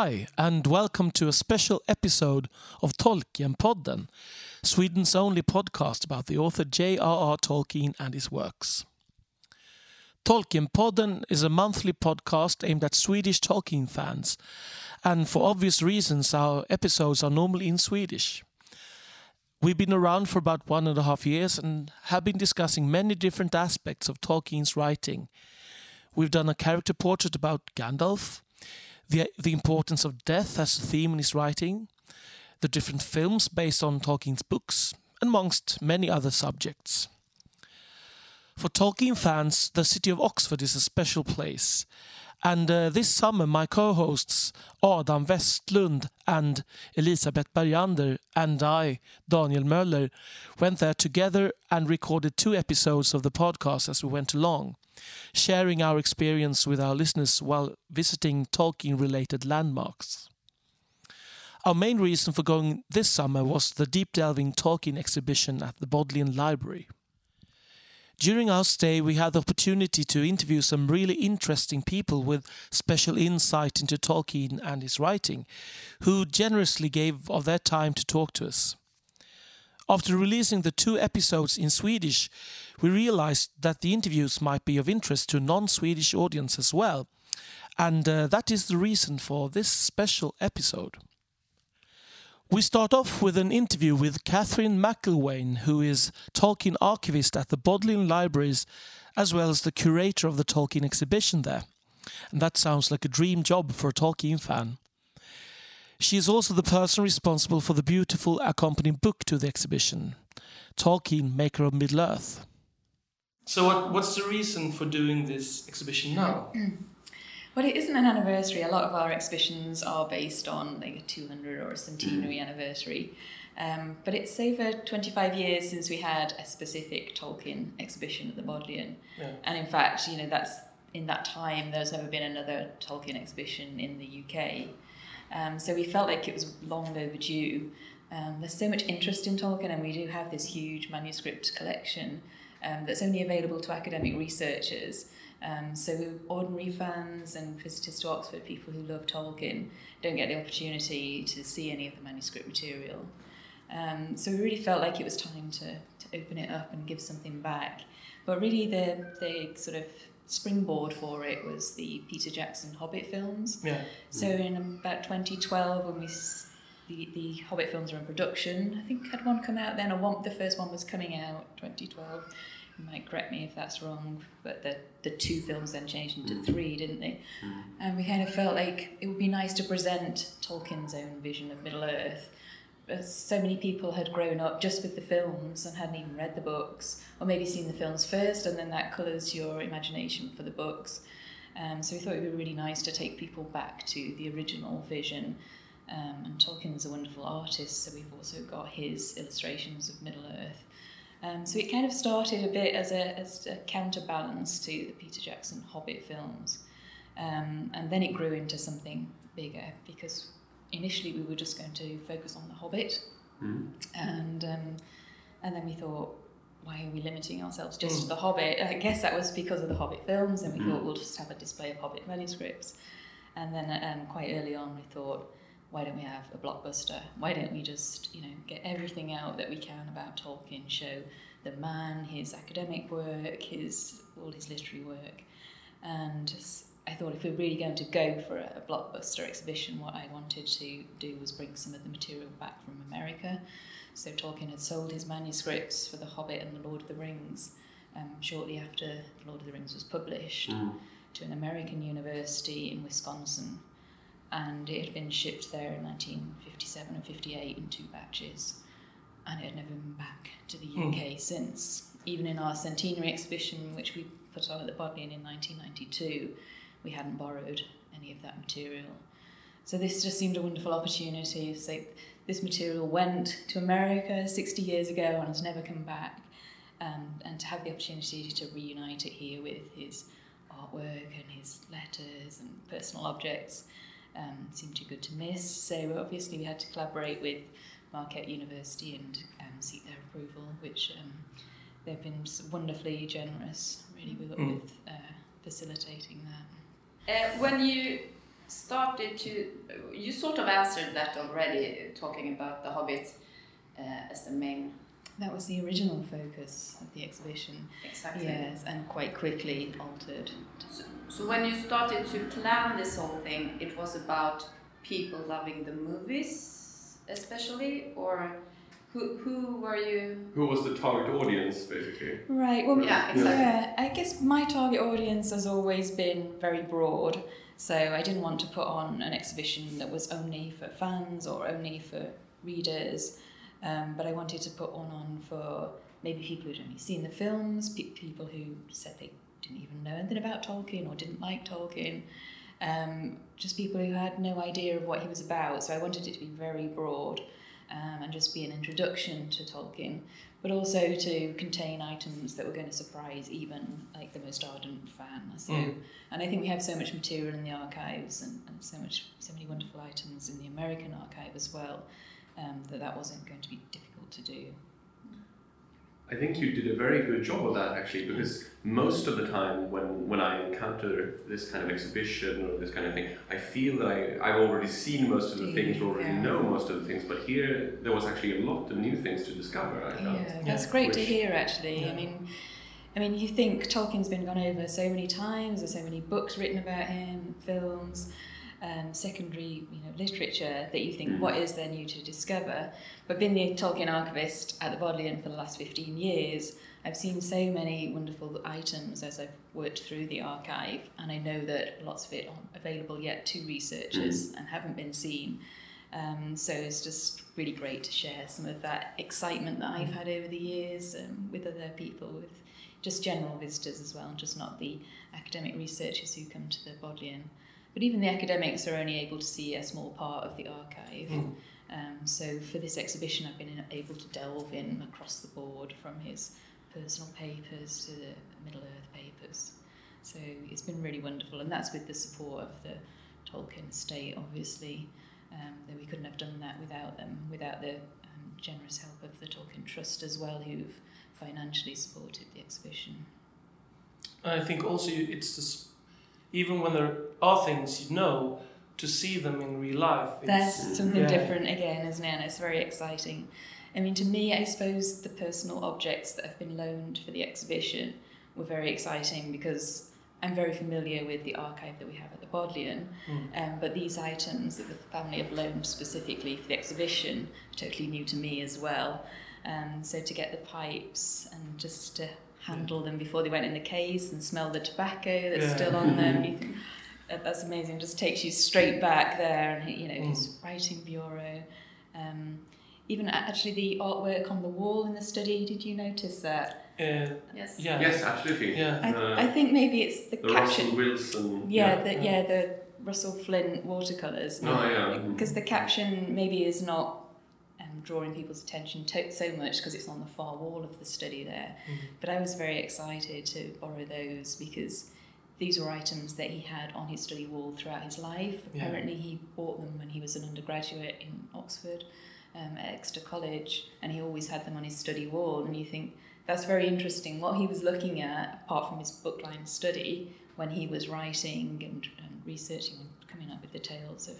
Hi, and welcome to a special episode of Tolkien-podden, Sweden's only podcast about the author J.R.R. Tolkien and his works. Tolkien-podden is a monthly podcast aimed at Swedish Tolkien fans, and for obvious reasons, our episodes are normally in Swedish. We've been around for about one and a half years and have been discussing many different aspects of Tolkien's writing. We've done a character portrait about Gandalf, the, the importance of death as a theme in his writing, the different films based on Tolkien's books, and amongst many other subjects. For Tolkien fans, the city of Oxford is a special place. And uh, this summer, my co hosts Adam Westlund and Elisabeth Bergander and I, Daniel Möller, went there together and recorded two episodes of the podcast as we went along sharing our experience with our listeners while visiting Tolkien related landmarks. Our main reason for going this summer was the deep delving Tolkien exhibition at the Bodleian Library. During our stay, we had the opportunity to interview some really interesting people with special insight into Tolkien and his writing, who generously gave of their time to talk to us. After releasing the two episodes in Swedish, we realized that the interviews might be of interest to non Swedish audience as well, and uh, that is the reason for this special episode. We start off with an interview with Catherine McIlwaine, who is Tolkien archivist at the Bodleian Libraries, as well as the curator of the Tolkien exhibition there. And that sounds like a dream job for a Tolkien fan. She is also the person responsible for the beautiful accompanying book to the exhibition, Tolkien, Maker of Middle Earth. So, what, what's the reason for doing this exhibition now? Mm. Well, it isn't an anniversary. A lot of our exhibitions are based on like a 200 or a centenary mm. anniversary. Um, but it's over 25 years since we had a specific Tolkien exhibition at the Bodleian. Yeah. And in fact, you know, that's in that time, there's never been another Tolkien exhibition in the UK. Um, so we felt like it was long overdue. Um, there's so much interest in Tolkien, and we do have this huge manuscript collection um, that's only available to academic researchers. Um, so ordinary fans and visitors to Oxford, people who love Tolkien, don't get the opportunity to see any of the manuscript material. Um, so we really felt like it was time to, to open it up and give something back. But really, the, the sort of springboard for it was the Peter Jackson Hobbit films. Yeah. So in about 2012, when we the, the Hobbit films were in production, I think had one come out then, or one, the first one was coming out 2012. You might correct me if that's wrong, but the, the two films then changed into mm. three, didn't they? Mm. And we kind of felt like it would be nice to present Tolkien's own vision of Middle Earth so many people had grown up just with the films and hadn't even read the books, or maybe seen the films first, and then that colours your imagination for the books. Um, so we thought it would be really nice to take people back to the original vision. Um, and Tolkien's a wonderful artist, so we've also got his illustrations of Middle Earth. Um, so it kind of started a bit as a, as a counterbalance to the Peter Jackson Hobbit films. Um, and then it grew into something bigger because initially we were just going to focus on the Hobbit, mm. and um, and then we thought, why are we limiting ourselves just mm. to the Hobbit? I guess that was because of the Hobbit films, and we mm. thought we'll just have a display of Hobbit manuscripts. And then um, quite early on, we thought, why don't we have a blockbuster? Why don't we just you know get everything out that we can about Tolkien, show the man, his academic work, his all his literary work, and I thought if we are really going to go for a, blockbuster exhibition, what I wanted to do was bring some of the material back from America. So Tolkien had sold his manuscripts for The Hobbit and The Lord of the Rings um, shortly after The Lord of the Rings was published mm. to an American university in Wisconsin. And it had been shipped there in 1957 and 58 in two batches. And it had never been back to the UK mm. since. Even in our centenary exhibition, which we put on at the Bodleian in 1992, we hadn't borrowed any of that material. So this just seemed a wonderful opportunity. So this material went to America 60 years ago and has never come back. Um, and to have the opportunity to reunite it here with his artwork and his letters and personal objects um, seemed too good to miss. So obviously we had to collaborate with Marquette University and um, seek their approval, which um, they've been wonderfully generous, really, with, mm. with uh, facilitating that. Uh, when you started to, you sort of answered that already, talking about the Hobbit uh, as the main. That was the original focus of the exhibition. Exactly. Yes, and quite quickly altered. So, so when you started to plan this whole thing, it was about people loving the movies, especially, or who who were you? Who was the target audience, basically? Right. Well, Yeah, exactly. yeah. I guess my target audience has always been very broad. So I didn't want to put on an exhibition that was only for fans or only for readers, um, but I wanted to put one on for maybe people who'd only seen the films, pe- people who said they didn't even know anything about Tolkien or didn't like Tolkien, um, just people who had no idea of what he was about. So I wanted it to be very broad um, and just be an introduction to Tolkien, but also to contain items that were going to surprise even like the most ardent fan. So, Mm. and I think we have so much material in the archives and, and so much, so many wonderful items in the American archive as well, um, that that wasn't going to be difficult to do. I think you did a very good job of that actually, because most of the time when, when I encounter this kind of exhibition or this kind of thing, I feel that I, I've already seen most of the things, or already Yeah. know most of the things, but here there was actually a lot of new things to discover, I felt. Yeah, that's great to hear. Actually, Yeah. I mean, I mean, you think Tolkien's been gone over so many times. There's so many books written about him, films, um, secondary, you know, literature that you think, Mm. what is there new to discover? But being the Tolkien archivist at the Bodleian for the last 15 years, I've seen so many wonderful items as I've worked through the archive, and I know that lots of it aren't available yet to researchers and haven't been seen. Um, so it's just really great to share some of that excitement that I've had over the years um, with other people, with just general visitors as well, just not the academic researchers who come to the Bodleian. But even the academics are only able to see a small part of the archive. Mm. Um, so for this exhibition, I've been able to delve in across the board from his personal papers to the Middle Earth papers. So it's been really wonderful, and that's with the support of the Tolkien estate, obviously. Um, that we couldn't have done that without them, without the um, generous help of the Tolkien Trust as well, who've financially supported the exhibition. I think also you- it's just, even when there are things you know, to see them in real life. It's, That's something yeah. different again, isn't it? And it's very exciting. I mean, to me, I suppose the personal objects that have been loaned for the exhibition were very exciting because I'm very familiar with the archive that we have at the Bodleian. Mm. Um, but these items that the family have loaned specifically for the exhibition are totally new to me as well. Um, so to get the pipes and just to handle them before they went in the case and smell the tobacco that's Yeah. still on them, you think, that's amazing. Just takes you straight back there, and you know Mm. his writing bureau. Um, even actually the artwork on the wall in the study. Did you notice that? Uh, Yes. yeah. Yes, absolutely. Yeah. I, Uh, I think maybe it's the, the caption. Russell Wilson. Yeah, Yeah. the Yeah. yeah the Russell Flint watercolors. Oh, yeah. Because the caption maybe is not drawing people's attention to, so much because it's on the far wall of the study there. Mhm. But I was very excited to borrow those because these were items that he had on his study wall throughout his life. Yeah. Apparently, he bought them when he was an undergraduate in Oxford um, at Exeter College, and he always had them on his study wall. And you think that's very interesting. What he was looking at, apart from his bookline study, when he was writing and, and researching and coming up with the tales of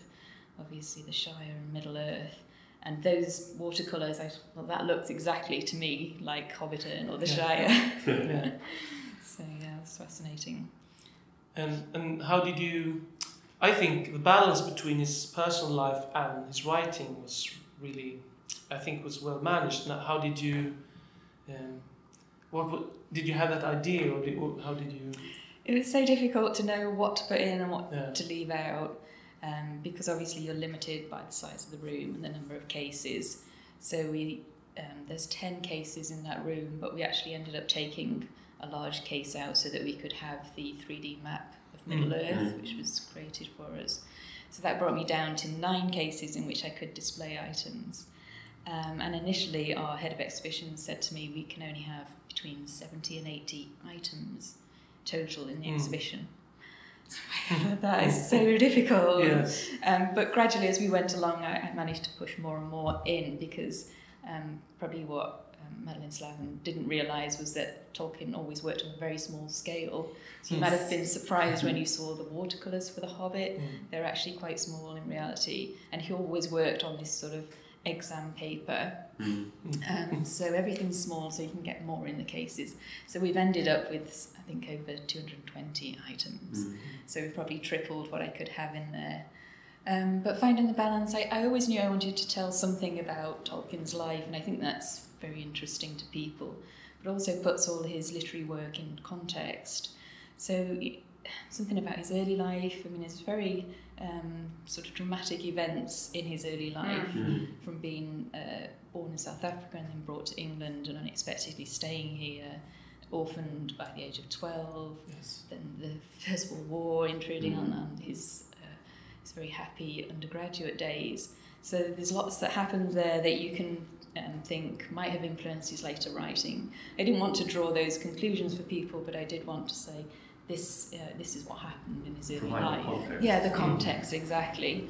obviously the Shire and Middle Earth. And those watercolours, I well, that looks exactly to me like Hobbiton or the. Shire. yeah. so yeah, it's fascinating. And and how did you? I think the balance between his personal life and his writing was really, I think, was well managed. Now, how did you? Um, what, what did you have that idea, or did, how did you? It was so difficult to know what to put in and what Yeah. to leave out um, because obviously you're limited by the size of the room and the number of cases. So we um, there's ten cases in that room, but we actually ended up taking a large case out so that we could have the 3D map of Middle Mm. Earth, which was created for us. So that brought me down to nine cases in which I could display items. Um, and initially, our head of exhibitions said to me, we can only have between 70 and 80 items total in the Mm. exhibition. that is so difficult. Yes. Um, but gradually, as we went along, I, I managed to push more and more in because um, probably what um, Madeline Slaven didn't realise was that Tolkien always worked on a very small scale. So you Mm. might have been surprised when you saw the watercolours for The Hobbit. Mm. They're actually quite small in reality. And he always worked on this sort of exam paper. Mm. Um, so everything's small, so you can get more in the cases. So we've ended up with, I think, over 220 items. Mm. So we've probably tripled what I could have in there. Um, but finding the balance, I, I always knew I wanted to tell something about Tolkien's life, and I think that's very interesting to people. But also puts all his literary work in context. So something about his early life. I mean, it's very um, sort of dramatic events in his early life, Mm. from being uh, born in South Africa and then brought to England and unexpectedly staying here, orphaned by the age of 12 Yes. then the First World War intruding on, Mm. on his, uh, his very happy undergraduate days. So there's lots that happens there that you can um, think might have influenced his later writing. I didn't want to draw those conclusions for people, but I did want to say this uh, this is what happened in his early life. context. Yeah, the context exactly.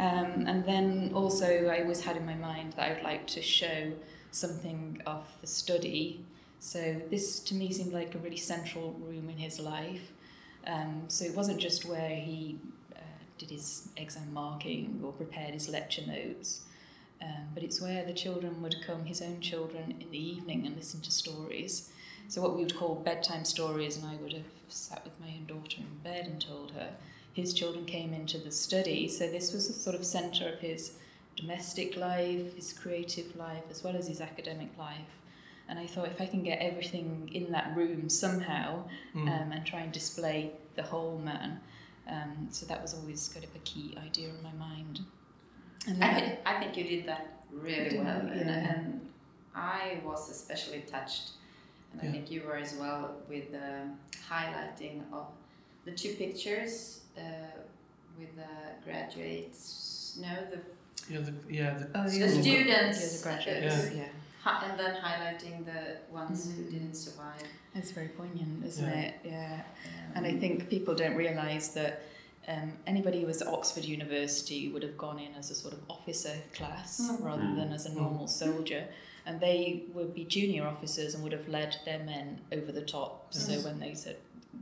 Um, and then also I always had in my mind that I would like to show something of the study. So this to me seemed like a really central room in his life. Um, so it wasn't just where he uh, did his exam marking or prepared his lecture notes, um, but it's where the children would come, his own children, in the evening and listen to stories. So what we would call bedtime stories, and I would have sat with my own daughter in bed and told her. His children came into the study, so this was the sort of centre of his domestic life, his creative life, as well as his academic life. And I thought if I can get everything in that room somehow Mm. um, and try and display the whole man, um, so that was always kind of a key idea in my mind. And I, then thi- I think you did that really Did well, I? and, Yeah. and I was especially touched, and I Yeah. think you were as well with the highlighting of the two pictures uh, with the graduates. No, the Yeah, the, yeah, the, Oh, the students, yeah, the graduates, uh, yeah. and then highlighting the ones who Mhm. didn't survive. It's very poignant, isn't Yeah. it? Yeah. Um, And I think people don't realise that um, anybody who was at Oxford University would have gone in as a sort of officer class Mm. rather Mm. than as a normal soldier. And they would be junior officers and would have led their men over the top. So when they said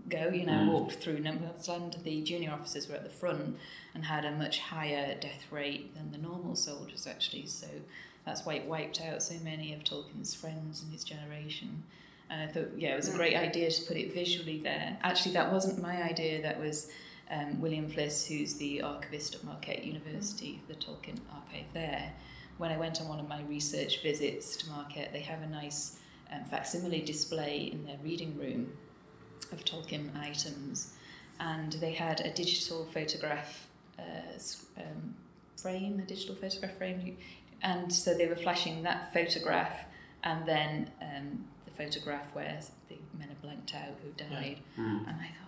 go, you know, Mm. walked through no Man's Land, the junior officers were at the front and had a much higher death rate than the normal soldiers actually. So that's why it wiped out so many of Tolkien's friends and his generation. And I thought, yeah, it was a great idea to put it visually there. Actually, that wasn't my idea. That was um, William Fliss, who's the archivist at Marquette University, the Tolkien archive there. When I went on one of my research visits to Marquette, they have a nice um, facsimile display in their reading room of Tolkien items, and they had a digital photograph uh, um, frame, a digital photograph frame, and so they were flashing that photograph and then um, the photograph where the men are blanked out who died. Mm. And I thought,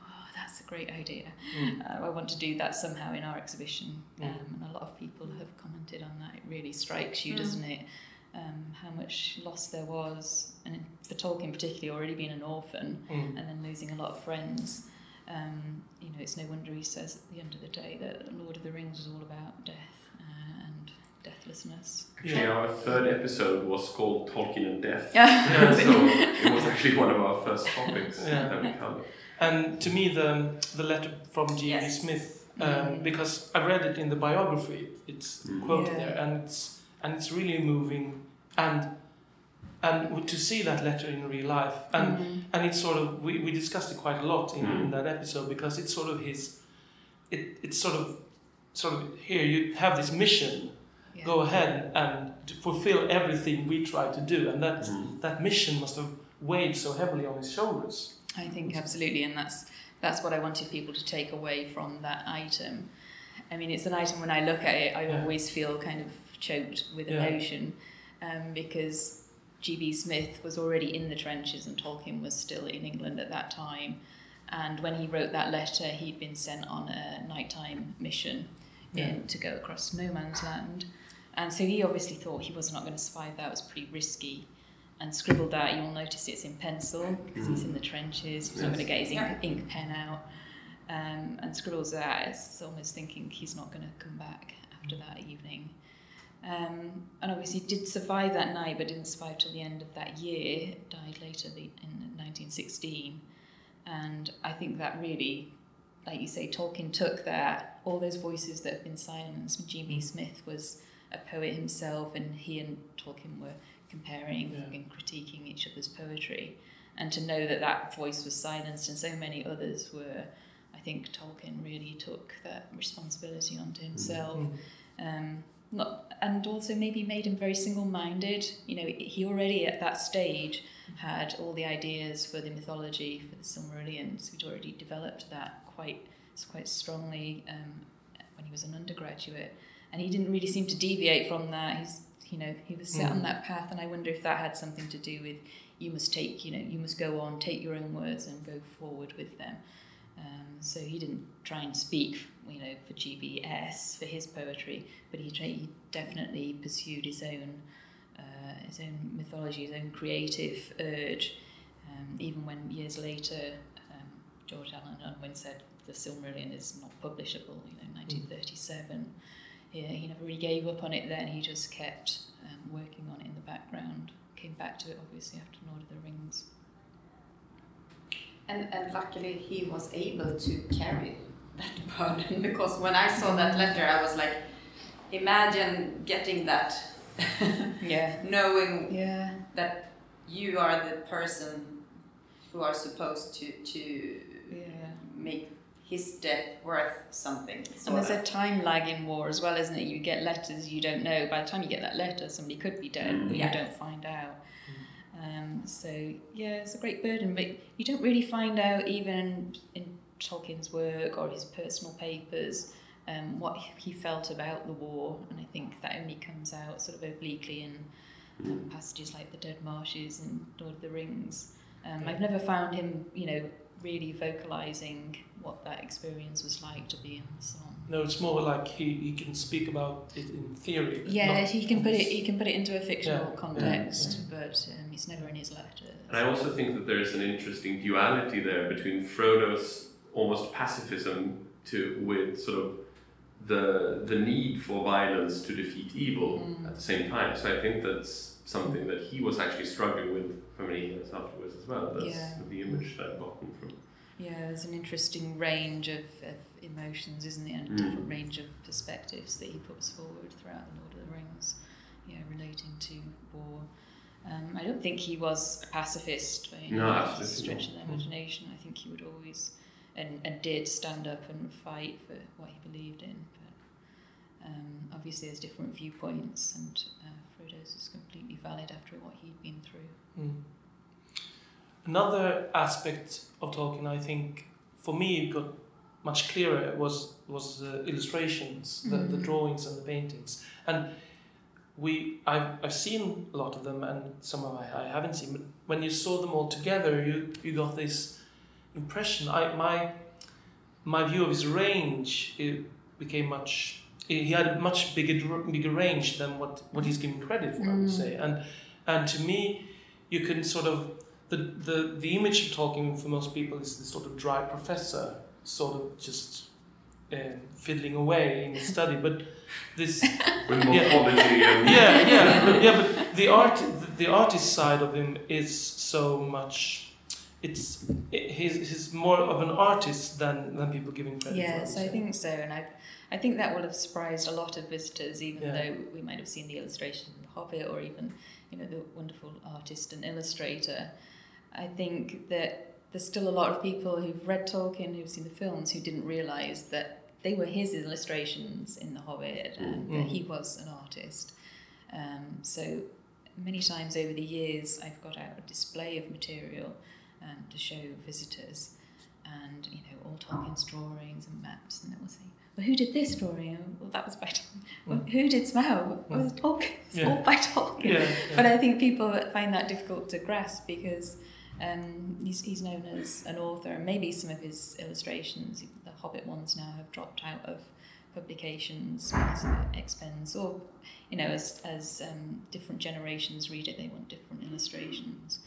that's a great idea. Mm. Uh, I want to do that somehow in our exhibition. Um, Mm. and a lot of people have commented on that. It really strikes you, Mm. doesn't it? Um, how much loss there was, and for Tolkien particularly, already being an orphan Mm. and then losing a lot of friends. Um, you know, it's no wonder he says at the end of the day that Lord of the Rings was all about death uh, and deathlessness. Actually, Yeah. our third episode was called Tolkien and Death. Yeah. so it was actually one of our first topics Yeah. that we covered. And to me, the the letter from G.B. Yes. Smith, um, Mm. because I read it in the biography, it's Mm. quoted Yeah. there, and it's and it's really moving, and and to see that letter in real life, and Mhm. and it's sort of we, we discussed it quite a lot in, in Mm. that episode because it's sort of his, it it's sort of sort of here you have this mission, Yeah. go ahead and to fulfill everything we try to do, and that Mm. that mission must have weighed so heavily on his shoulders. I think absolutely, and that's that's what I wanted people to take away from that item. I mean, it's an item when I look at it, I Yeah. always feel kind of choked with Yeah. emotion, um, because G.B. Smith was already in the trenches and Tolkien was still in England at that time. And when he wrote that letter, he'd been sent on a nighttime mission Yeah. in, to go across no man's land. And so he obviously thought he wasn't going to survive that, it was pretty risky. And scribbled that, you'll notice it's in pencil because he's in the trenches, he's not going to get his ink, Yeah. ink pen out. Um, and scribbles that, it's almost thinking he's not going to come back after that evening. Um, and obviously did survive that night, but didn't survive till the end of that year. Died later the, in 1916, and I think that really, like you say, Tolkien took that all those voices that have been silenced. G.B. Smith was a poet himself, and he and Tolkien were comparing Yeah. and critiquing each other's poetry, and to know that that voice was silenced and so many others were. I think Tolkien really took that responsibility onto himself. Mm. Um, not, and also maybe made him very single-minded. You know, he already at that stage had all the ideas for the mythology for the Silmarillion. So he'd already developed that quite quite strongly um, when he was an undergraduate, and he didn't really seem to deviate from that. He's you know he was set on Mm. that path, and I wonder if that had something to do with you must take you know you must go on, take your own words, and go forward with them. Um, so he didn't try and speak, you know, for GBS for his poetry, but he, tra- he definitely pursued his own, uh, his own mythology, his own creative urge. Um, even when years later, um, George Allen Unwin said the Silmarillion is not publishable, you know, 1937. He, he never really gave up on it then. He just kept um, working on it in the background. Came back to it obviously after Lord of the Rings. And, and luckily he was able to carry that burden because when I saw that letter I was like, imagine getting that, Yeah. knowing Yeah. that you are the person who are supposed to, to Yeah. make his death worth something. And there's a time lag in war as well, isn't it? You get letters you don't know. By the time you get that letter, somebody could be dead, but Yeah. you don't find out. Um, so yeah, it's a great burden, but you don't really find out even in Tolkien's work or his personal papers um, what he felt about the war, and I think that only comes out sort of obliquely in um, passages like the Dead Marshes and Lord of the Rings. Um, I've never found him, you know, really vocalizing what that experience was like to be in the Somme. No, it's more like he, he can speak about it in theory. Yeah, he can put it. He can put it into a fictional Yeah, context, but um, it's never in his letters. And I also think that there's an interesting duality there between Frodo's almost pacifism to with sort of the the need for violence to defeat evil Mm. at the same time. So I think that's something that he was actually struggling with for many years afterwards as well. That's Yeah. the image that I've gotten from. Yeah, there's an interesting range of, of emotions, isn't there, and a Mm. different range of perspectives that he puts forward throughout the Lord of the Rings. Yeah, relating to war. Um, I don't think he was a pacifist by any No, stretch of the imagination. I think he would always and, and did stand up and fight for what he believed in. But um, obviously, there's different viewpoints, and uh, Frodo's is completely valid after what he'd been through. Mm. Another aspect of Tolkien, I think, for me, got much clearer was was the illustrations, the, the Mhm. drawings and the paintings, and we I've, I've seen a lot of them, and some of I, I haven't seen. But when you saw them all together, you you got this impression. I my my view of his range it became much. He had a much bigger bigger range than what, what he's given credit for, I would Mm. say, and and to me, you can sort of the, the the image of Tolkien for most people is this sort of dry professor, sort of just um, fiddling away in his study. But this, With Yeah. morphology and yeah, yeah, but, yeah, but the art, the, the artist side of him is so much. It's it, he's, he's more of an artist than than people giving him credit for. Yes, would I say. think so, and I, I think that will have surprised a lot of visitors, even Yeah. though we might have seen the illustration in The Hobbit or even, you know, the wonderful artist and illustrator. I think that there's still a lot of people who've read Tolkien, who've seen the films, who didn't realise that they were his illustrations in The Hobbit and that Mm. he was an artist. Um, so many times over the years, I've got out a display of material um, to show visitors, and you know all Tolkien's drawings and maps, and they will say, "Well, who did this drawing? Oh, Well, that was by Tolkien. Well, who did Smaug? Well, it was Tolkien. It's Yeah. all by Tolkien." Yeah, yeah. But I think people find that difficult to grasp because um, he's, he's known as an author, and maybe some of his illustrations, the Hobbit ones now, have dropped out of publications because of expense, or you know, as as um, different generations read it, they want different illustrations.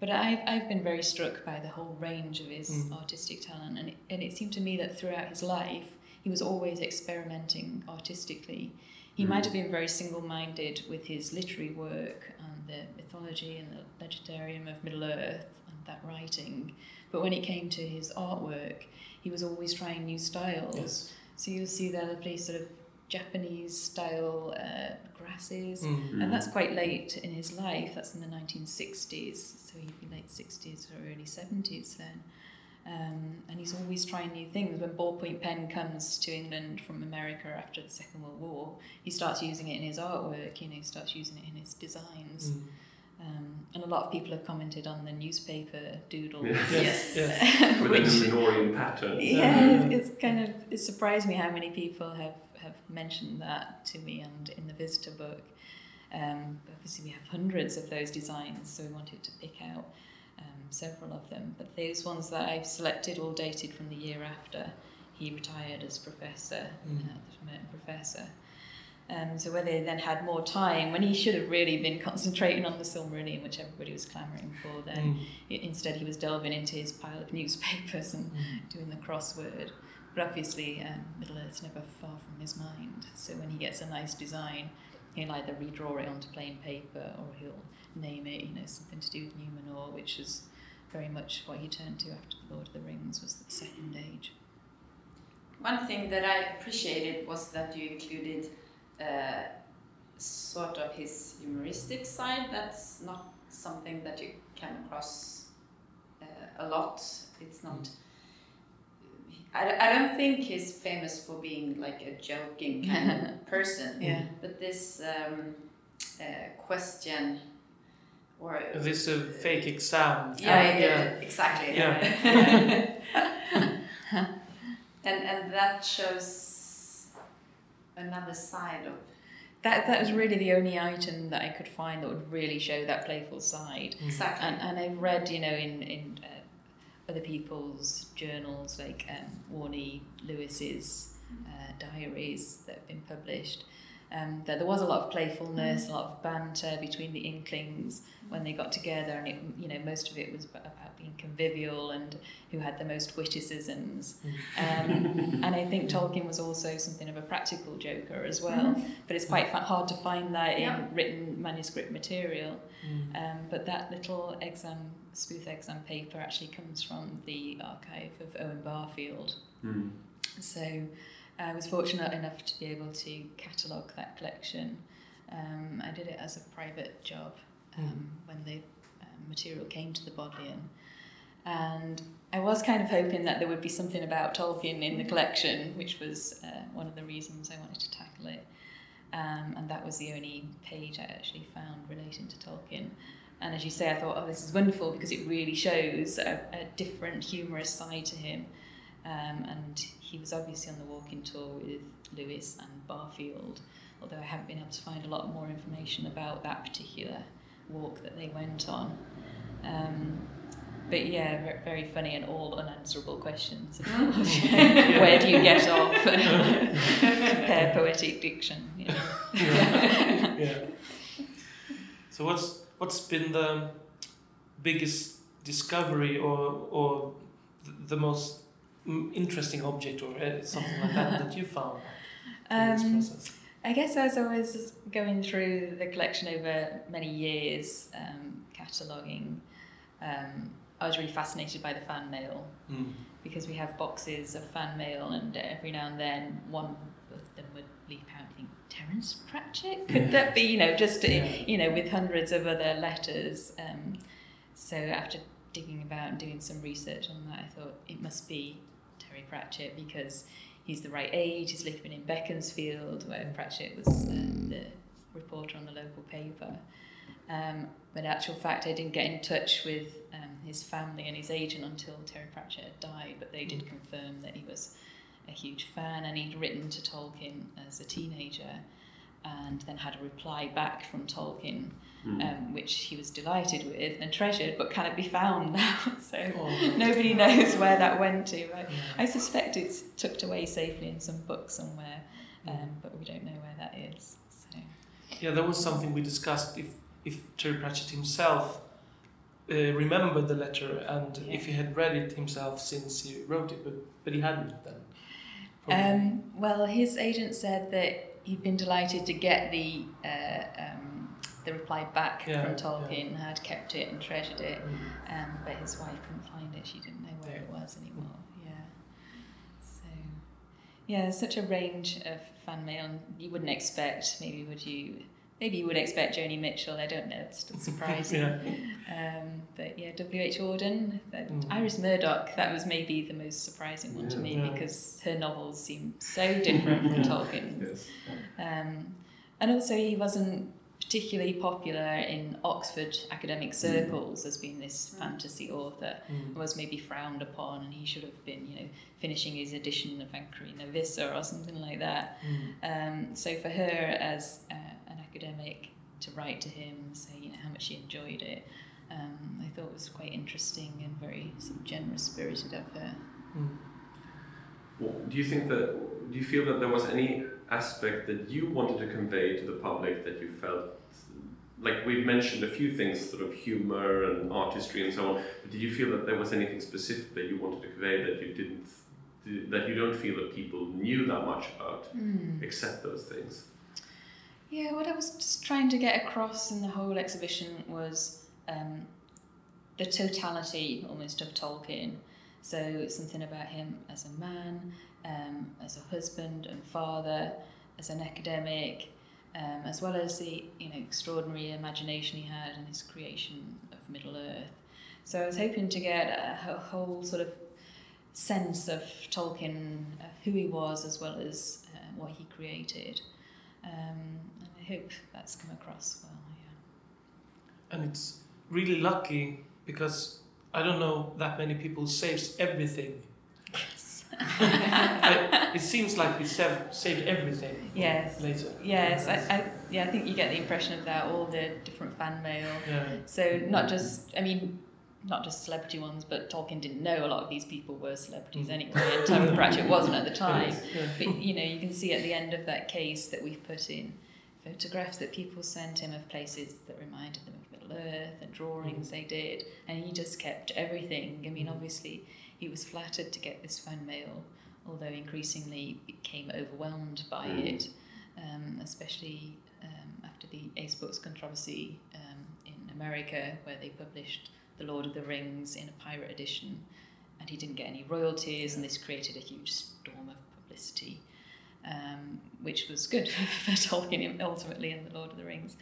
But I've, I've been very struck by the whole range of his Mm. artistic talent, and it, and it seemed to me that throughout his life, he was always experimenting artistically. He Mm. might have been very single minded with his literary work and the mythology and the legendarium of Middle Earth and that writing. But when it came to his artwork, he was always trying new styles. Yes. So you'll see the lovely sort of Japanese style uh, grasses. Mm. And that's quite late in his life. That's in the 1960s. So he'd be late 60s or early 70s then. Um, and he's always trying new things. When ballpoint pen comes to England from America after the Second World War, he starts using it in his artwork. You know, he starts using it in his designs. Mm. Um, and a lot of people have commented on the newspaper doodles. Yes, yes. With which, a Minoan pattern. yeah, it's kind of it surprised me how many people have, have mentioned that to me and in the visitor book. Um, obviously, we have hundreds of those designs, so we wanted to pick out several of them. But those ones that I've selected, all dated from the year after he retired as professor, Mm. uh, professor. Um, so whether he then had more time, when he should have really been concentrating on the Silmarillion, which everybody was clamouring for, then Mm. Instead he was delving into his pile of newspapers and Mm. doing the crossword. But obviously, um, Middle Earth's never far from his mind. So when he gets a nice design, he'll either redraw it onto plain paper or he'll name it, you know, something to do with Numenor, which is very much what he turned to after the Lord of the Rings was the Second Age. One thing that I appreciated was that you included uh, sort of his humoristic side. That's not something that you come across uh, a lot. It's not. I, I don't think he's famous for being like a joking kind of person. Yeah. But this um, uh, question, or This uh, fake exam. yeah, yeah. yeah, exactly. Yeah. and and that shows another side of That, that was really the only item that I could find that would really show that playful side. exactly. And, and I've read, you know, in, in uh, other people's journals, like um, Warnie Lewis's uh, diaries that have been published, um, that there was a lot of playfulness, a lot of banter between the Inklings when they got together, and it, you know, most of it was about being convivial and who had the most witticisms. Um, and I think Tolkien was also something of a practical joker as well, but it's quite fa- hard to find that in Yeah. written manuscript material. Mm. Um, but that little exam, spoof exam paper actually comes from the archive of Owen Barfield. Mm. So I was fortunate enough to be able to catalogue that collection. Um, I did it as a private job um, when the um, material came to the Bodleian. And I was kind of hoping that there would be something about Tolkien in the collection, which was uh, one of the reasons I wanted to tackle it. Um, and that was the only page I actually found relating to Tolkien. And as you say, I thought, oh, this is wonderful because it really shows a, a different humorous side to him. Um, and he was obviously on the walking tour with Lewis and Barfield, although I haven't been able to find a lot more information about that particular walk that they went on. Um, but yeah, very funny and all unanswerable questions. Where do you get off? Compare poetic diction. You know. yeah. yeah. So what's what's been the biggest discovery or or the most interesting object or uh, something like that that you found in this Um, process? I guess as I was going through the collection over many years, um, cataloguing, um, I was really fascinated by the fan mail Mm. because we have boxes of fan mail, and every now and then one of them would leap out and think, Terence Pratchett? Could that be, you know, just, Yeah. you know, with hundreds of other letters. Um, so after digging about and doing some research on that, I thought it must be Terry Pratchett because he's the right age, he's living in Beaconsfield, where Pratchett was uh, the reporter on the local paper. Um, but in actual fact, I didn't get in touch with um, his family and his agent until Terry Pratchett had died, but they did confirm that he was a huge fan and he'd written to Tolkien as a teenager and then had a reply back from Tolkien, Mm. um, which he was delighted with and treasured, but cannot be found now. so Oh. nobody knows where that went to. I, Yeah. I suspect it's tucked away safely in some book somewhere, um, but we don't know where that is. So. Yeah, that was something we discussed. If if Terry Pratchett himself uh, remembered the letter and if he had read it himself since he wrote it, but but he hadn't then. Um, well, his agent said that he'd been delighted to get the uh, um, the reply back Yeah, from Tolkien, had kept it and treasured it, um, but his wife couldn't find it. She didn't know where it was anymore. Yeah. So, yeah, there's such a range of fan mail, you wouldn't expect. Maybe would you? Maybe you would expect Joni Mitchell. I don't know. It's still surprising. yeah. Um, but yeah, W.H. Auden, that, Mm. Iris Murdoch, that was maybe the most surprising one to me Yeah. because her novels seem so different from Tolkien's. Yes. Um, and also, he wasn't particularly popular in Oxford academic circles as being this fantasy author. Mm. Was maybe frowned upon, and he should have been, you know, finishing his edition of Ancrene Wisse or something like that. Mm. Um, so for her as uh, an academic to write to him, and say you know how much she enjoyed it, um, I thought was quite interesting and very sort of generous spirited of her. Mm. Well, do you think that? Do you feel that there was any aspect that you wanted to convey to the public that you felt? Like we've mentioned a few things, sort of humor and artistry and so on. But did you feel that there was anything specific that you wanted to convey that you didn't, that you don't feel that people knew that much about, except those things? Yeah, what I was just trying to get across in the whole exhibition was um, the totality almost of Tolkien. So something about him as a man, um, as a husband and father, as an academic, um, as well as the you know extraordinary imagination he had in his creation of Middle Earth. So I was hoping to get a, a whole sort of sense of Tolkien, uh, who he was, as well as uh, what he created. Um, and I hope that's come across well. Yeah. And it's really lucky because I don't know that many people saves everything. I, it seems like we saved, saved everything Yes. later. Yes, I, I, yeah, I think you get the impression of that, all the different fan mail. Yeah. So not just, I mean, not just celebrity ones, but Tolkien didn't know a lot of these people were celebrities Mm. anyway, and Terry Pratchett wasn't at the time. Yeah. But you know, you can see at the end of that case that we've put in photographs that people sent him of places that reminded them of Middle Earth and drawings they did, and he just kept everything. I mean, obviously, he was flattered to get this fan mail, although increasingly became overwhelmed by Mm. it, um, especially um, after the Ace Books controversy um, in America, where they published The Lord of the Rings in a pirate edition, and he didn't get any royalties, and this created a huge storm of publicity. Um, which was good for Tolkien ultimately in The Lord of the Rings,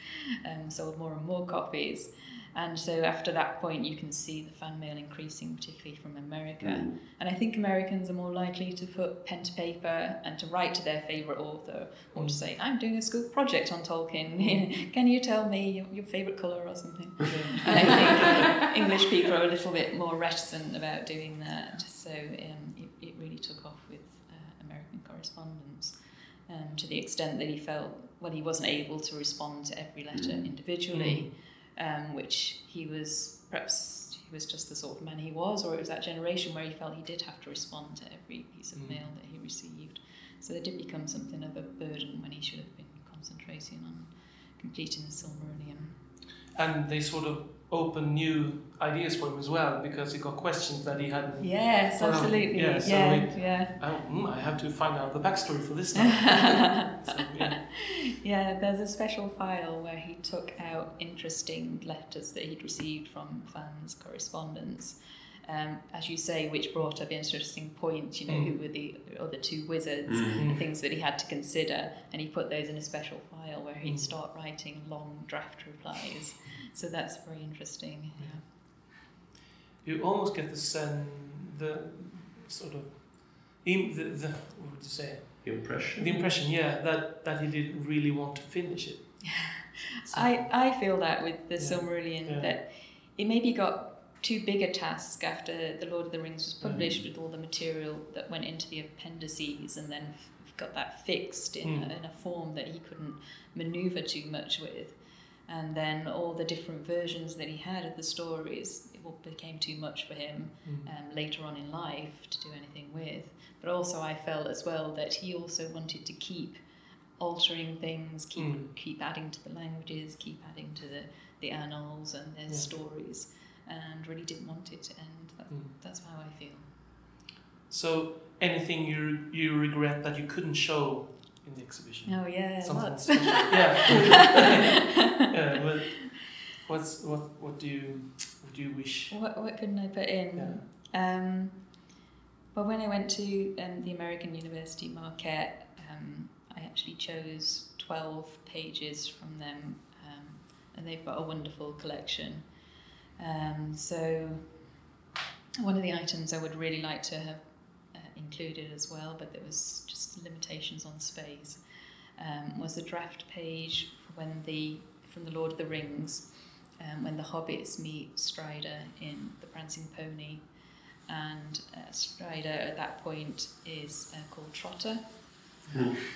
um, sold more and more copies. And so after that point, you can see the fan mail increasing, particularly from America. Mm. And I think Americans are more likely to put pen to paper and to write to their favourite author or to Mm. say, I'm doing a school project on Tolkien. Can you tell me your, your favourite colour or something? And I think English people are a little bit more reticent about doing that. So um, it, it really took off correspondence um, to the extent that he felt, well, he wasn't able to respond to every letter Mm. individually, um, which he was perhaps he was just the sort of man he was, or it was that generation where he felt he did have to respond to every piece of Mm. mail that he received. So it did become something of a burden when he should have been concentrating on completing the Silmarillion. And they sort of opened new ideas for him as well because he got questions that he hadn't. Yes, Well, absolutely. yeah, Yeah, so yeah. Oh, mm, I have to find out the backstory for this now. so, yeah. Yeah, there's a special file where he took out interesting letters that he'd received from fans' correspondence. Um, as you say, which brought up interesting points, you know, Mm. who were the other two wizards, Mm. the things that he had to consider, and he put those in a special file where he'd Mm. start writing long draft replies. So that's very interesting. Yeah. You almost get the sen, the sort of, im, the, the what would you say? The Impression. The impression, yeah, that that he didn't really want to finish it. So- I, I feel that with the Yeah. Silmarillion Yeah. that it maybe got too big a task after The Lord of the Rings was published Mm. with all the material that went into the appendices and then got that fixed in, Mm. a, in a form that he couldn't maneuver too much with. And then all the different versions that he had of the stories, it became too much for him Mm. um, later on in life to do anything with. But also, I felt as well that he also wanted to keep altering things, keep Mm. keep adding to the languages, keep adding to the, the annals and their Yeah. stories, and really didn't want it to end. That, Mm. That's how I feel. So anything you you regret that you couldn't show in the exhibition? Oh yeah, Something lots. special. yeah. yeah. What's what what do you what do you wish? what what couldn't I put in? Yeah. Um, well, when I went to um, the American University Marquette, um, I actually chose 12 pages from them, um, and they've got a wonderful collection. Um, so, one of the items I would really like to have included as well, but there was just limitations on space, um, was the draft page when the from the Lord of the Rings, um, when the hobbits meet Strider in the Prancing Pony and uh, Strider at that point is uh, called Trotter.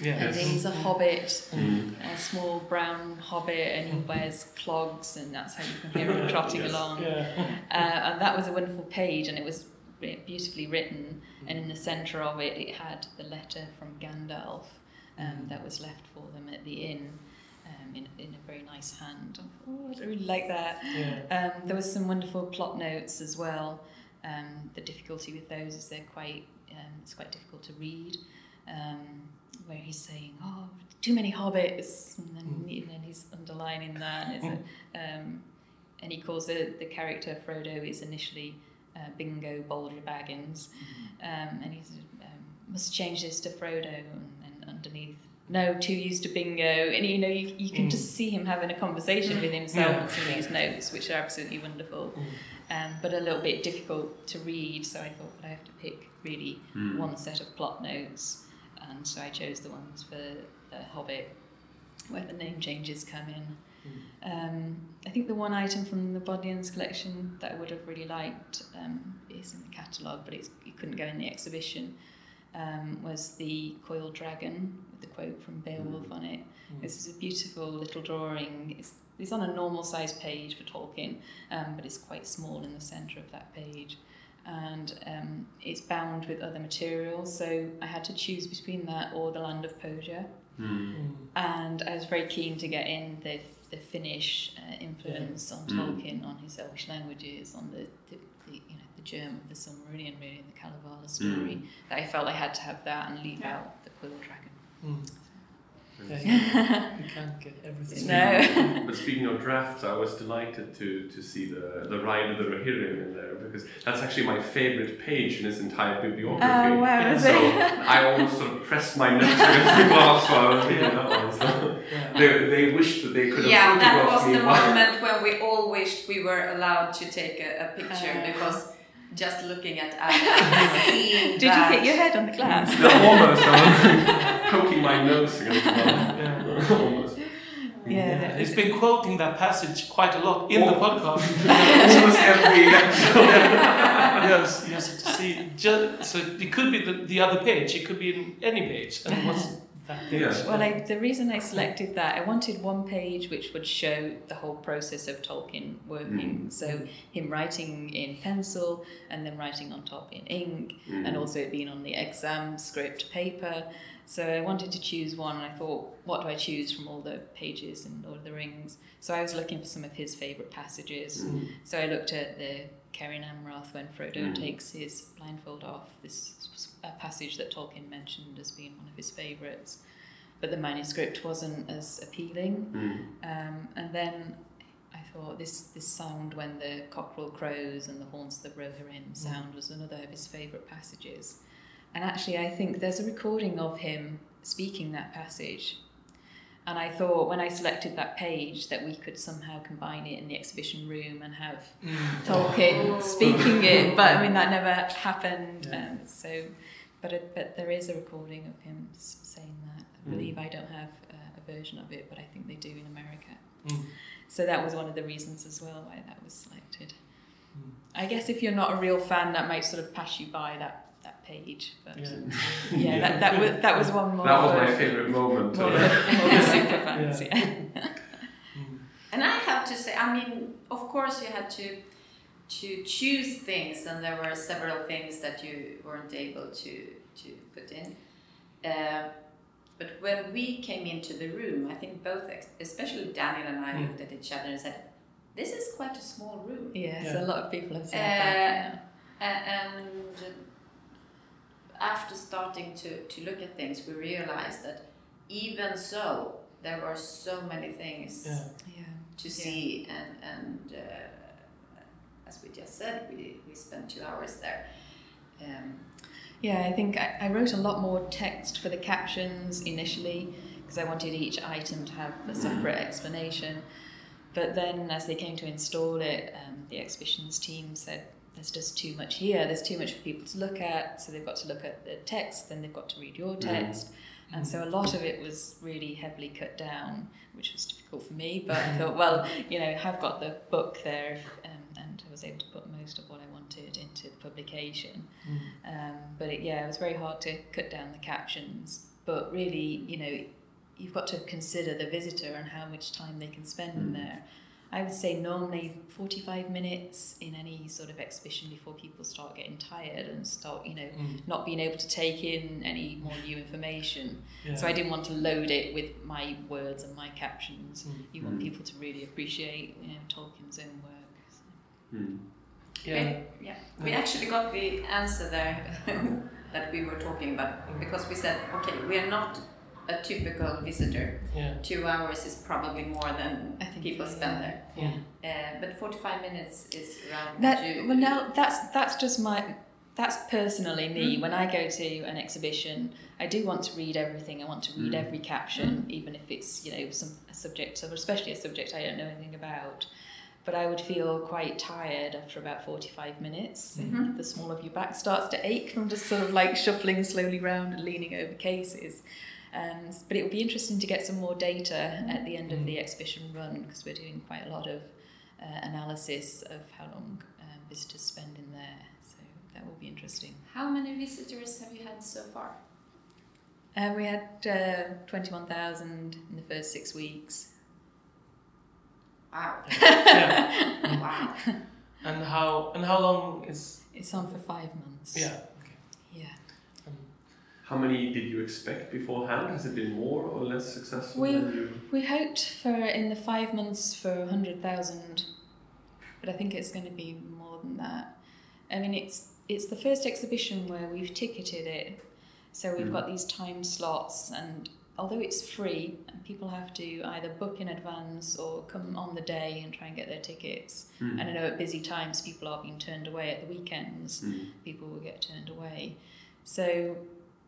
Yeah. And he's a hobbit, Mm. a small brown hobbit, and he wears clogs, and that's how you can hear him trotting Yes. along. Yeah. Uh, and that was a wonderful page, and it was beautifully written. And in the centre of it, it had the letter from Gandalf um, that was left for them at the inn. Um, in, in a very nice hand. Oh, I really like that. Yeah. Um, there was some wonderful plot notes as well. Um, the difficulty with those is they're quite um, it's quite difficult to read. Um, where he's saying, "Oh, too many hobbits," and then, Mm. and then he's underlining that. A, um, and he calls the, the character Frodo is initially uh, Bingo Bolger Baggins, um, and he's um, must change this to Frodo, and, and underneath. No, too used to bingo, and you know you, you can Mm. just see him having a conversation with himself Yeah. and some of these notes, which are absolutely wonderful um, but a little bit difficult to read. So I thought I have to pick really Mm. one set of plot notes, and so I chose the ones for the Hobbit, where the name changes come in. Um, I think the one item from the Bodleians collection that I would have really liked um, is in the catalogue, but it's, it couldn't go in the exhibition. Um, was the coiled dragon with the quote from Beowulf on it. Mm. This is a beautiful little drawing. It's, it's on a normal size page for Tolkien, um, but it's quite small in the centre of that page. And um, it's bound with other materials, so I had to choose between that or the Land of Pohja. Mm. Mm. And I was very keen to get in the, the Finnish uh, influence on Mm. Tolkien, on his Elvish languages, on the, the, the you know the germ of the Silmarillion, really, and the Kalevala story. That I felt I had to have that and leave Yeah. out the Coiled Dragon. Mm. Yeah, you, you can't get everything. No. But speaking of drafts, I was delighted to, to see the, the Ride of the Rohirrim in there because that's actually my favorite page in his entire bibliography. Oh wow! is So it? I almost sort of pressed my nose against the glass while I was reading that one. So Yeah. they, they wished that they could have Yeah, that was the while- moment when we all wished we were allowed to take a, a picture Uh. because just looking at Anna, seeing Did you hit your head on the glass? No, almost. I poking my nose against the glass. Yeah. almost. Yeah, Yeah, He's been quoting that passage quite a lot in the Oh. podcast. almost every episode. yes, yes. See, just, so it could be the, the other page. It could be in any page. And what's that page? Yeah. Well, I, the reason I selected that, I wanted one page which would show the whole process of Tolkien working. So him writing in pencil and then writing on top in ink, Mm. and also it being on the exam script paper. So I wanted to choose one, and I thought, what do I choose from all the pages in Lord of the Rings? So I was looking for some of his favourite passages. Mm. So I looked at the Cerin Amroth when Frodo Mm. takes his blindfold off. This a passage that Tolkien mentioned as being one of his favourites, but the manuscript wasn't as appealing. Mm. Um, and then I thought this this sound when the cockerel crows and the horns of the Rohirrim sound was another of his favourite passages. And actually, I think there's a recording of him speaking that passage. And I thought when I selected that page that we could somehow combine it in the exhibition room and have Mm. Tolkien speaking it, but I mean that never happened. Yeah. Um, so, but it, but there is a recording of him saying that. I Mm. believe I don't have uh, a version of it, but I think they do in America. Mm. So that was one of the reasons as well why that was selected. Mm. I guess if you're not a real fan, that might sort of pass you by that, that page. But Yeah. yeah, Yeah. That, that was that was one more. That was my favourite moment. More more super fans, Yeah. yeah. Mm. And I have to say, I mean, of course, you had to to choose things, and there were several things that you weren't able to to put in. Uh, but when we came into the room, I think both, especially Daniel and I, Mm. looked at each other and said, "This is quite a small room." Yeah, so Yeah. a lot of people have said Uh, that. A- and after starting to, to look at things, we realized that even so, there were so many things Yeah. Yeah. to Yeah. see, and and uh, as we just said, we we spent two hours there. Um, Yeah, I think I, I wrote a lot more text for the captions initially because I wanted each item to have a separate explanation. But then, as they came to install it, um, the exhibitions team said there's just too much here, there's too much for people to look at, so they've got to look at the text, then they've got to read your text. And so a lot of it was really heavily cut down, which was difficult for me. But I thought, well, you know, I've got the book there, um, and I was able to put most of what I wanted into the publication. Um, but it, yeah, it was very hard to cut down the captions. But really, you know, you've got to consider the visitor and how much time they can spend in Mm. there. I would say normally 45 minutes in any sort of exhibition before people start getting tired and start, you know, Mm. not being able to take in any more new information. Yeah. So I didn't want to load it with my words and my captions. Mm. You want Mm. people to really appreciate, you know, Tolkien's own work. So. Hmm. Yeah. we, yeah, we actually got the answer there that we were talking about because we said, okay, we are not a typical visitor. Yeah. Two hours is probably more than I think people so, spend yeah. there. Yeah. Uh, but 45 minutes is around That you- well now that's that's just my that's personally me. When I go to an exhibition, I do want to read everything. I want to read Mm. every caption, even if it's you know some a subject, or especially a subject I don't know anything about. But I would feel quite tired after about forty-five minutes. Mhm. The small of your back starts to ache from just sort of like shuffling slowly round and leaning over cases. Um, but it will be interesting to get some more data at the end of Mm. the exhibition run because we're doing quite a lot of uh, analysis of how long um, visitors spend in there. So that will be interesting. How many visitors have you had so far? Uh, we had uh, 21,000 in the first six weeks. Wow. yeah. wow. And how and how long is It's on for five months. yeah. Yeah. How many did you expect beforehand? Has it been more or less successful? We- than you? We hoped for in the five months for 100,000, but I think it's going to be more than that. I mean, it's it's the first exhibition where we've ticketed it, so we've Mm. got these time slots, and although it's free, and people have to either book in advance or come on the day and try and get their tickets. Hmm. And I know at busy times people are being turned away at the weekends. Hmm. people will get turned away. So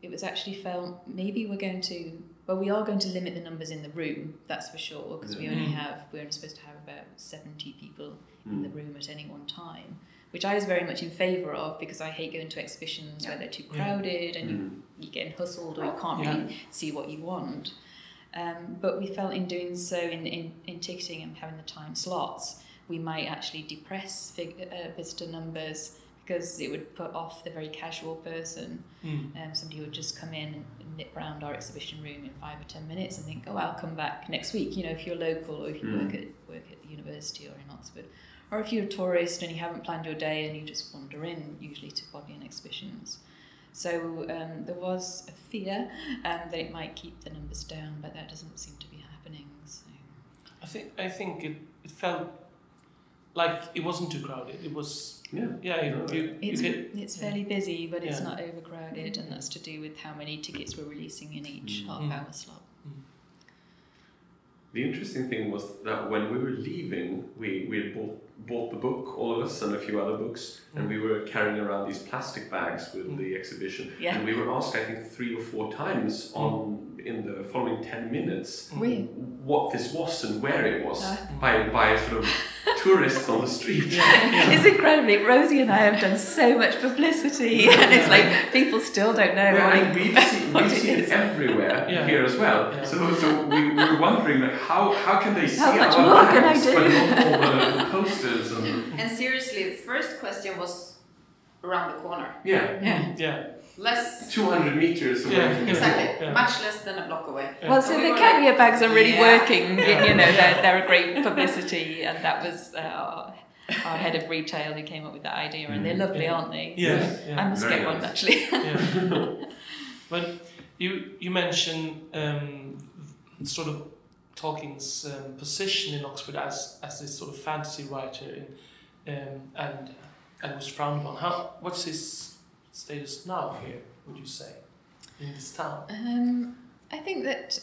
it was actually felt maybe we're going to, well, we are going to limit the numbers in the room, that's for sure, because we only Mm. have, we're only supposed to have about 70 people in the room at any one time, which I was very much in favour of because I hate going to exhibitions where they're too Yeah. crowded and you, Hmm. you're getting hustled or you can't Yeah. really see what you want. Um, but we felt in doing so, in, in, in ticketing and having the time slots, we might actually depress fig- uh, visitor numbers because it would put off the very casual person. mm. Um, somebody would just come in and nip round our exhibition room in five or ten minutes and think, oh, I'll come back next week. You know, if you're local or if you Mm. work at work at the university or in Oxford, or if you're a tourist and you haven't planned your day and you just wander in, usually to Bodleian exhibitions. So um, there was a fear um, that it might keep the numbers down, but that doesn't seem to be happening. So. I think I think it, it felt like it wasn't too crowded. It was Yeah. yeah. You, you, you It's, get it's fairly busy, but it's Yeah. not overcrowded, and that's to do with how many tickets we're releasing in each Mm. half Mm. hour slot. The interesting thing was that when we were leaving, we, we had bought, bought the book, all of us, and a few other books, and we were carrying around these plastic bags with Mm. the exhibition. Yeah. And we were asked, I think, three or four times on in the following 10 minutes Mm. What this was and where it was Uh. by, by sort of tourists on the street. yeah, yeah. It's incredible. Rosie and I have done so much publicity, and it's like people still don't know Yeah, what and it, we've seen, what we've it seen it is. everywhere Yeah. here as well. Yeah. So, so we, we were wondering like how, how can they see How much our more can I do? but not all the, the posters and And seriously, the first question was around the corner. yeah, Yeah. yeah. Less, 200 meters away. Yeah, exactly, Yeah. much less than a block away. Yeah. Well, so We the were carrier bags are really Yeah. working. Yeah. You know, they're, they're a great publicity, and that was uh, our, our head of retail who came up with that idea, and they're Mm. lovely, Yeah. aren't they? Yeah, I must Very get one nice. actually. yeah. But you you mentioned um, sort of Tolkien's um, position in Oxford as as this sort of fantasy writer, in, um, and and was frowned upon. How what's his status now here? Would you say in this town? Um, I think that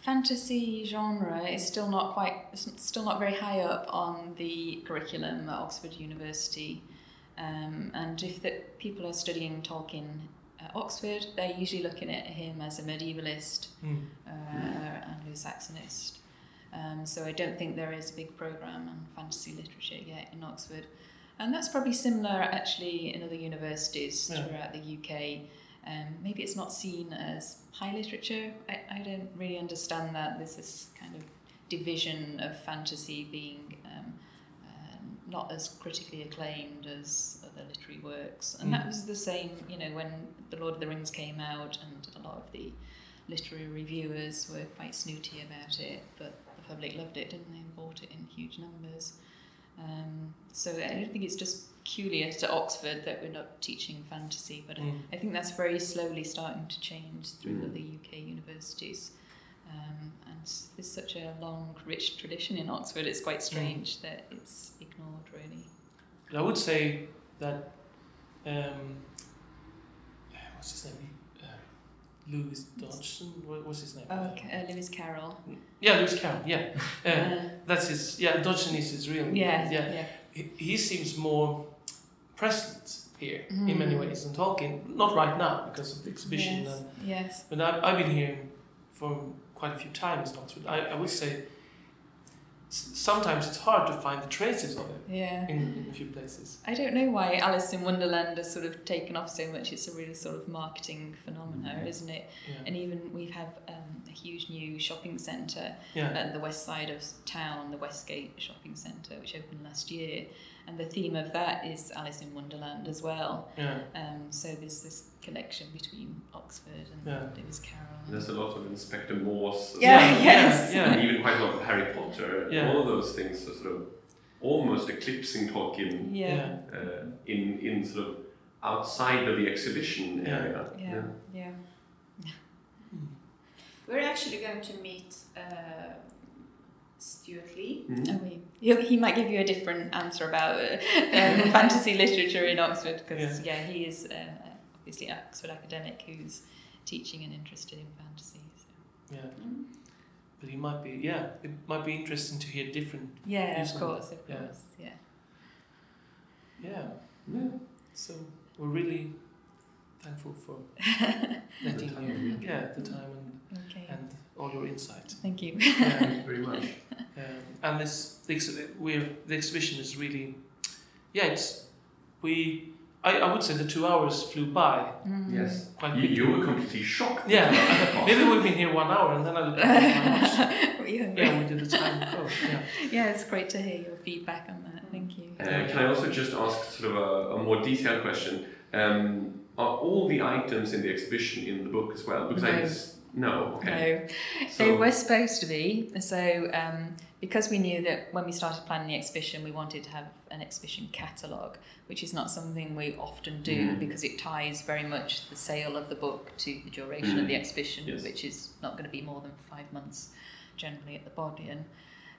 fantasy genre is still not quite, still not very high up on the curriculum at Oxford University. Um, and if the people are studying Tolkien at Oxford, they're usually looking at him as a medievalist Mm. uh, Anglo-Saxonist. Um, so I don't think there is a big program on fantasy literature yet in Oxford, and that's probably similar actually in other universities Yeah. throughout the UK. Um, maybe it's not seen as high literature. I, I don't really understand that. There's this kind of division of fantasy being um, um, not as critically acclaimed as other literary works, and that Mm. was the same. You know, when the Lord of the Rings came out, and a lot of the literary reviewers were quite snooty about it, but the public loved it, didn't they? And bought it in huge numbers. Um, so I don't think it's just peculiar to Oxford that we're not teaching fantasy, but Mm. I think that's very slowly starting to change through Mm. other UK universities. Um, and there's such a long, rich tradition in Oxford, it's quite strange that it's ignored, really. But I would say that um, what's his name? Uh, Lewis Dodgson. What was his name? Oh, uh, Lewis Carroll. Yeah, Lewis Carroll. Yeah, uh, Uh, that's his. Yeah, Dodgson is his real. yeah, yeah. yeah. He, he seems more present here in many Mm. ways than Tolkien. Not right now because of the exhibition. Yes, And, yes. but I've, I've been here for quite a few times in Oxford. I, I would say sometimes it's hard to find the traces of it Yeah. in, in a few places. I don't know why Alice in Wonderland has sort of taken off so much. It's a really sort of marketing phenomena, isn't it? Yeah. And even we have um, a huge new shopping centre Yeah. at the west side of town, the Westgate Shopping Centre, which opened last year. And the theme of that is Alice in Wonderland as well. Yeah. Um, so there's this connection between Oxford and Yeah. Lewis Carroll. There's a lot of Inspector Morse. Yeah, Yeah, yes. yeah, And even quite a lot of Harry Potter. Yeah. All of those things are sort of almost eclipsing Tolkien Yeah. uh, in in sort of outside of the exhibition Yeah. area. Yeah. Yeah. We're actually going to meet uh, Stuart Lee. Oh, we, he, he might give you a different answer about uh, um, fantasy literature in Oxford because yeah. he is um, obviously an Oxford academic who's teaching and interested in fantasy. So. Yeah. Mm. But he might be. Yeah, it might be interesting to hear different. Yeah, of course, of yeah. course, yeah. Yeah. Yeah. So we're really thankful for letting time, you. Yeah, the time and, Okay, and all your insight. thank you. Yeah. Thank you very much. Um, and this the, we're, the exhibition is really yeah it's we I, I would say the two hours flew by Mm. Yes. quite You, you were completely shocked. yeah maybe we've been here one hour and then I looked at how much Were you hungry? yeah we did the time oh, yeah Yeah, it's great to hear your feedback on that. Thank you. Uh, can I also just ask sort of a, a more detailed question? Um, are all the items in the exhibition in the book as well? Because I No. just, no, okay. No, So, they were supposed to be. So, um, because we knew that when we started planning the exhibition, we wanted to have an exhibition catalogue, which is not something we often do Mm. because it ties very much the sale of the book to the duration of Mm. the exhibition, Yes. which is not going to be more than five months generally at the Bodleian.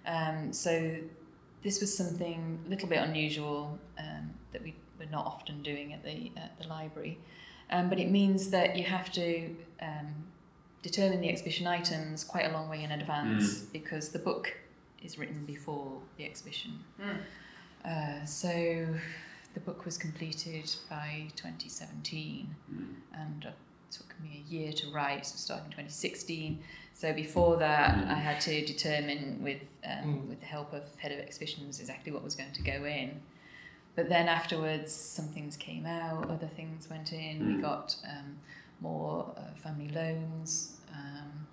Um, so, this was something a little bit unusual um, that we were not often doing at the at the library. Um, but it means that you have to um, determine the exhibition items quite a long way in advance because the book is written before the exhibition. Mm. Uh, so the book was completed by 2017 Mm. and it took me a year to write, so starting 2016. So before that, Mm. I had to determine with um, Mm. with the help of head of exhibitions exactly what was going to go in. But then afterwards, some things came out, other things went in. We Mm. got um, more uh, family loans. Um,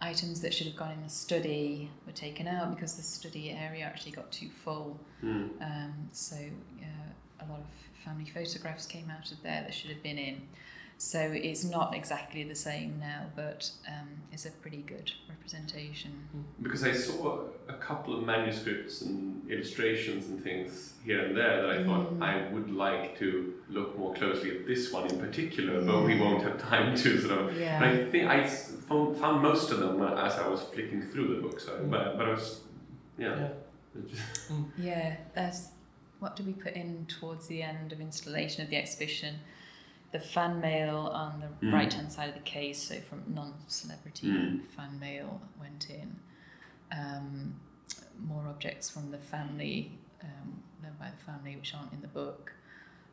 items that should have gone in the study were taken out because the study area actually got too full. Mm. Um, so uh, a lot of family photographs came out of there that should have been in. So it's not exactly the same now, but um, it's a pretty good representation. Because I saw a couple of manuscripts and illustrations and things here and there that I thought Mm. I would like to look more closely at this one in particular, but we won't have time to sort of. But Yeah. I think I found, found most of them as I was flicking through the book. So, but, but I was, yeah. yeah Yeah, that's what do we put in towards the end of installation of the exhibition? The fan mail on the the right hand side of the case, so from non celebrity Mm. fan mail went in. Um, more objects from the family, um, known by the family, which aren't in the book.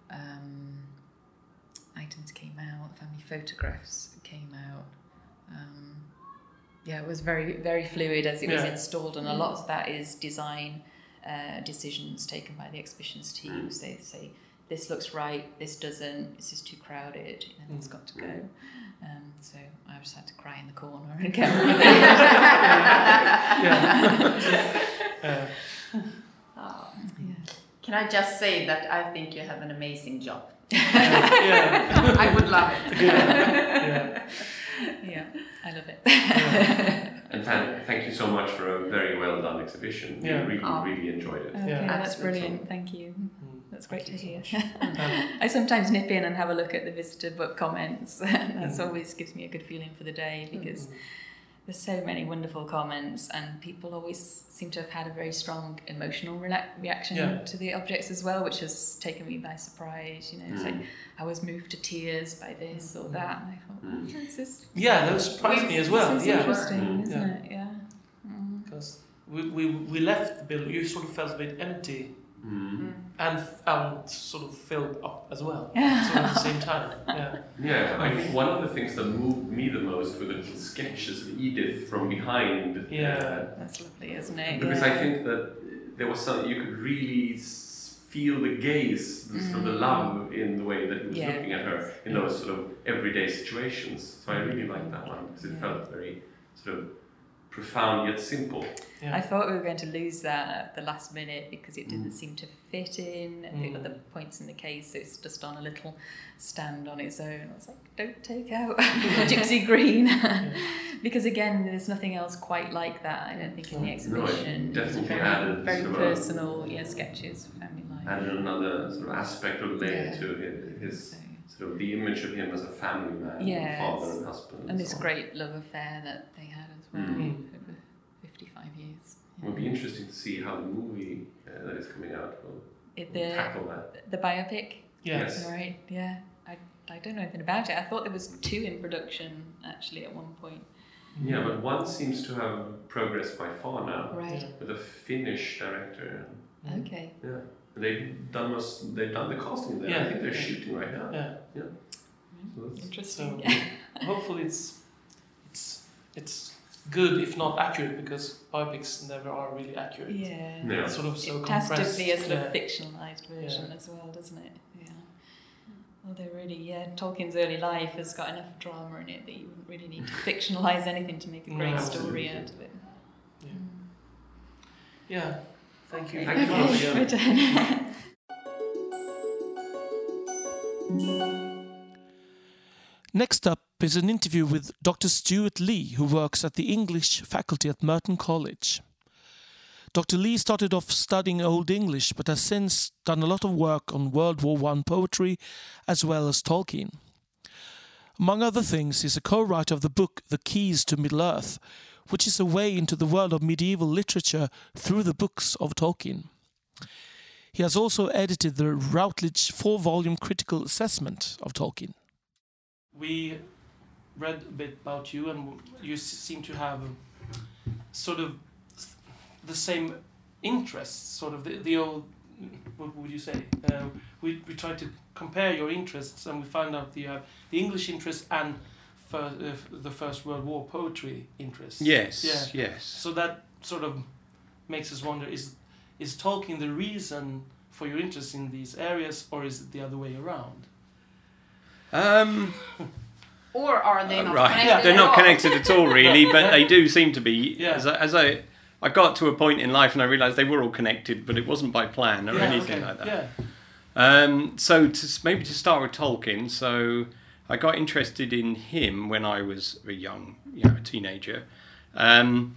Um, items came out, family photographs came out. Um, yeah, it was very, very fluid as it was installed, and a lot of that is design uh, decisions taken by the exhibitions teams. They say, this looks right, this doesn't, this is too crowded, and it's mm. got to go. Mm. Um, so I just had to cry in the corner and get on with it. Yeah. Uh, oh. Yeah. Can I just say that I think you have an amazing job? yeah. I would love it. yeah. yeah, I love it. And thank, thank you so much for a very well done exhibition. We Yeah. really, Oh. really enjoyed it. Okay, Yeah. that's Absolutely. brilliant. Thank you. Mm. That's great to Thank you hear. so. I sometimes nip in and have a look at the visitor book comments. That's Mm. always gives me a good feeling for the day because Mm. there's so many wonderful comments and people always seem to have had a very strong emotional rela- reaction Yeah. to the objects as well, which has taken me by surprise. You know, it's like Mm. I was moved to tears by this or that, and I thought, Mm. oh, this is yeah, that surprised me as well. this is Yeah. interesting, Mm. isn't Yeah. it? Yeah. Mm. Because we, we, we left the building, you sort of felt a bit empty Mm. and, and sort of filled up as well. Yeah. Sort of at the same time. Yeah. Yeah, I think one of the things that moved me the most were the little sketches of Edith from behind. Yeah. uh, That's lovely, isn't it? because yeah. I think that there was something you could really feel the gaze, the sort of the Mm. love in the way that he was Yeah. looking at her in those sort of everyday situations. So I really liked that one because it Yeah. felt very sort of profound yet simple. Yeah. I thought we were going to lose that at the last minute because it didn't Mm. seem to fit in the Mm. other points in the case. It's just on a little stand on its own. I was like, don't take out Gipsy Green. because again, there's nothing else quite like that, I don't think, in the No, it exhibition. It's definitely very, added very sort of a- personal yeah, sketches of family life. Added another sort of aspect or layer Yeah. to his, his So- sort of the image of him as a family man, Yes. father and husband. and this so great love affair that they had Mm. over 55 years. It would be interesting to see how the movie uh, that is coming out will, It, will the, tackle that. the biopic Yes. Yes. Right, yeah. I, I don't know anything about it. I thought there was two in production actually at one point. Yeah, but one seems to have progressed by far now Right. With a Finnish director. Okay. Yeah, they've done most, they've done the casting there. I think they're shooting right now. Yeah. So that's- Interesting. So hopefully it's it's it's good if not accurate because biopics never are really accurate. yeah. Yeah. It's sort of so it has to be a sort of fictionalized version as well, doesn't it? Yeah. Well, they really, yeah. Tolkien's early life has got enough drama in it that you wouldn't really need to fictionalize anything to make a great No. story Absolutely. out of it. Yeah. Mm. Yeah. Thank you. Thank you very much. once Yeah. Return. Next up is an interview with Dr. Stuart Lee, who works at the English faculty at Merton College. Dr. Lee started off studying Old English but has since done a lot of work on World War I poetry as well as Tolkien. Among other things, he's a co writer of the book The Keys to Middle Earth, which is a way into the world of medieval literature through the books of Tolkien. He has also edited the Routledge four volume critical assessment of Tolkien. We read a bit about you, and you seem to have sort of the same interests, sort of the, the old. What would you say? Uh, we, we tried to compare your interests, and we found out that you have the English interest and fir- uh, the First World War poetry interest. Yes, Yeah. yes. So that sort of makes us wonder: is is Tolkien the reason for your interest in these areas, or is it the other way around? Um, Or are they uh, not right, connected they're at not all? connected at all, really, but they do seem to be. Yeah. As, I, as I, I got to a point in life and I realised they were all connected, but it wasn't by plan or yeah, anything okay. like that. Yeah. Um, so to, maybe to start with Tolkien, so I got interested in him when I was a young, you know, a teenager. Um, m-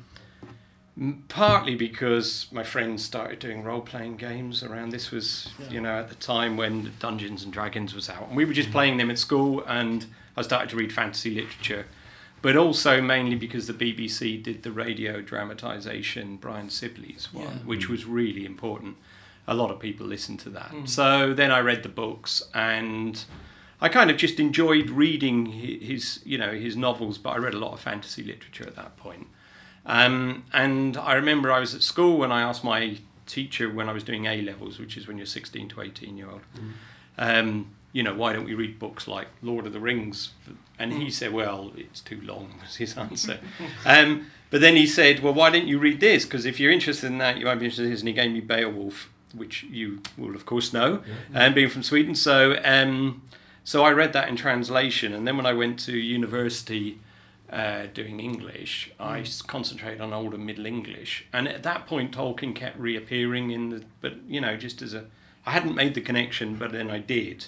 partly because my friends started doing role-playing games around this was, Yeah. you know, at the time when Dungeons and Dragons was out, and we were just playing them at school, and I started to read fantasy literature. But also mainly because the BBC did the radio dramatisation Brian Sibley's one, Yeah. which was really important a lot of people listened to that. Mm. So then I read the books and I kind of just enjoyed reading his, you know, his novels, but I read a lot of fantasy literature at that point. Um, and I remember I was at school when I asked my teacher when I was doing A levels, which is when you're 16 to 18 year old, um, you know, why don't we read books like Lord of the Rings? And he said, well, it's too long, was his answer. um, but then he said, well, why don't you read this? Because if you're interested in that, you might be interested in this. And he gave me Beowulf, which you will, of course, know, and being from Sweden. So, um, so I read that in translation. And then when I went to university, uh, doing English, I concentrated on Old and Middle English, and at that point Tolkien kept reappearing in the, but you know, just as a, I hadn't made the connection, but then I did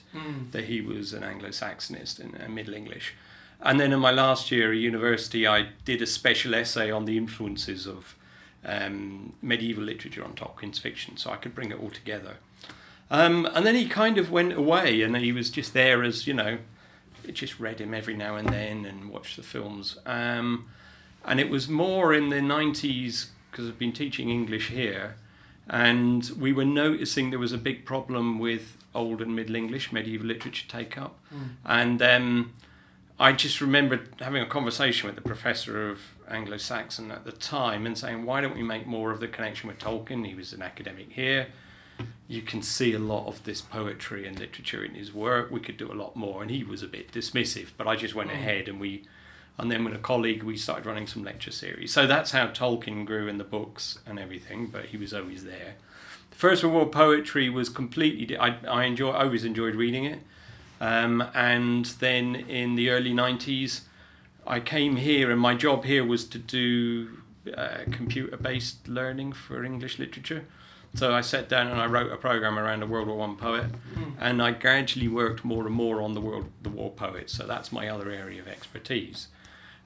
that he was an Anglo-Saxonist in uh, Middle English, and then in my last year at university, I did a special essay on the influences of um, medieval literature on Tolkien's fiction, so I could bring it all together. Um, and then he kind of went away, and he was just there as you know, just read him every now and then and watched the films. Um, and it was more in the 90s because I've been teaching English here, and we were noticing there was a big problem with Old and Middle English medieval literature take up, and um, I just remembered having a conversation with the professor of Anglo-Saxon at the time and saying, why don't we make more of the connection with Tolkien? He was an academic here. You can see a lot of this poetry and literature in his work. We could do a lot more, and he was a bit dismissive. But I just went ahead, and we, and then with a colleague, we started running some lecture series. So that's how Tolkien grew in the books and everything. But he was always there. The First World War poetry was completely. I I enjoy. I always enjoyed reading it. Um, and then in the early 90s, I came here, and my job here was to do uh, computer based learning for English literature. So I sat down and I wrote a program around a World War One poet, and I gradually worked more and more on the world, the war poets. So that's my other area of expertise.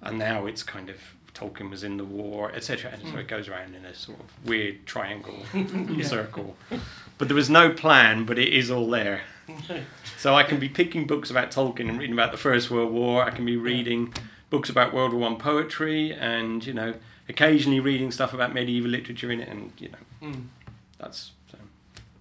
And now it's kind of Tolkien was in the war, etc. And so it goes around in a sort of weird triangle circle. But there was no plan, but it is all there. So I can be picking books about Tolkien and reading about the First World War. I can be reading books about World War One poetry, and you know, occasionally reading stuff about medieval literature in it, and you know, Mm. That's so,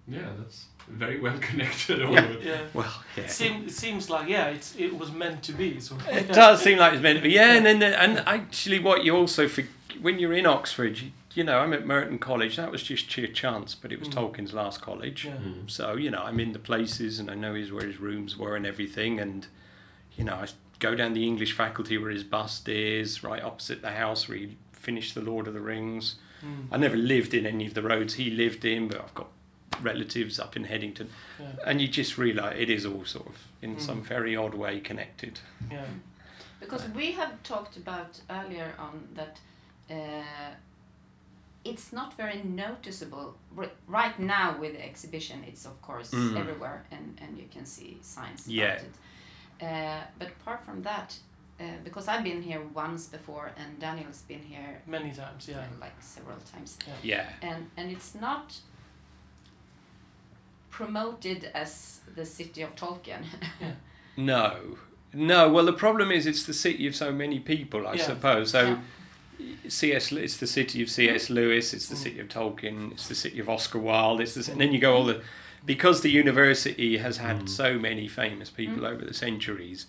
Yeah, that's very well connected. All Yeah. Yeah. well, yeah. It, seem, it seems like yeah, it's it was meant to be. So It does seem like it's meant to be, yeah. And then, the- and actually, what you also for, when you're in Oxford, you, you know, I'm at Merton College. That was just sheer chance, but it was Mm. Tolkien's last college. Yeah. Mm. So you know, I'm in the places, and I know his where his rooms were and everything. And you know, I go down the English faculty where his bust is, right opposite the house where he finished the Lord of the Rings. Mm. I never lived in any of the roads he lived in, but I've got relatives up in Headington, Yeah. and you just realise it is all sort of in Mm. some very odd way connected. Yeah. Because we have talked about earlier on that uh, it's not very noticeable R- right now with the exhibition. It's of course Mm. everywhere, and, and you can see signs Yeah. about it. Uh, but apart from that, uh, because I've been here once before, and Daniel's been here Many times. Yeah. like several times, Yeah. and and it's not promoted as the city of Tolkien. No, no. Well, the problem is it's the city of so many people, I Yeah. suppose. So, Yeah. C.S. It's the city of C.S. Lewis. It's the Mm. city of Tolkien. It's the city of Oscar Wilde. It's the, and then you go all the because the university has had Mm. so many famous people over the centuries.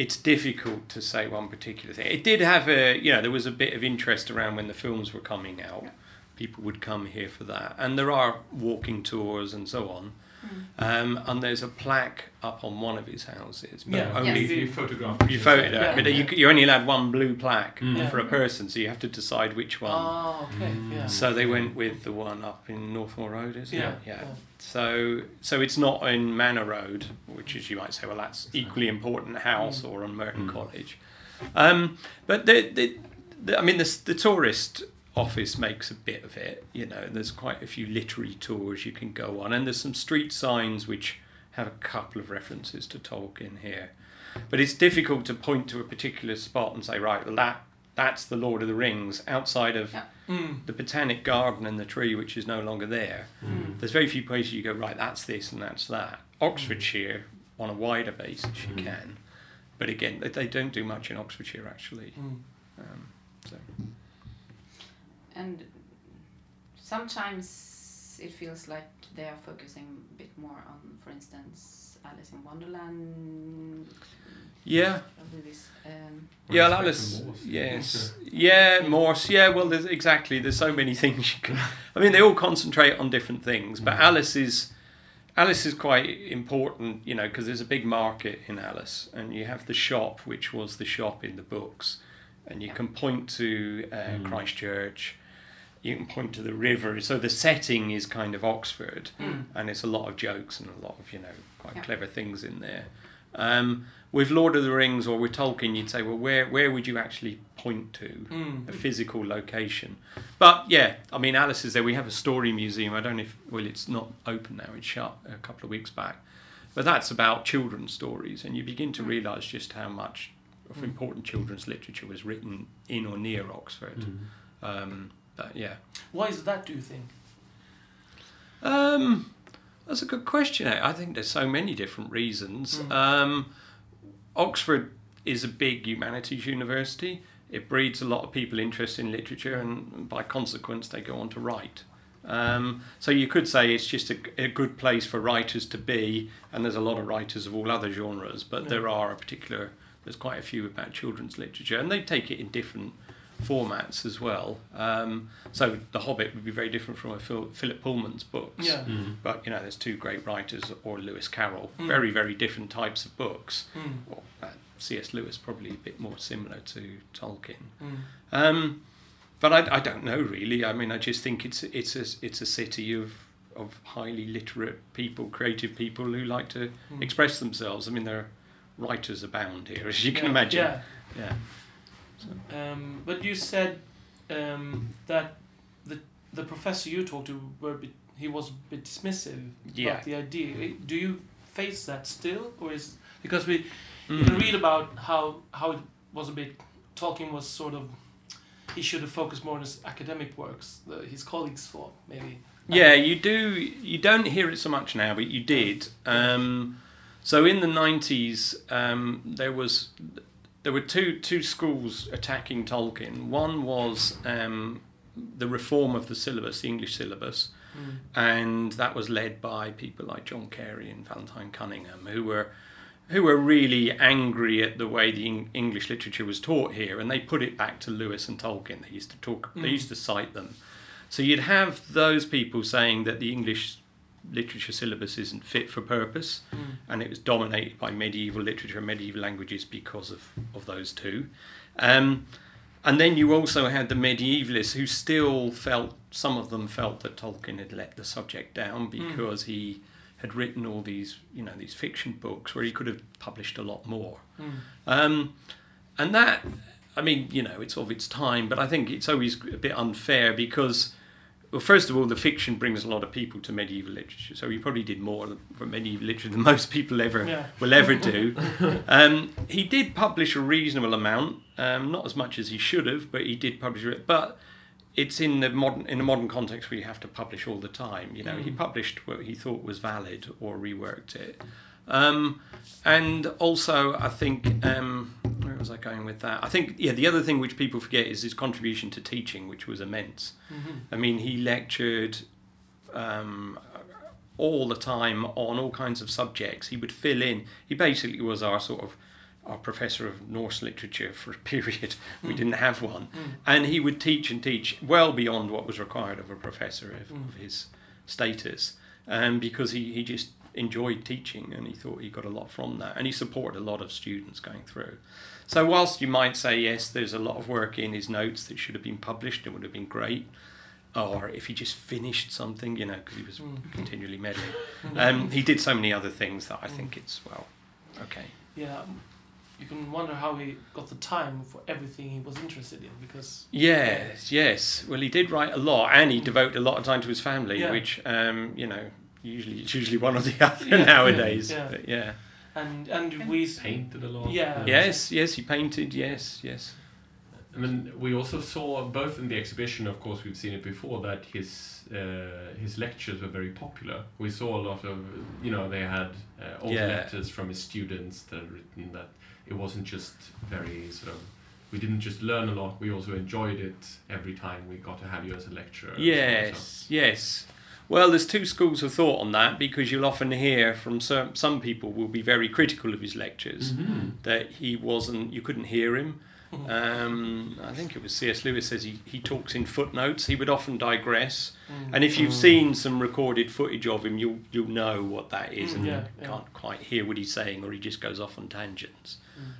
It's difficult to say one particular thing. It did have a, you know, there was a bit of interest around when the films were coming out. People would come here for that, and there are walking tours and so on. Um, and there's a plaque up on one of his houses, but Yeah. only Yes. You photographed. you it. photoed Yeah. it, but you, you're only allowed one blue plaque Mm. for a person, so you have to decide which one. Oh, okay. Mm. Yeah. So they went with the one up in Northmoor Road, isn't Yeah, it? Yeah. yeah. So so it's not in Manor Road, which is you might say, well, that's equally important house, or on Merton Mm. College. Um, but the, the, the I mean, the, the tourist office makes a bit of it. You know, there's quite a few literary tours you can go on, and there's some street signs which have a couple of references to Tolkien here. But it's difficult to point to a particular spot and say, right, well, that that's the Lord of the Rings outside of Yeah. Mm. the botanic garden and the tree which is no longer there. Mm. There's very few places you go, right, that's this and that's that. Oxfordshire, on a wider basis, you Mm. can. But again, they, they don't do much in Oxfordshire actually. Mm. Um, so. And sometimes it feels like they are focusing a bit more on, for instance, Alice in Wonderland. Yeah. Um, Yeah, Inspector Alice. Morse. Yes. Yeah, Morse. Yeah, well, there's exactly. There's so many things you can. I mean, they all concentrate on different things, but Mm. Alice is. Alice is quite important, you know, because there's a big market in Alice, and you have the shop, which was the shop in the books, and you Yeah. can point to uh, Mm. Christchurch, you can point to the river. So the setting is kind of Oxford, Mm. and it's a lot of jokes and a lot of you know quite Yeah. clever things in there. Um, with Lord of the Rings or with Tolkien, you'd say, well, where where would you actually point to Mm. a physical location? But yeah, I mean, Alice is there. We have a story museum. I don't know if well, it's not open now. It's shut a couple of weeks back, but that's about children's stories, and you begin to realise just how much of Mm. important children's literature was written in or near Oxford. Mm. Um, but yeah. Why is that? Do you think? Um, that's a good question. I think there's so many different reasons. Mm. Um, Oxford is a big humanities university. It breeds a lot of people interested in literature, and by consequence, they go on to write. Um, so you could say it's just a, a good place for writers to be, and there's a lot of writers of all other genres, but Yeah. there are a particular, there's quite a few about children's literature, and they take it in different formats as well. Um, so The Hobbit would be very different from a Phil, Philip Pullman's books. Yeah. Mm. But you know, there's two great writers, or Lewis Carroll, Mm. very very different types of books. Mm. Well, uh, C.S. Lewis probably a bit more similar to Tolkien. Mm. Um, but I, I don't know really. I mean, I just think it's it's a it's a city of of highly literate people, creative people who like to Mm. express themselves. I mean, there are writers abound here, as you can Yeah, imagine. Yeah. yeah. Um, but you said um, that the the professor you talked to were a bit, he was a bit dismissive Yeah. about the idea. Do you face that still, or is because we Mm. can read about how how it was a bit Tolkien was sort of he should have focused more on his academic works. The, his colleagues thought maybe. Yeah, you do. You don't hear it so much now, but you did. Um, so in the nineties, um, there was there were two two schools attacking Tolkien. One was um, the reform of the syllabus, the English syllabus, Mm. and that was led by people like John Carey and Valentine Cunningham, who were who were really angry at the way the Eng- English literature was taught here, and they put it back to Lewis and Tolkien. They used to talk, they Mm. used to cite them. So you'd have those people saying that the English literature syllabus isn't fit for purpose, Mm. and it was dominated by medieval literature and medieval languages because of, of those two. Um, and then you also had the medievalists who still felt, some of them felt that Tolkien had let the subject down because he had written all these, you know, these fiction books where he could have published a lot more. Mm. Um, and that, I mean, you know, it's of its time, but I think it's always a bit unfair because, well, first of all, the fiction brings a lot of people to medieval literature, so he probably did more for medieval literature than most people ever Yeah. will ever do. um, he did publish a reasonable amount, um, not as much as he should have, but he did publish it. But it's in the modern in the modern context where you have to publish all the time. You know, he Mm. published what he thought was valid or reworked it. Um, and also, I think um, was I going with that? I think yeah, the other thing which people forget is his contribution to teaching, which was immense. Mhm. I mean, he lectured um, all the time on all kinds of subjects. He would fill in. He basically was our sort of our professor of Norse literature for a period. We Mm. didn't have one, Mm. and he would teach and teach well beyond what was required of a professor of, Mm. of his status, um, because he, he just enjoyed teaching and he thought he got a lot from that, and he supported a lot of students going through. So whilst you might say yes, there's a lot of work in his notes that should have been published, it would have been great. Or if he just finished something, you know, because he was Mm. continually meddling. Um, he did so many other things that I think it's well, okay. Yeah, um, you can wonder how he got the time for everything he was interested in because Yes, yes. Well, he did write a lot, and he devoted a lot of time to his family, Yeah. which um, you know, usually it's usually one or the other Yeah, nowadays. yeah. But yeah. and and we Painted a lot. Yeah. Yes, yes. He painted. Yes, yes. I mean, we also saw both in the exhibition, of course, we've seen it before that his uh, his lectures were very popular. We saw a lot of, you know, they had uh, old Yeah. letters from his students that had written that it wasn't just very sort of. We didn't just learn a lot; we also enjoyed it every time we got to have you as a lecturer. and so. Yes, yes. Well, there's two schools of thought on that because you'll often hear from some, some people will be very critical of his lectures Mm-hmm. that he wasn't, you couldn't hear him. Um, I think it was C.S. Lewis says he, he talks in footnotes. He would often digress, and if you've seen some recorded footage of him, you'll you'll know what that is, and Yeah, you yeah. can't quite hear what he's saying, or he just goes off on tangents.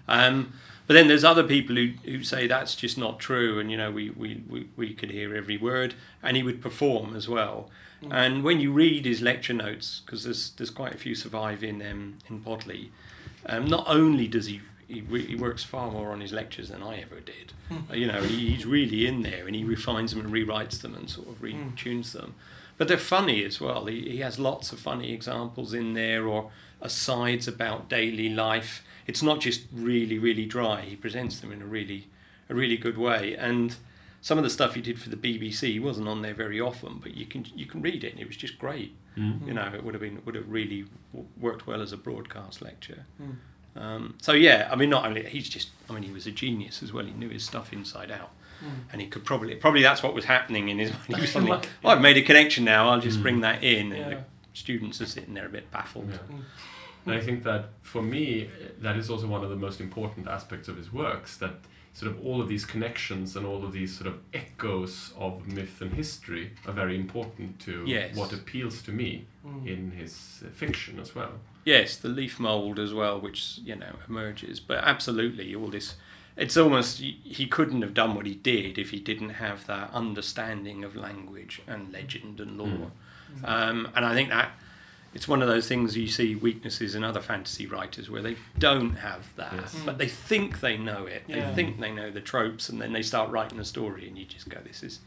Um, but then there's other people who, who say that's just not true, and you know we, we, we, we could hear every word, and he would perform as well. And when you read his lecture notes, because there's there's quite a few survive in um, in Bodley, um, not only does he he, he works far more on his lectures than I ever did. Uh, you know, he, he's really in there, and he refines them and rewrites them and sort of retunes them. But they're funny as well. He, he has lots of funny examples in there or asides about daily life. It's not just really, really dry. He presents them in a really, a really good way. And some of the stuff he did for the BBC he wasn't on there very often, but you can you can read it, and it was just great. Mm. You know, it would have been would have really w- worked well as a broadcast lecture. Mm. Um, so yeah, I mean, not only he's just, I mean, he was a genius as well. He knew his stuff inside out, and he could probably, probably that's what was happening in his. He was suddenly, oh, I've made a connection now. I'll just bring that in, and Yeah. the students are sitting there a bit baffled. Yeah. And I think that for me, that is also one of the most important aspects of his works. That sort of all of these connections and all of these sort of echoes of myth and history are very important to Yes. what appeals to me in his uh, fiction as well. Yes, the leaf mold as well, which you know emerges. But absolutely, all this. It's almost he couldn't have done what he did if he didn't have that understanding of language and legend and lore. Um, and I think that it's one of those things you see weaknesses in other fantasy writers where they don't have that, Yes. but they think they know it. Yeah. They think they know the tropes, and then they start writing a story, and you just go, "This is,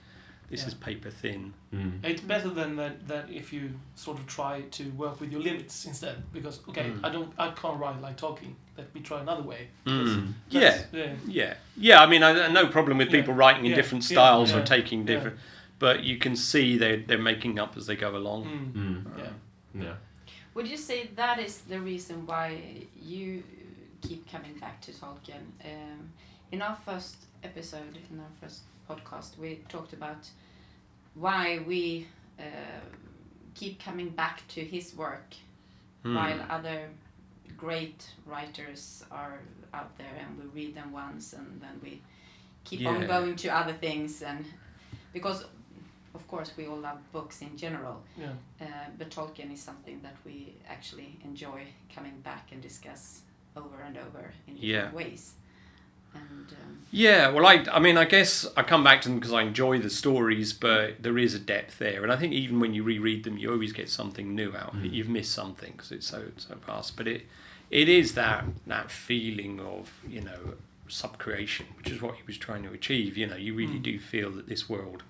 this Yeah. is paper thin." Mm. It's better than that, that if you sort of try to work with your limits instead. Because okay, Mm. I don't, I can't write like talking. Let me try another way. Mm. Yeah, yeah, Yeah, yeah. I mean, I, no problem with Yeah, people writing in yeah, different yeah, styles or yeah, taking yeah. different, but you can see they they're making up as they go along. Mm. Mm. yeah. Yeah. Would you say that is the reason why you keep coming back to Tolkien? Um, in our first episode, in our first podcast, we talked about why we uh, keep coming back to his work Hmm. while other great writers are out there and we read them once and then we keep on going to other things and because of course we all love books in general Yeah. uh, but Tolkien is something that we actually enjoy coming back and discuss over and over in different Yeah. ways. And um, Yeah, well, I, I mean, I guess I come back to them because I enjoy the stories, but there is a depth there, and I think even when you reread them, you always get something new out. Mm. You've missed something because it's so so past, but it it is that that feeling of you know subcreation, which is what he was trying to achieve. You know, you really Mm. do feel that this world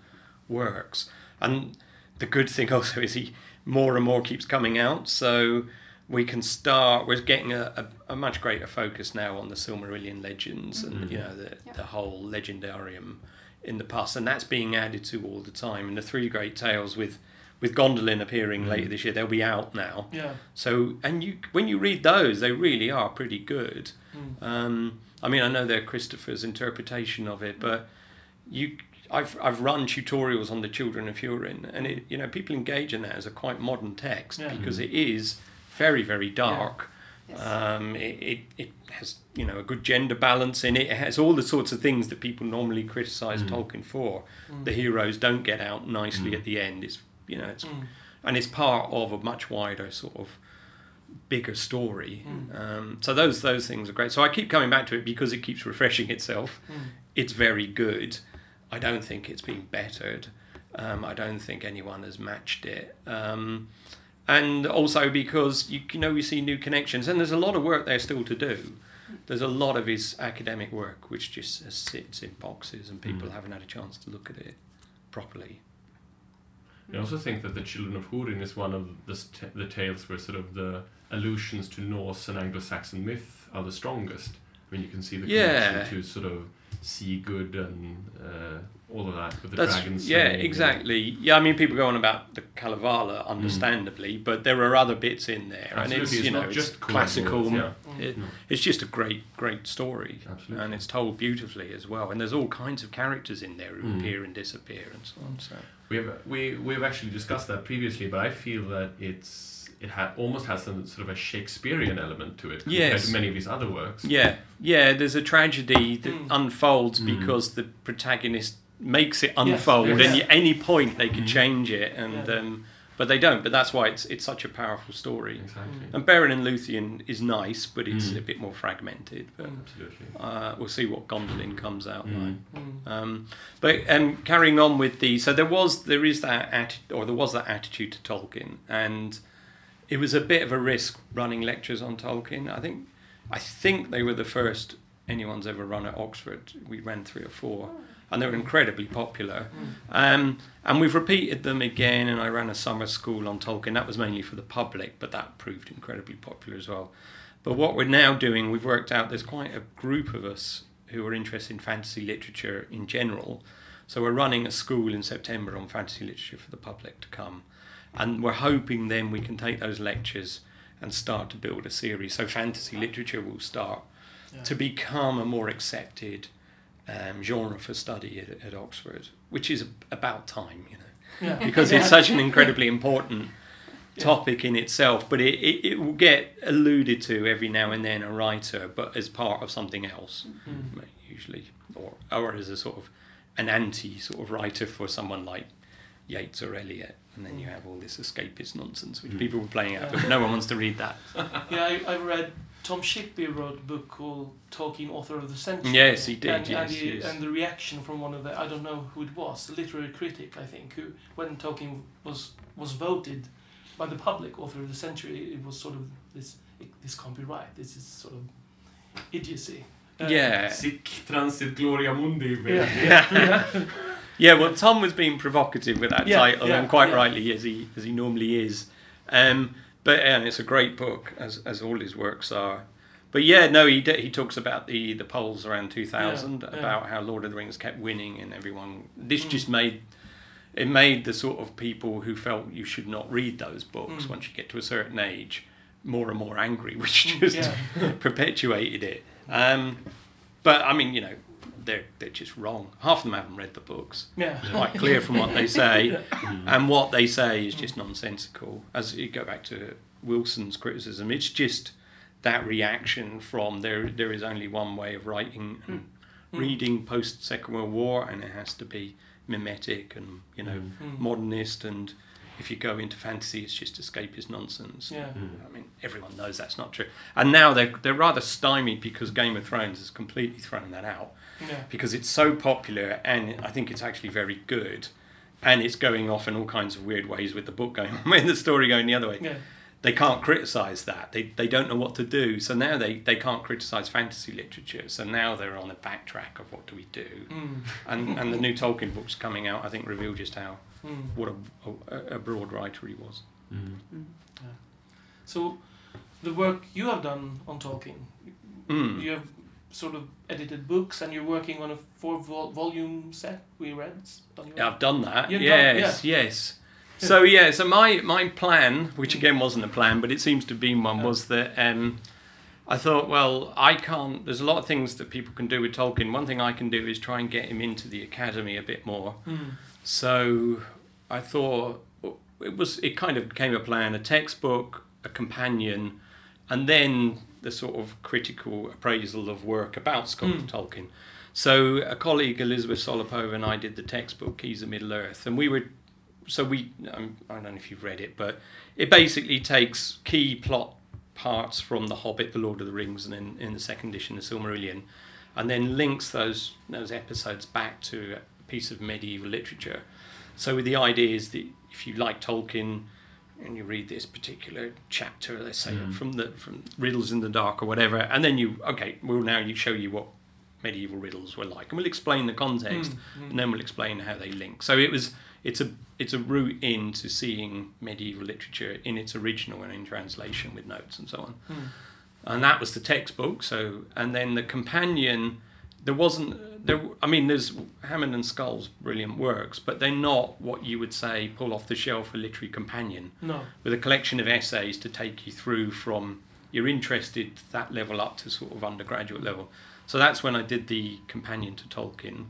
works, and the good thing also is he more and more keeps coming out, so we can start. We're getting a, a, a much greater focus now on the Silmarillion legends and you know the Yeah. the whole legendarium in the past, and that's being added to all the time. And the three great tales with with Gondolin appearing later this year, they'll be out now. Yeah. So, and you when you read those, they really are pretty good. Mm. Um, I mean, I know they're Christopher's interpretation of it, but you, I've I've run tutorials on the Children of Hurin, and it you know people engage in that as a quite modern text Yeah. because it is very very dark. yes. Um, it, it, it has you know a good gender balance in it. It has all the sorts of things that people normally criticise Mm. Tolkien for. Mm. The heroes don't get out nicely Mm. at the end. It's you know it's Mm. and it's part of a much wider sort of bigger story. Mm. Um, so those those things are great. So I keep coming back to it because it keeps refreshing itself. Mm. It's very good. I don't think it's been bettered. Um, I don't think anyone has matched it. Um, and also because you, you know we see new connections, and there's a lot of work there still to do. There's a lot of his academic work which just sits in boxes, and people Mm. haven't had a chance to look at it properly. I also think that the Children of Hurin is one of the, the tales where sort of the allusions to Norse and Anglo-Saxon myth are the strongest. I mean, you can see the Yeah. connection to sort of Sigurd and uh, all of that with the That's, dragons. yeah, exactly. Yeah, I mean, people go on about the Kalevala, understandably, but there are other bits in there, Mm. Absolutely, and it's it's you know just classical. colonials, it- No. It's just a great, great story, Absolutely. and it's told beautifully as well. And there's all kinds of characters in there who Mm. appear and disappear and so on. So We have we we've actually discussed that previously, but I feel that it's it ha- almost has some sort of a Shakespearean element to it compared Yes. to many of his other works. yeah, yeah. There's a tragedy that Mm. unfolds Mm. because the protagonist makes it unfold, yes. and at any point they could Mm. change it, and Yeah. um, but they don't. But that's why it's it's such a powerful story. Exactly. And Beren and Luthien is nice, but it's Mm. a bit more fragmented. But. Absolutely. uh, we'll see what Gondolin comes out Mm. like. Mm. Um, but um, carrying on with the so there was there is that atti- or there was that attitude to Tolkien, and it was a bit of a risk running lectures on Tolkien. I think I think they were the first anyone's ever run at Oxford. We ran three or four, and they were incredibly popular. Um, and we've repeated them again. And I ran a summer school on Tolkien. That was mainly for the public, but that proved incredibly popular as well. But what we're now doing, we've worked out there's quite a group of us who are interested in fantasy literature in general. So we're running a school in September on fantasy literature for the public to come. And we're hoping then we can take those lectures and start to build a series. So fantasy literature will start Yeah. to become a more accepted um, genre for study at, at Oxford, which is about time, you know Yeah. because Yeah. it's such an incredibly important Yeah. topic in itself. But it, it, it will get alluded to every now and then a writer, but as part of something else, Mm. usually, or or as a sort of an anti sort of writer for someone like Yeats or Eliot. And then you have all this escapist nonsense, which Mm. people were playing out, Yeah. but no one wants to read that. Yeah, I, I read Tom Shippey wrote a book called Tolkien, Author of the Century. Yes, he did, And, yes, and, the, yes. and the reaction from one of the I don't know who it was, a literary critic I think, who when Tolkien was was voted by the public Author of the Century, it was sort of this it, this can't be right. This is sort of idiocy. Uh, yeah. Sic transit gloria mundi. Yeah. Yeah. yeah, well, Tom was being provocative with that Yeah, title, yeah, and quite yeah. rightly, as he as he normally is. Um, but and it's a great book, as as all his works are. But yeah, no, he he talks about the the polls around two thousand Yeah, yeah. about how Lord of the Rings kept winning, and everyone. This Mm. just made it made the sort of people who felt you should not read those books Mm. once you get to a certain age more and more angry, which Mm, just perpetuated it. Um, but I mean, you know, they're they're just wrong. Half of them haven't read the books. Yeah. Quite clear from what they say, and what they say is just nonsensical. As you go back to Wilson's criticism, it's just that reaction from there. There is only one way of writing and Mm. reading post Second World War, and it has to be mimetic and you know Mm. modernist. And if you go into fantasy, it's just escapist nonsense. Yeah. Mm. I mean, everyone knows that's not true. And now they're they're rather stymied because Game of Thrones has completely thrown that out Yeah. because it's so popular and I think it's actually very good. And it's going off in all kinds of weird ways with the book going one way and the story going the other way. Yeah. They can't criticise that. They, they don't know what to do. So now they, they can't criticise fantasy literature. So now they're on a backtrack of what do we do. Mm. And, and the new Tolkien books coming out, I think, reveal just how Mm. what a, a, a broad writer he was. Mm. So, the work you have done on Tolkien, Mm. you have sort of edited books, and you're working on a four vol- volume set. We read. Yeah, I've done that. You've done- yes, yes. So yeah, so my my plan, which again wasn't a plan, but it seems to be one, was that um, I thought, well, I can't. There's a lot of things that people can do with Tolkien. One thing I can do is try and get him into the academy a bit more. Mm. So I thought it was it kind of became a plan: a textbook, a companion, and then the sort of critical appraisal of work about Scott Mm. Tolkien. So a colleague, Elizabeth Solopova, and I did the textbook Keys of Middle Earth, and we were. So we, um, I don't know if you've read it, but it basically takes key plot parts from The Hobbit, The Lord of the Rings, and then in the second edition, The Silmarillion, and then links those those episodes back to a piece of medieval literature. So with the idea is that if you like Tolkien and you read this particular chapter, let's say Mm. from the from Riddles in the Dark or whatever, and then you okay, we'll now you show you what medieval riddles were like, and we'll explain the context, Mm, mm. and then we'll explain how they link. So it was it's a it's a route into seeing medieval literature in its original and in translation with notes and so on Mm. and that was the textbook. So, and then the companion, there wasn't there. I mean, there's Hammond and Scull's brilliant works, but they're not what you would say pull off the shelf a literary companion No. with a collection of essays to take you through from you're interested that level up to sort of undergraduate level. So that's when I did the companion to Tolkien.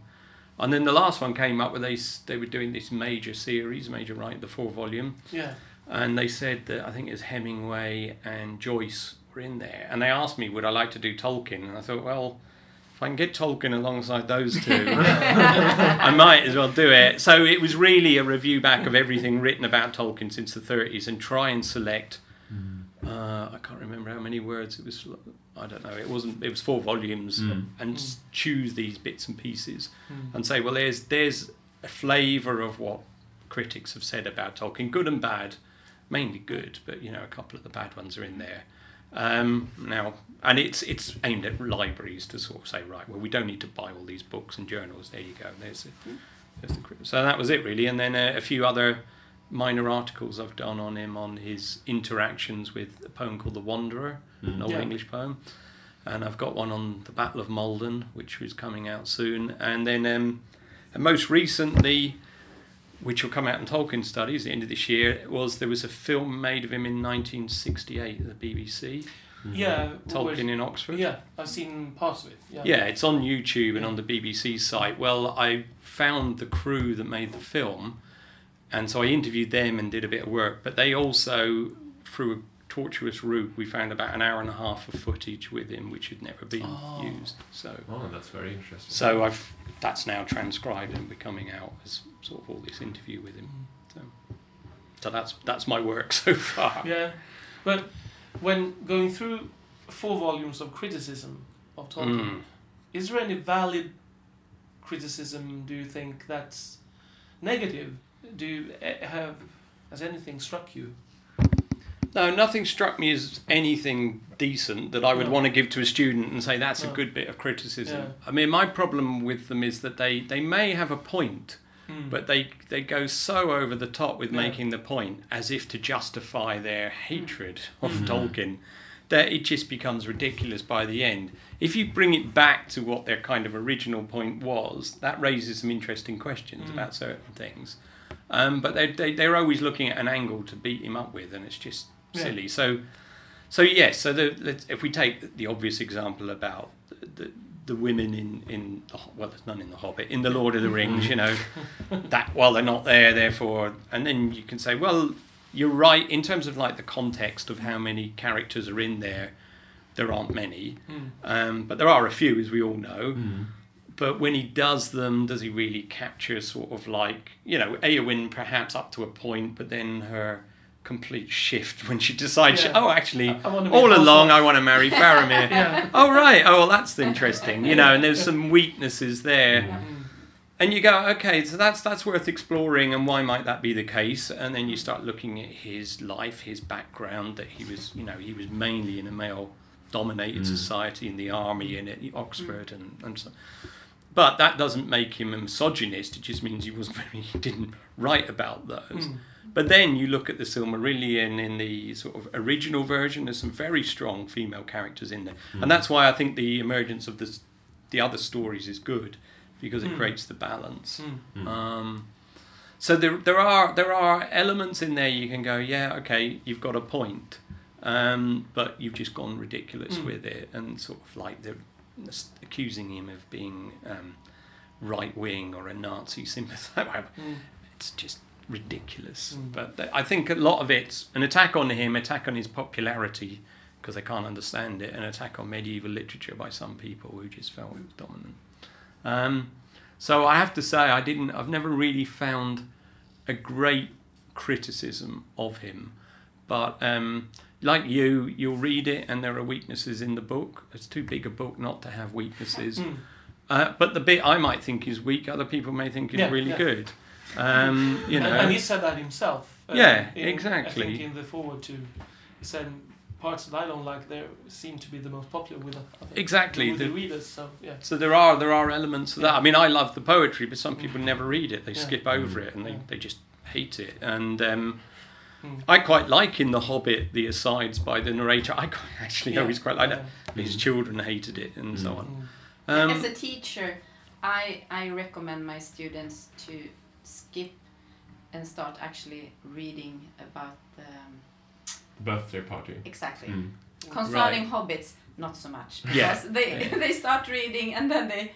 And then the last one came up where they they were doing this major series, major right, the four volume, Yeah. and they said that I think it was Hemingway and Joyce were in there, and they asked me would I like to do Tolkien, and I thought, well, I can get Tolkien alongside those two, I might as well do it. So it was really a review back of everything written about Tolkien since the 30s, and try and select. Uh, I can't remember how many words it was. I don't know. It wasn't. It was four volumes, Mm. and s- choose these bits and pieces, Mm. and say, well, there's there's a flavour of what critics have said about Tolkien, good and bad, mainly good, but you know a couple of the bad ones are in there. Um, now, and it's it's aimed at libraries to sort of say, right, well, we don't need to buy all these books and journals. There you go. There's the, there's the crit- so that was it really, and then uh, a few other minor articles I've done on him on his interactions with a poem called The Wanderer, an Mm. old Yeah. English poem. And I've got one on the Battle of Maldon, which is coming out soon. And then, um, and most recently, which will come out in Tolkien Studies at the end of this year, was there was a film made of him in 1968 at the BBC, Mm-hmm. Yeah. Tolkien where- in Oxford. Yeah, I've seen parts of it. Yeah. Yeah, it's on YouTube and on the BBC site. Well, I found the crew that made the film, and so I interviewed them and did a bit of work. But they also, through a tortuous route, we found about an hour and a half of footage with him, which had never been Oh. used. So, Oh, that's very interesting. so I've that's now transcribed and be coming out as sort of all this interview with him. Mm. So, so that's that's my work so far. Yeah, but when going through four volumes of criticism of Tolkien, Mm. is there any valid criticism? Do you think that's negative? Do you eh, have has anything struck you? No, nothing struck me as anything decent that I would No. want to give to a student and say that's No. a good bit of criticism. Yeah. I mean, my problem with them is that they, they may have a point, Mm. but they they go so over the top with Yeah. making the point as if to justify their hatred of Mhm. Tolkien that it just becomes ridiculous by the end. If you bring it back to what their kind of original point was, that raises some interesting questions Mm. about certain things. Um, but they, they they're always looking at an angle to beat him up with, and it's just Yeah. silly. So, so yes. So the, if we take the obvious example about the, the, the women in in the, well, there's none in the Hobbit, in the Lord of the Rings, you know, that well they're not there, therefore, and then you can say, well, you're right in terms of like the context of how many characters are in there. There aren't many, Mm. um, but there are a few, as we all know Mm. but when he does them, does he really capture sort of like you know Eowyn perhaps up to a point, but then her complete shift when she decides, Yeah. oh, actually, I- I all along. I want to marry Faramir. Yeah. Oh right, oh well that's interesting, you know, and there's some weaknesses there, Mm. and you go, okay, so that's that's worth exploring, and why might that be the case? And then you start looking at his life, his background, that he was, you know, he was mainly in a male-dominated Mm. society in the army and at Oxford and and so. But that doesn't make him a misogynist. It just means he was he didn't write about those. Mm. But then you look at the Silmarillion in the sort of original version. There's some very strong female characters in there, and that's why I think the emergence of this, the other stories is good because it Mm. creates the balance. Mm. Mm. Um, so there, there are there are elements in there you can go, yeah, okay, you've got a point, um, but you've just gone ridiculous Mm. with it, and sort of like they're accusing him of being um, right wing or a Nazi sympathizer. Mm. It's just ridiculous. Mm. But th- I think a lot of it's an attack on him, attack on his popularity because they can't understand it, an attack on medieval literature by some people who just felt it was dominant. Um, so I have to say, I didn't. I've never really found a great criticism of him, but um, like you, you'll read it, and there are weaknesses in the book. It's too big a book not to have weaknesses. Mm. Uh, but the bit I might think is weak, other people may think is Yeah, really yeah. good. Um, you know, And, and he said that himself. uh, Yeah, in- exactly. I think in the forward too, he said parts that I don't like there seem to be the most popular with the, Exactly, with the, the- readers. So yeah, so there are there are elements of that. I mean, I love the poetry, but some people never read it; they Yeah. skip over it and they, Yeah. they just hate it. And um, Mm. I quite like in The Hobbit the asides by the narrator. I quite, actually Yeah, always quite like yeah. that. His children hated it and so Mm. on. Mm. Um, As a teacher, I I recommend my students to skip and start actually reading about the Birthday party. exactly Mm. concerning hobbits. Not so much because Yeah. they Yeah. they start reading and then they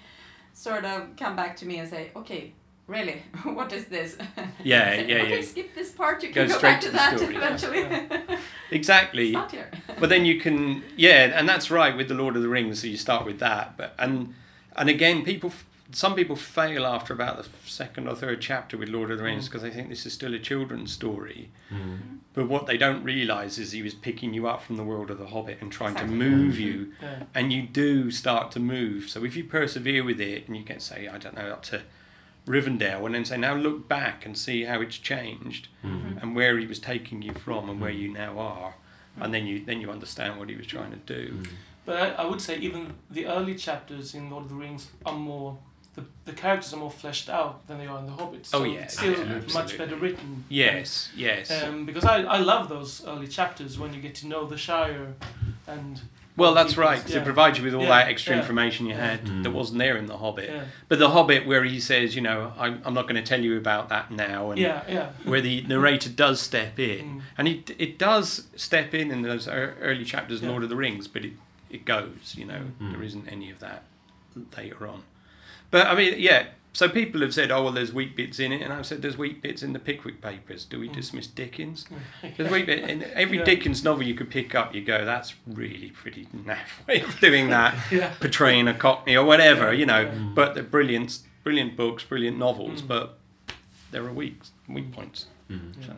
sort of come back to me and say, okay. Really? What is this? Yeah, I say, yeah, okay, yeah. skip this part. You Go can go, straight back to to, that story, yeah. eventually. exactly. Start here. but then you can yeah and that's right with the lord of the rings so you start with that but and and again people some people fail after about the second or third chapter with lord of the rings Mm. because they think this is still a children's story Mm. but what they don't realize is he was picking you up from the world of the hobbit and trying Exactly. to move you Yeah. and you do start to move so if you persevere with it and you get say i don't know up to rivendell and then say now look back and see how it's changed Mm. and where he was taking you from and where you now are and then you then you understand what he was trying to do Mm. But I, I would say even the early chapters in Lord of the Rings are more the, the characters are more fleshed out than they are in the Hobbits. Oh, So yeah, it's still absolutely. much better written. yes yes Um, because I, I love those early chapters when you get to know the Shire and well that's peoples, right 'cause yeah. it provides you with all Yeah, that extra yeah. information you had Mm. that wasn't there in the hobbit yeah but the hobbit where he says you know i'm, I'm not going to tell you about that now and yeah yeah where the narrator does step in Mm. and it, it does step in in those early chapters in Yeah. lord of the rings but it, it goes you know Mm. there isn't any of that later on but i mean yeah so people have said oh well there's weak bits in it and i've said there's weak bits in the pickwick papers do we Mm. dismiss dickens there's weak bit in every Yeah. dickens novel you could pick up you go that's really pretty naff way of doing that yeah portraying a cockney or whatever you know Yeah. but they're brilliant brilliant books brilliant novels Mm. but there are weak weak points Mm. yeah. so.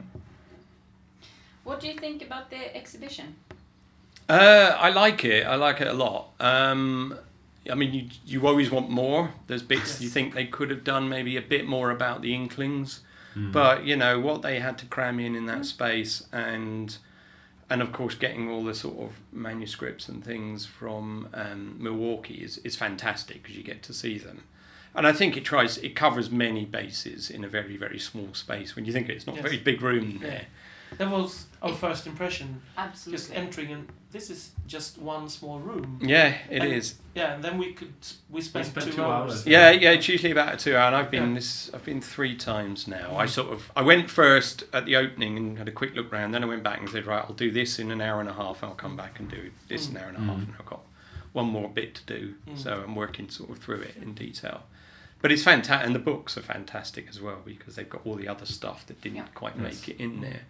What do you think about the exhibition? Uh, I like it. I like it a lot. Um, I mean, you you always want more. There's bits Yes. you think they could have done maybe a bit more about the Inklings, Mm. but you know what they had to cram in in that space, and and of course getting all the sort of manuscripts and things from um, Milwaukee is is fantastic because you get to see them. And I think it tries it covers many bases in a very very small space. When you think it's not a very big room Yeah. there. that was our first impression Absolutely. just entering and this is just one small room Yeah, it is. And- yeah and then we could we spent, spent two, two hours, hours. Yeah, yeah, it's usually about a two hour, and I've been Yeah. this. I've been three times now. I Mm. sort of I went first at the opening and had a quick look round. Then I went back and said, right, I'll do this in an hour and a half. I'll come back and do this Mm. an hour and a half, Mm. and I've got one more bit to do. Mm. So I'm working sort of through it in detail. But it's fantastic, and the books are fantastic as well because they've got all the other stuff that didn't Yeah. quite Yes. make it in Mm. there.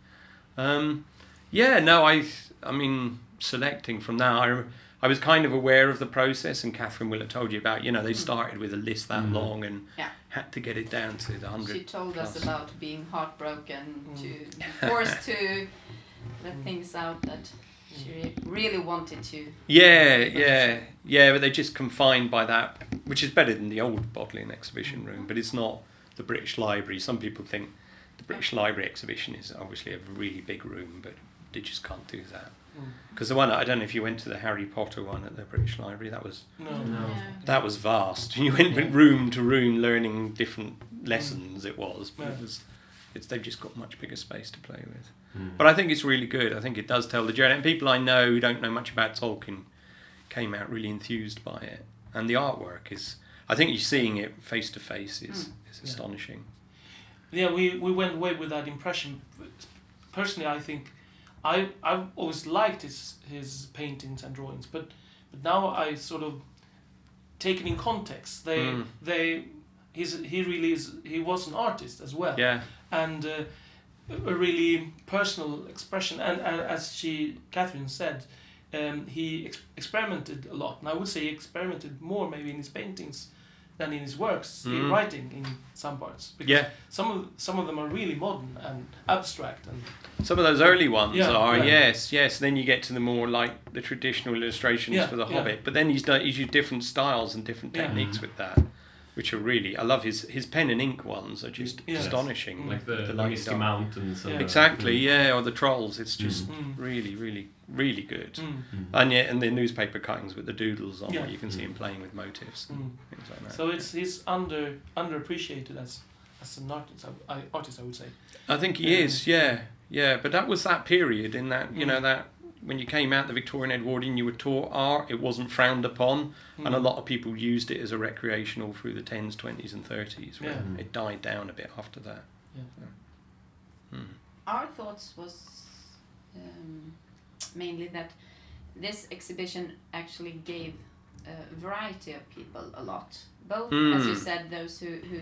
Um, yeah, no, I, I mean, selecting from now, I, I was kind of aware of the process, and Catherine will have told you about. You know, they started with a list that Mm. long and Yeah. had to get it down to the hundred. She hundred. told us about being heartbroken, Mm. to be forced to let things out that she re- really wanted to. Yeah, yeah, yeah, but they're just confined by that, which is better than the old Bodleian exhibition room, but it's not the British Library. Some people think the British Library exhibition is obviously a really big room, but they just can't do that. Mm. Because the one I don't know if you went to the Harry Potter one at the British Library, that was no No. Yeah. that was vast. You went went room to room learning different lessons. It was, but it was. It's they've just got much bigger space to play with. Mm. But I think it's really good. I think it does tell the journey. And people I know who don't know much about Tolkien came out really enthused by it. And the artwork is, I think you're seeing it face to face is, Mm. is Yeah. astonishing. Yeah, we, we went away with that impression. Personally, I think I I've always liked his his paintings and drawings, but but now I sort of taken in context. They Mm. they he's he really is he was an artist as well, Yeah, and uh, a really personal expression. And, and as she Catherine said, um, he ex- experimented a lot, and I would say he experimented more maybe in his paintings than in his works, in Mm. writing in some parts. Because yeah. some of some of them are really modern and abstract and Some of those early ones Yeah, are yeah. yes, yes. Then you get to the more like the traditional illustrations for the. Hobbit. But then he's done he's used different styles and different techniques with that, which are really I love his his pen and ink ones are just Yes. astonishing. Like the, the, light Misty dark. Mountains. Yeah. Exactly, Mm. yeah, or the trolls. It's just Mm. really, really, really good. mm, Mm. And yeah, and the newspaper cuttings with the doodles on, Yeah. where you can see Mm. him playing with motifs, mm. things like that. so it's he's under underappreciated as as an artist. I, I- artist, I would say. I think he Yeah. is, yeah, yeah. But that was that period in that you know Mm. that when you came out the Victorian Edwardian, you were taught art. It wasn't frowned upon, and a Mm. lot of people used it as a recreational through the tens, twenties, and thirties. Yeah. Mm. It died down a bit after that. Yeah. Hmm. Our thoughts was um, mainly that this exhibition actually gave a variety of people a lot. Both, as you Mm. said, those who, who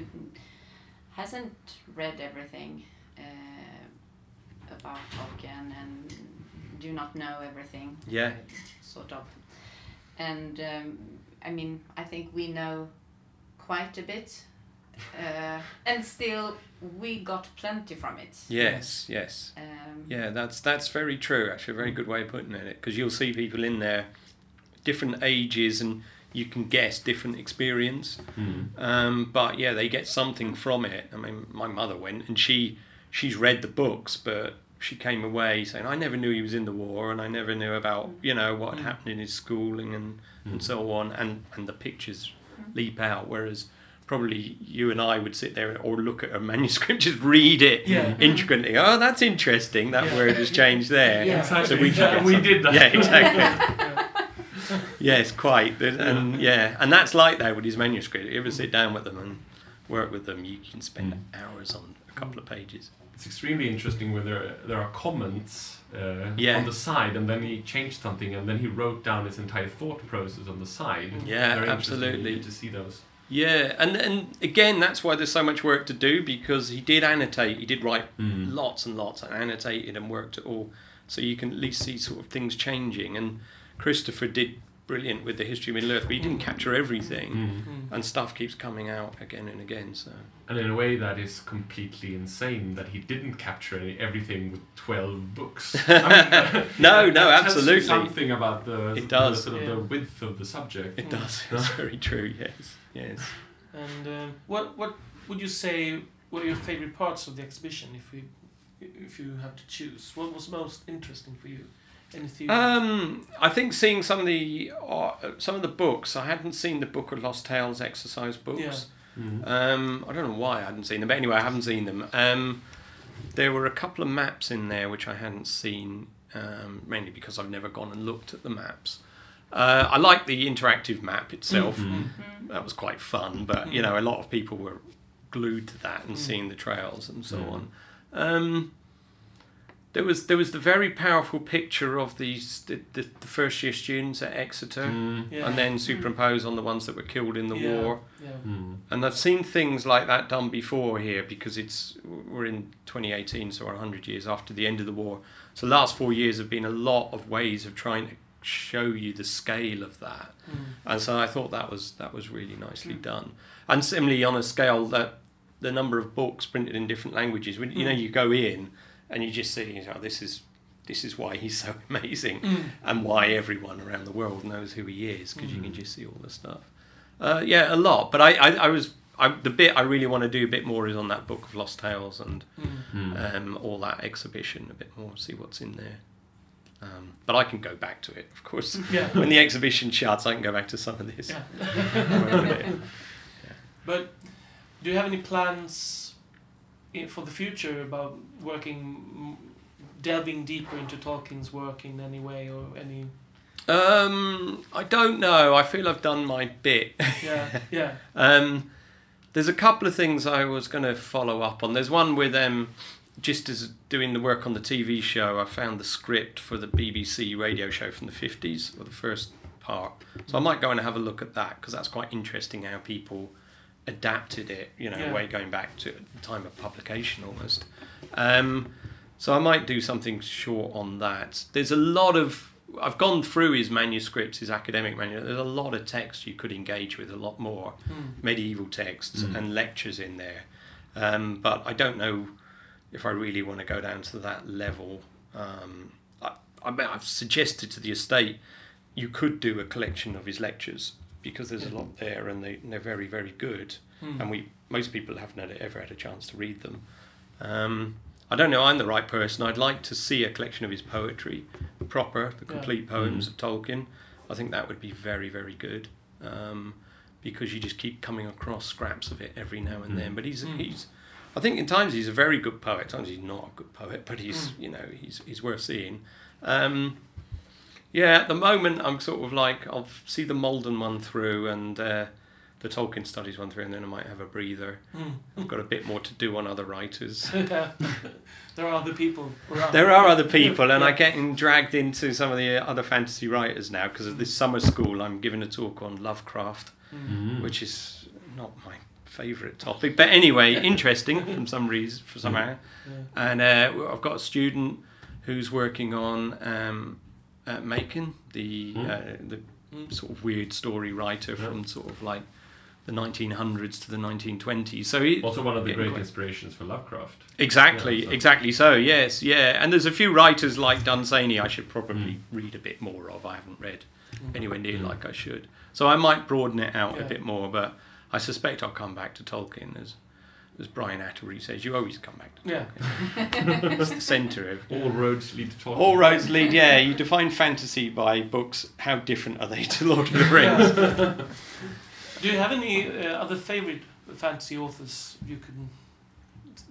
hasn't read everything uh, about Tolkien and do not know everything. Yeah. Sort of. And um, I mean, I think we know quite a bit. Uh, and still, we got plenty from it. Yes, yes. Um, Yeah, that's that's very true. Actually, a very good way of putting it. Because you'll see people in there, different ages, and you can guess different experience. Mm. Um, but yeah, they get something from it. I mean, my mother went and she she's read the books, but she came away saying, "I never knew he was in the war, and I never knew about you know what had Mm. happened in his schooling and and Mm. so on." And and the pictures leap out, whereas. Probably you and I would sit there or look at a manuscript, just read it Yeah. intricately. Oh, that's interesting. That Yeah. word has changed there. Yeah. Exactly. So we yeah, we did that. Yeah, exactly. yes, quite. And yeah, and that's like that with his manuscript. If you ever sit down with them and work with them, you can spend Mm. hours on a couple of pages. It's extremely interesting where there there are comments uh, Yeah. on the side, and then he changed something, and then he wrote down his entire thought process on the side. Yeah, Very absolutely. To see those. Yeah, and and again, that's why there's so much work to do because he did annotate. He did write Mm. lots and lots and annotated and worked it all, so you can at least see sort of things changing. And Christopher did brilliant with the history of Middle Earth, but he didn't capture everything, Mm. Mm. and stuff keeps coming out again and again. So. And in a way, that is completely insane that he didn't capture any, everything with 12 books. I mean, No, no, that tells you absolutely. something about the, It does. the, sort of Yeah. the width of the subject. It does. It's very true. Yes. Yes. And um, what what would you say were your favorite parts of the exhibition, if we if you have to choose? What was most interesting for you? Anything? Um, I think seeing some of the uh, some of the books. I hadn't seen the Book of Lost Tales exercise books. Mm. Um, I don't know why I hadn't seen them, but anyway, I haven't seen them. Um, there were a couple of maps in there which I hadn't seen, um, mainly because I've never gone and looked at the maps. Uh, I like the interactive map itself. Mhm. That was quite fun, but you know, a lot of people were glued to that and Mm. seeing the trails and so Mm. on. Um, there was there was the very powerful picture of these the, the, the first year students at Exeter, Mm. yeah. and then superimposed on the ones that were killed in the Yeah. war. yeah. Mm. And I've seen things like that done before here because it's we're in 2018, so we're 100 years after the end of the war. So the last four years have been a lot of ways of trying to show you the scale of that. Mm. And so I thought that was that was really nicely done. And similarly on a scale that the number of books printed in different languages. When you know Mm. you go in and you just see, oh, this is this is why he's so amazing, Mm. and why everyone around the world knows who he is because you Mm. can just see all the stuff. Uh, yeah, a lot. But I, I, I was I, the bit I really want to do a bit more is on that book of lost tales and Mm. Mm. um, all that exhibition a bit more, see what's in there. Um, but I can go back to it, of course. Yeah. when the exhibition shuts, I can go back to some of this. Yeah. But do you have any plans in, for the future about working, delving deeper into Tolkien's work in any way or any? Um, I don't know. I feel I've done my bit. Yeah, yeah. Um, there's a couple of things I was going to follow up on. There's one with um, just as doing the work on the TV show, I found the script for the BBC radio show from the 50s, or the first part. So I might go and have a look at that because that's quite interesting how people adapted it, you know, Yeah. way going back to the time of publication almost. Um, so I might do something short on that. There's a lot of I've gone through his manuscripts, his academic manuscripts. There's a lot of text you could engage with, a lot more Mm. medieval texts Mm. and lectures in there. Um, but I don't know if I really want to go down to that level. Um, I, I mean, I've suggested to the estate you could do a collection of his lectures because there's a lot there and, they, and they're very, very good. Mm. And we most people haven't had, ever had a chance to read them. Um, I don't know. I'm the right person. I'd like to see a collection of his poetry, proper, the Yeah. complete poems of Tolkien. I think that would be very, very good, um, because you just keep coming across scraps of it every now and then. Mm. But he's Mm. he's, I think in times he's a very good poet. Times he's not a good poet, but he's Mm. you know he's he's worth seeing. Um, Yeah, at the moment I'm sort of like I'll see the Maldon one through and uh, the Tolkien studies one through, and then I might have a breather. Mm. I've got a bit more to do on other writers. There are other people around. There are other people, and I'm getting dragged into some of the other fantasy writers now because of this summer school. I'm giving a talk on Lovecraft, Mm. which is not my favourite topic, but anyway, interesting from some reason, for somehow. Yeah. And uh, I've got a student who's working on um, uh, Machen, the Mm. uh, the sort of weird story writer Yeah. from sort of like the 1900s to the 1920s. So he, Also, one of the great quite- inspirations for Lovecraft. Exactly, Yeah, so- exactly so, yes, yeah. And there's a few writers like Dunsany I should probably Mm. read a bit more of. I haven't read Mm. anywhere near Mm. like I should. So I might broaden it out Yeah. a bit more, but I suspect I'll come back to Tolkien as as Brian Attebery says, you always come back to Yeah. Tolkien. it's the centre of All roads lead to Tolkien. all roads lead, yeah. You define fantasy by books. How different are they to Lord of the Rings? Do you have any uh, other favorite fantasy authors you can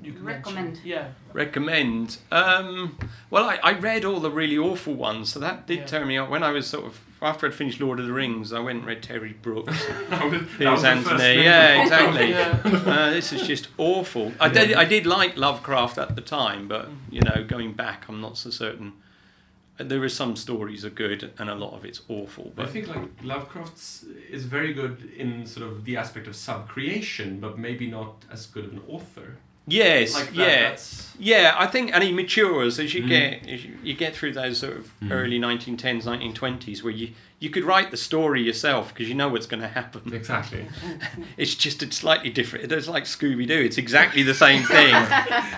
you can mention? Recommend. Yeah. recommend. Um, well, I, I read all the really awful ones, so that did Yeah. turn me on. When I was sort of after I'd finished Lord of the Rings, I went and read Terry Brooks, That was- that was the Anthony. first Yeah, exactly. Yeah. Uh, this is just awful. I did I did like Lovecraft at the time, but you know, going back, I'm not so certain. There are some stories are good, and a lot of it's awful. But I think like Lovecraft's is very good in sort of the aspect of sub-creation, but maybe not as good of an author. Yes, Like that, yeah. that's Yeah, I think, and he matures as you Mm. get as you, you get through those sort of Mm. early 1910s, 1920s, where you you could write the story yourself because you know what's going to happen. exactly. It's just it's slightly different. It's like Scooby Doo. It's exactly the same thing,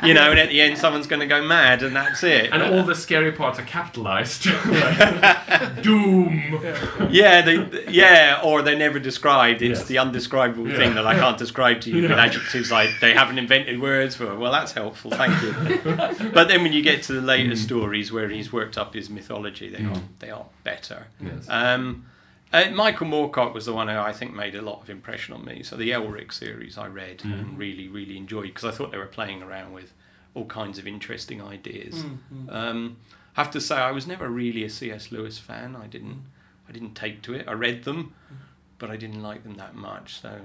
you know. And at the end, someone's going to go mad, and that's it. And all the scary parts are capitalized. Doom. yeah, they, yeah, or they're never described. It's Yes. the undescribable Yeah. thing that I can't describe to you with adjectives like they haven't invented words for. Well, that's helpful, thank you. but then when you get to the later Mm. stories where he's worked up his mythology, they are Mm. they are better. Yes. Um, uh, Michael Moorcock was the one who I think made a lot of impression on me. So the Elric series I read Mm. and really really enjoyed because I thought they were playing around with all kinds of interesting ideas. Mm, mm. Um, have to say I was never really a C.S. Lewis fan. I didn't I didn't take to it. I read them, but I didn't like them that much. So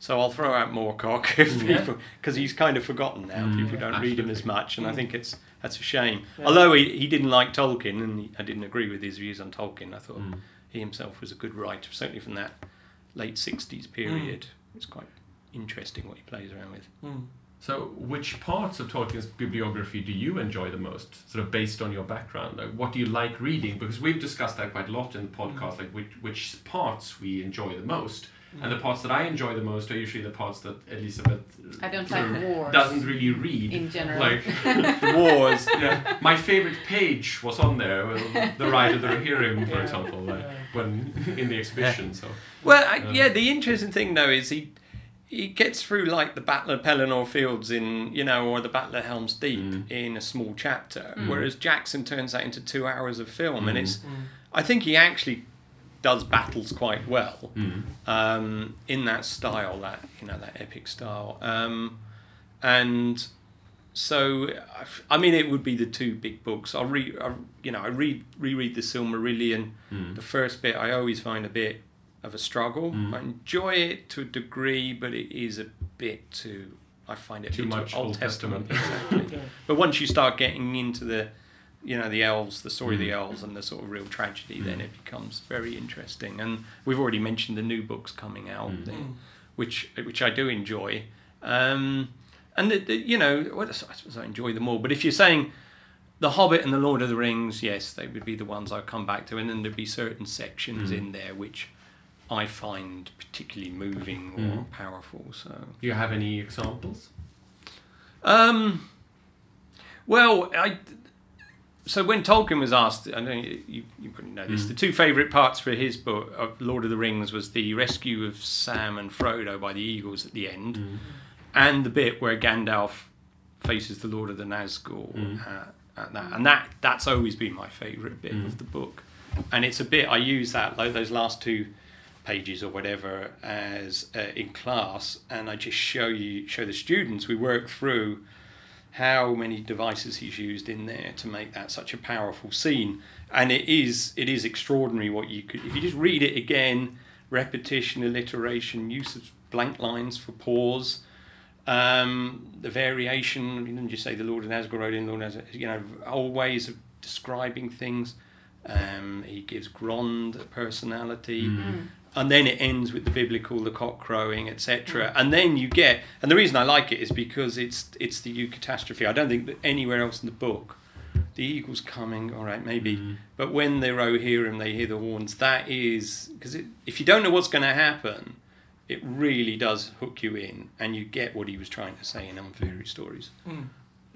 so I'll throw out Moorcock if Yeah. people because he's kind of forgotten now. Mm, people don't read him as much, and I Mm. think it's that's a shame. Yeah. Although he, he didn't like Tolkien, and he, I didn't agree with his views on Tolkien. I thought Mm. he himself was a good writer, certainly from that late '60s period. It's quite interesting what he plays around with. Mm. So, which parts of Tolkien's bibliography do you enjoy the most, sort of based on your background? Like, what do you like reading? Because we've discussed that quite a lot in the podcast, like which, which parts we enjoy the most. And the parts that I enjoy the most are usually the parts that Elizabeth uh, I don't like wars doesn't really read. in general. Like, wars. yeah, my favorite page was on there, well, the ride of the Rohirrim, for Yeah. example, like, Yeah. when in the exhibition. So, Well, I, Um, yeah. The interesting thing though is he he gets through like the Battle of Pelennor Fields in you know or the Battle of Helm's Deep Mm. in a small chapter, Mm. whereas Jackson turns that into two hours of film, and Mm. it's Mm. I think he actually does battles quite well mm. um, in that style, that you know that epic style, um, and so I- I mean it would be the two big books. I'll read, I, you know, I read reread the Silmarillion. Mm. The first bit I always find a bit of a struggle. Mm. I enjoy it to a degree, but it is a bit too. I find it Too bit much Old Testament. exactly. Yeah. But once you start getting into the, you know, the elves, the story of the Mm. elves, and the sort of real tragedy, then Mm. it becomes very interesting. And we've already mentioned the new books coming out, Mm. the- Mm. which which I do enjoy. Um, and the, the, you know, well, I suppose I enjoy them all. But if you're saying the Hobbit and the Lord of the Rings, yes, they would be the ones I'd come back to, and then there'd be certain sections Mm. in there which I find particularly moving or Mm. powerful. So. Do you have any examples? Um, well, I. So when Tolkien was asked, I know you, you, probably know this. Mm. The two favourite parts for his book of Lord of the Rings was the rescue of Sam and Frodo by the eagles at the end, Mm. and the bit where Gandalf faces the Lord of the Nazgul Mm. at, at that, and that that's always been my favourite bit Mm. of the book, and it's a bit I use that like those last two pages or whatever as uh, in class, and I just show you show the students we work through how many devices he's used in there to make that such a powerful scene. And it is it is extraordinary what you could if you just read it again, repetition, alliteration, use of blank lines for pause. Um, the variation, didn't you say the Lord of Asgard in Lord Asgard, you know, whole ways of describing things. Um, he gives Grond a personality. And then it ends with the biblical, the cock crowing, etc. And then you get, and the reason I like it is because it's it's the eucatastrophe. I don't think that anywhere else in the book, the eagle's coming, all right, maybe. But when they row here and they hear the horns, that is, because if you don't know what's going to happen, it really does hook you in, and you get what he was trying to say in On Fairy Stories. Mm.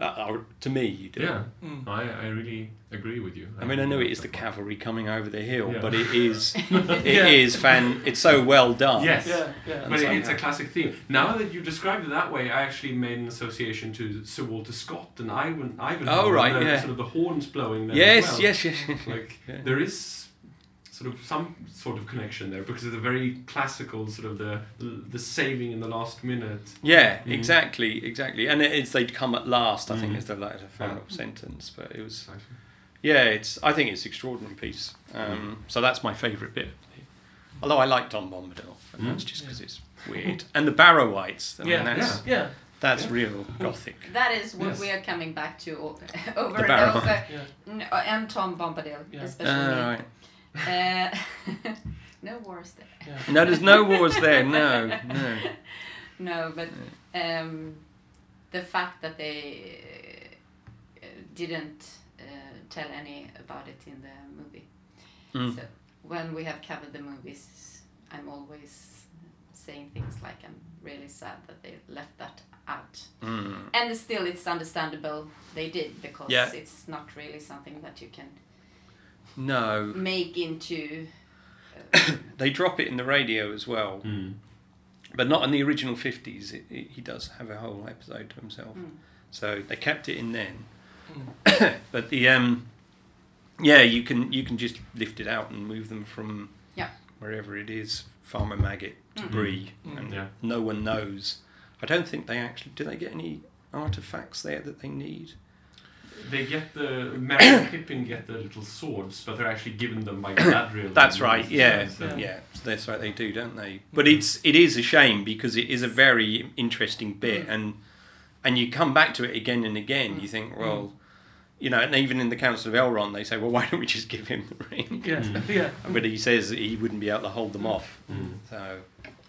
That, or to me, you do. Yeah, Mm. I, I really agree with you. I mean, I know it is the cavalry coming over the hill, Yeah. but it is, it Yeah. is fan. It's so well done. Yes. Yeah, yeah. But And it's a classic theme. Now that you described it that way, I actually made an association to Sir Walter Scott and Ivan. Ivanhoe. Oh, right, and the, yeah. Sort of the horns blowing. There Yes, as well. yes, yes, yes. Like Yeah. there is sort of some sort of connection there because of the very classical sort of the the saving in the last minute. Yeah, Mhm. exactly, exactly. And it's they'd come at last. I think Mhm. is the like, the final Yeah. sentence. But it was, yeah, it's. I think it's extraordinary piece. Um, so that's my favourite bit. Although I like Tom Bombadil, and that's Mm. just because it's weird. And the Barrow-wights. I mean, yeah, that's yeah, that's Yeah. real gothic. That is what Yes. we are coming back to over The and over. yeah. N- uh, And Tom Bombadil, Yeah. especially. Uh, right. Uh, no wars there. yeah. No, there's no wars there. No, no. No, but um, the fact that they uh, didn't uh, tell any about it in the movie. Mm. So when we have covered the movies, I'm always saying things like I'm really sad that they left that out. Mm. And still, it's understandable they did because Yeah. it's not really something that you can No, make into. they drop it in the radio as well. Mm. but not in the original 50s it, it, he does have a whole episode to himself Mm. so they kept it in then Mm. but the um yeah you can you can just lift it out and move them from Yeah. wherever it is farmer maggot to Mm. Bree Mm. and Yeah. no one knows i don't think they actually do they get any artifacts there that they need They get the Merry and Pippin get the little swords, but they're actually given them by Galadriel. that's right yeah So- yeah, Yeah. So that's right they do don't they but it's it is a shame because it is a very interesting bit Mm. and and you come back to it again and again you think well you know and even in the council of elrond they say well why don't we just give him the ring Yeah, Mm. yeah. but he says he wouldn't be able to hold them off Mm. so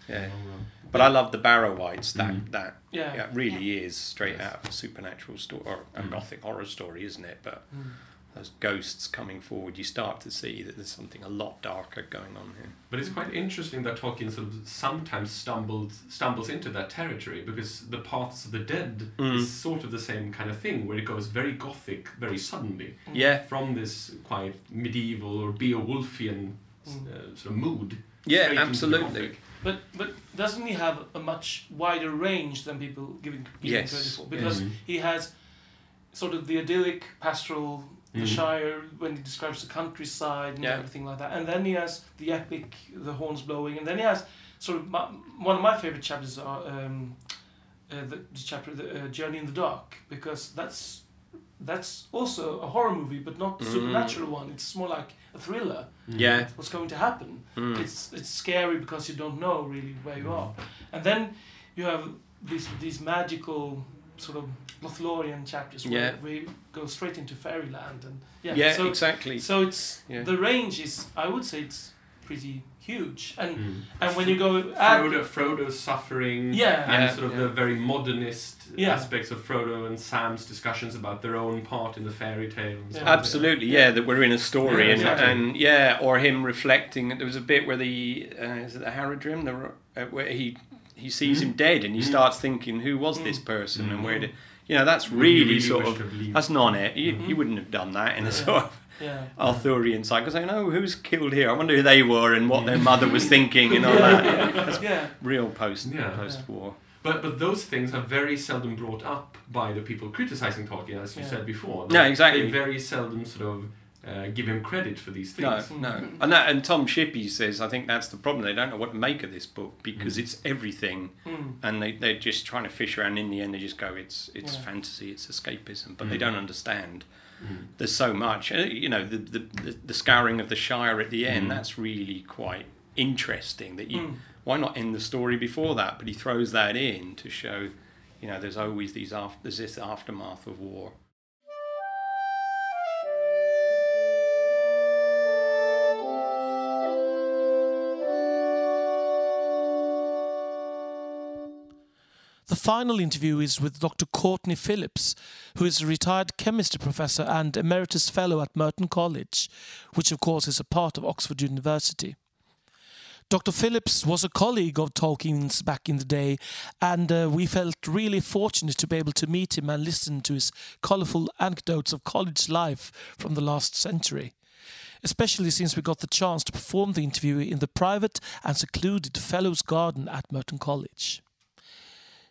yeah Oh. But i love the barrow wights that Mm. that Yeah. yeah, it really is straight out of a supernatural story or a Mm. gothic horror story isn't it but Mm. those ghosts coming forward you start to see that there's something a lot darker going on here But it's quite interesting that Tolkien sort of sometimes stumbled stumbles into that territory because the Paths of the Dead Mm. is sort of the same kind of thing where it goes very gothic very suddenly yeah from this quite medieval or Beowulfian uh, sort of mood. yeah straight into absolutely Gothic. But but doesn't he have a much wider range than people giving, him Yes. credit for? Because Mhm. he has sort of the idyllic pastoral, the Mhm. Shire when he describes the countryside and Yeah. everything like that, and then he has the epic, the horns blowing, and then he has sort of my, one of my favorite chapters are um, uh, the, the chapter the uh, Journey in the Dark because that's that's also a horror movie, but not a Mm. supernatural one. It's more like a thriller. yeah What's going to happen? Mm. It's it's scary because you don't know really where you are, and then you have these these magical sort of Lothlorien chapters where Yeah. we go straight into fairyland and yeah. yeah, so exactly so it's Yeah. the range is I would say it's pretty huge, and Mm. and when you go add, Frodo, Frodo's suffering, Yeah. and Yeah, sort of yeah. the very modernist Yeah. aspects of Frodo and Sam's discussions about their own part in the fairy tale. Yeah. Absolutely, yeah, that we're in a story, Yeah, and, exactly. and yeah, or him reflecting. There was a bit where the uh, is it the Haradrim, the uh, where he he sees him dead, and he Mm. starts thinking, who was this Mm. person, and Mm. where did you know? That's really, really sort of to have leave- that's not it. You, you wouldn't have done that in a sort of yeah. Arthurian side, because I know who's killed here. I wonder who they were and what their mother was thinking and all that. yeah, yeah, Real post Yeah. post war. But but those things are very seldom brought up by the people criticizing Tolkien, as you Yeah. said before. Yeah, exactly. They very seldom sort of uh, give him credit for these things. no. no, And that, and Tom Shippey says, I think that's the problem. They don't know what to make of this book because mm. it's everything, mm. and they they're just trying to fish around. In the end, they just go, it's it's Yeah. fantasy, it's escapism, but they mm. don't understand. There's so much. Uh, You know, the, the the the scouring of the Shire at the end. That's really quite interesting. That you why not end the story before that? But he throws that in to show, you know, there's always these after there's this aftermath of war. The final interview is with Dr. Courtney Phillips, who is a retired chemistry professor and emeritus fellow at Merton College, which of course is a part of Oxford University. Dr. Phillips was a colleague of Tolkien's back in the day, and uh, we felt really fortunate to be able to meet him and listen to his colourful anecdotes of college life from the last century. Especially since we got the chance to perform the interview in the private and secluded Fellows Garden at Merton College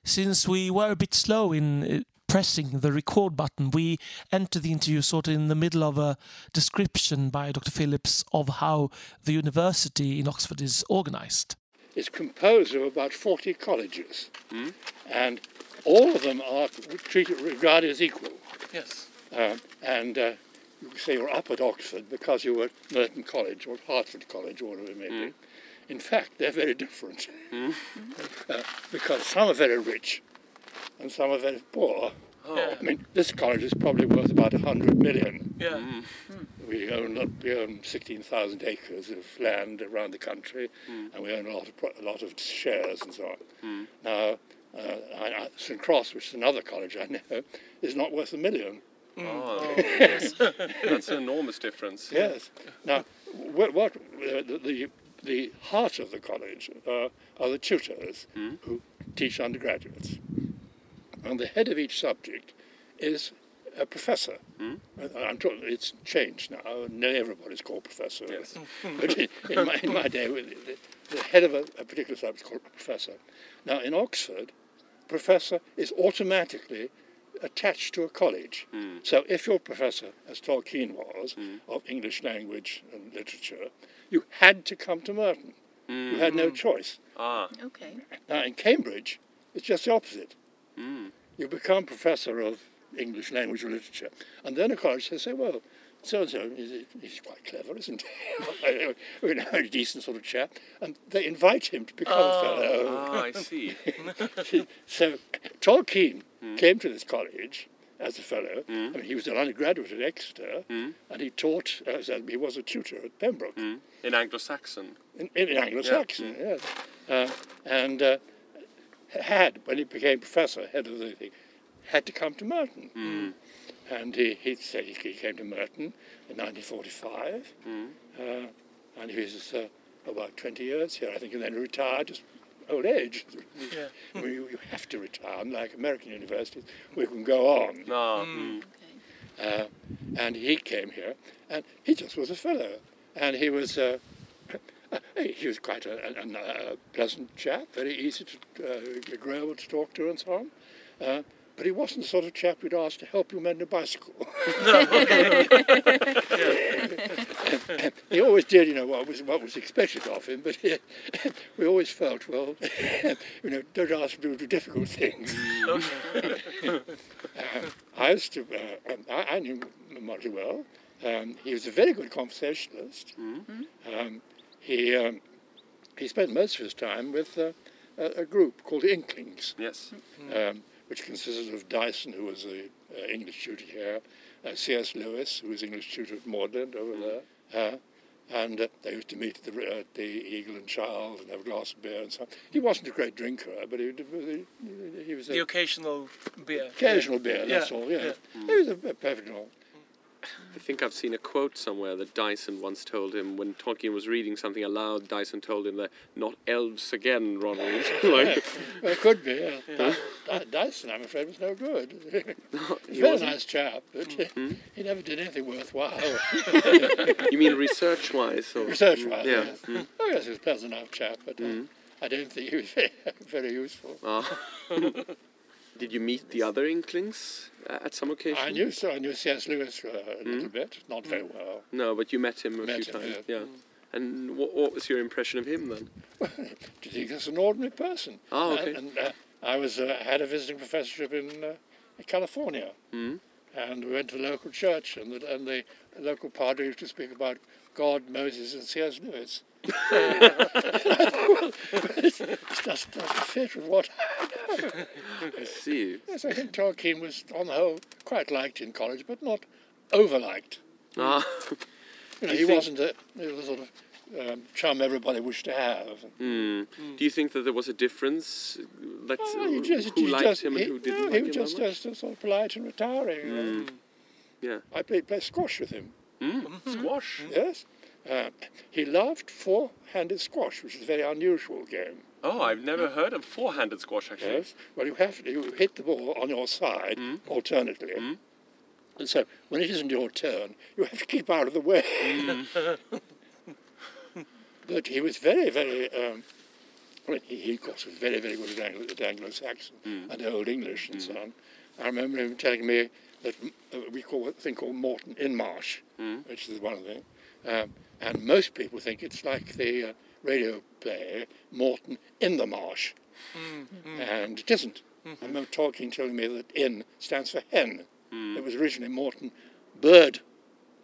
since we were a bit slow in uh, pressing the record button, we entered the interview sort of in the middle of a description by Dr. Phillips of how the university in Oxford is organised. It's composed of about 40 colleges, and all of them are treated, regarded as equal. Yes. Um, and uh, you say you're up at Oxford because you were at Merton College or Hertford College or whatever it may be. In fact, they're very different uh, because some are very rich and some are very poor. Yeah. I mean, this college is probably worth about 100 million. Yeah. We own, we own 16,000 acres of land around the country, and we own a lot of, pro- a lot of shares and so on. Now, uh, I, I, St Cross, which is another college I know, is not worth a million. Oh, that's an enormous difference. Yes. Now, what, what uh, the, the the heart of the college uh, are the tutors who teach undergraduates, and the head of each subject is a professor. Uh, I'm talking, it's changed now. No, everybody's called professor. Yes. but in, in, my, in my day, the, the head of a, a particular subject is called professor. Now, in Oxford, professor is automatically attached to a college. Hmm. So if you're professor, as Tolkien was, hmm. of English language and literature, you had to come to Merton. You had no hmm. choice. Ah, Okay. Now in Cambridge, it's just the opposite. You become professor of English language and literature, and then a college says, "Say, well, so and so, he's quite clever, isn't he? you know, a decent sort of chap," and they invite him to become a fellow. ah, I see. so Tolkien came to this college as a fellow. I mean, he was an undergraduate at Exeter, and he taught. As a, he was a tutor at Pembroke In Anglo-Saxon. in, in Anglo-Saxon, yes. Uh, and uh, had, when he became professor, head of the thing, had to come to Merton. And he, he said he, he came to Merton in 1945, uh, and he was uh, about 20 years here, I think, and then retired, just old age. Yeah. I mean, you, you have to retire, unlike American universities, we can go on. Ah, mm. Uh, and he came here, and he just was a fellow, and he was uh, he was quite a, a, a pleasant chap, very easy to uh, agreeable to talk to, and so on. Uh, but he wasn't the sort of chap you'd ask to help you mend a bicycle. he always did, you know, what was what was expected of him, but he, we always felt, well, you know, don't ask him to do difficult things. Uh, I used to, uh, I, I knew him pretty well. Um, he was a very good conversationalist. Um, he um, he spent most of his time with uh, a, a group called the Inklings, Yes. um, which consisted of Dyson, who was the uh, English tutor here, uh, C.S. Lewis, who was English tutor at Magdalen over there, uh, and uh, they used to meet at the, uh, the Eagle and Child and have a glass of beer and so on. He wasn't a great drinker, but he, he, he was a The occasional beer. occasional beer, that's Yeah, all, yeah. yeah. He was a, a perfect normal. I think I've seen a quote somewhere that Dyson once told him when Tolkien was reading something aloud. Dyson told him that not elves again, Ronald. like, Well, it could be, yeah. Dy- Dyson, I'm afraid, was no good. He's he a very wasn't? nice chap, but he never did anything worthwhile. you mean research-wise? Or? Research-wise, Yeah. yes. Oh, yes, he was a pleasant enough chap, but uh, I don't think he was very, very useful. Ah. Did you meet the other Inklings uh, at some occasion? I knew so. I knew C.S. Lewis uh, a little bit, not very well. No, but you met him a Met few him, times. yeah. Yeah. And what, what was your impression of him then? Do you think he's an ordinary person? Oh, okay. and uh, I was uh, had a visiting professorship in, uh, in California, Mm. and we went to the local church, and the, and the local padre used to speak about God, Moses, and C.S. Lewis. And I thought, it's, it's just doesn't fit with what. I see. Yes, I think Tolkien was, on the whole, quite liked in college, but not over liked. Ah, You know, You he think- wasn't a, he was a sort of um, chum everybody wished to have. mm. Do you think that there was a difference? That Oh, he just, who he liked just, him and he, who didn't no, like he him was that just, much? just sort of polite and retiring. you know. Mm. Yeah. I played, played squash with him. Mm. Squash. Yes. Uh, he loved four-handed squash, which is a very unusual game. Oh, I've never heard of four-handed squash actually. Yes. Well, you have to you hit the ball on your side Mm. alternately. Mm. And so when it isn't your turn, you have to keep out of the way. Mm. but he was very, very. Um, well, he, he, of course, was very, very good at, Anglo- at Anglo-Saxon Mm. and Old English and so on. I remember him telling me that mm, uh, we call a thing called Moreton in Marsh, Mm. which is one thing. Um, and most people think it's like the uh, radio play Moreton in the Marsh. And it isn't. I remember talking telling me that in stands for hen. Mm. It was originally Moreton Bird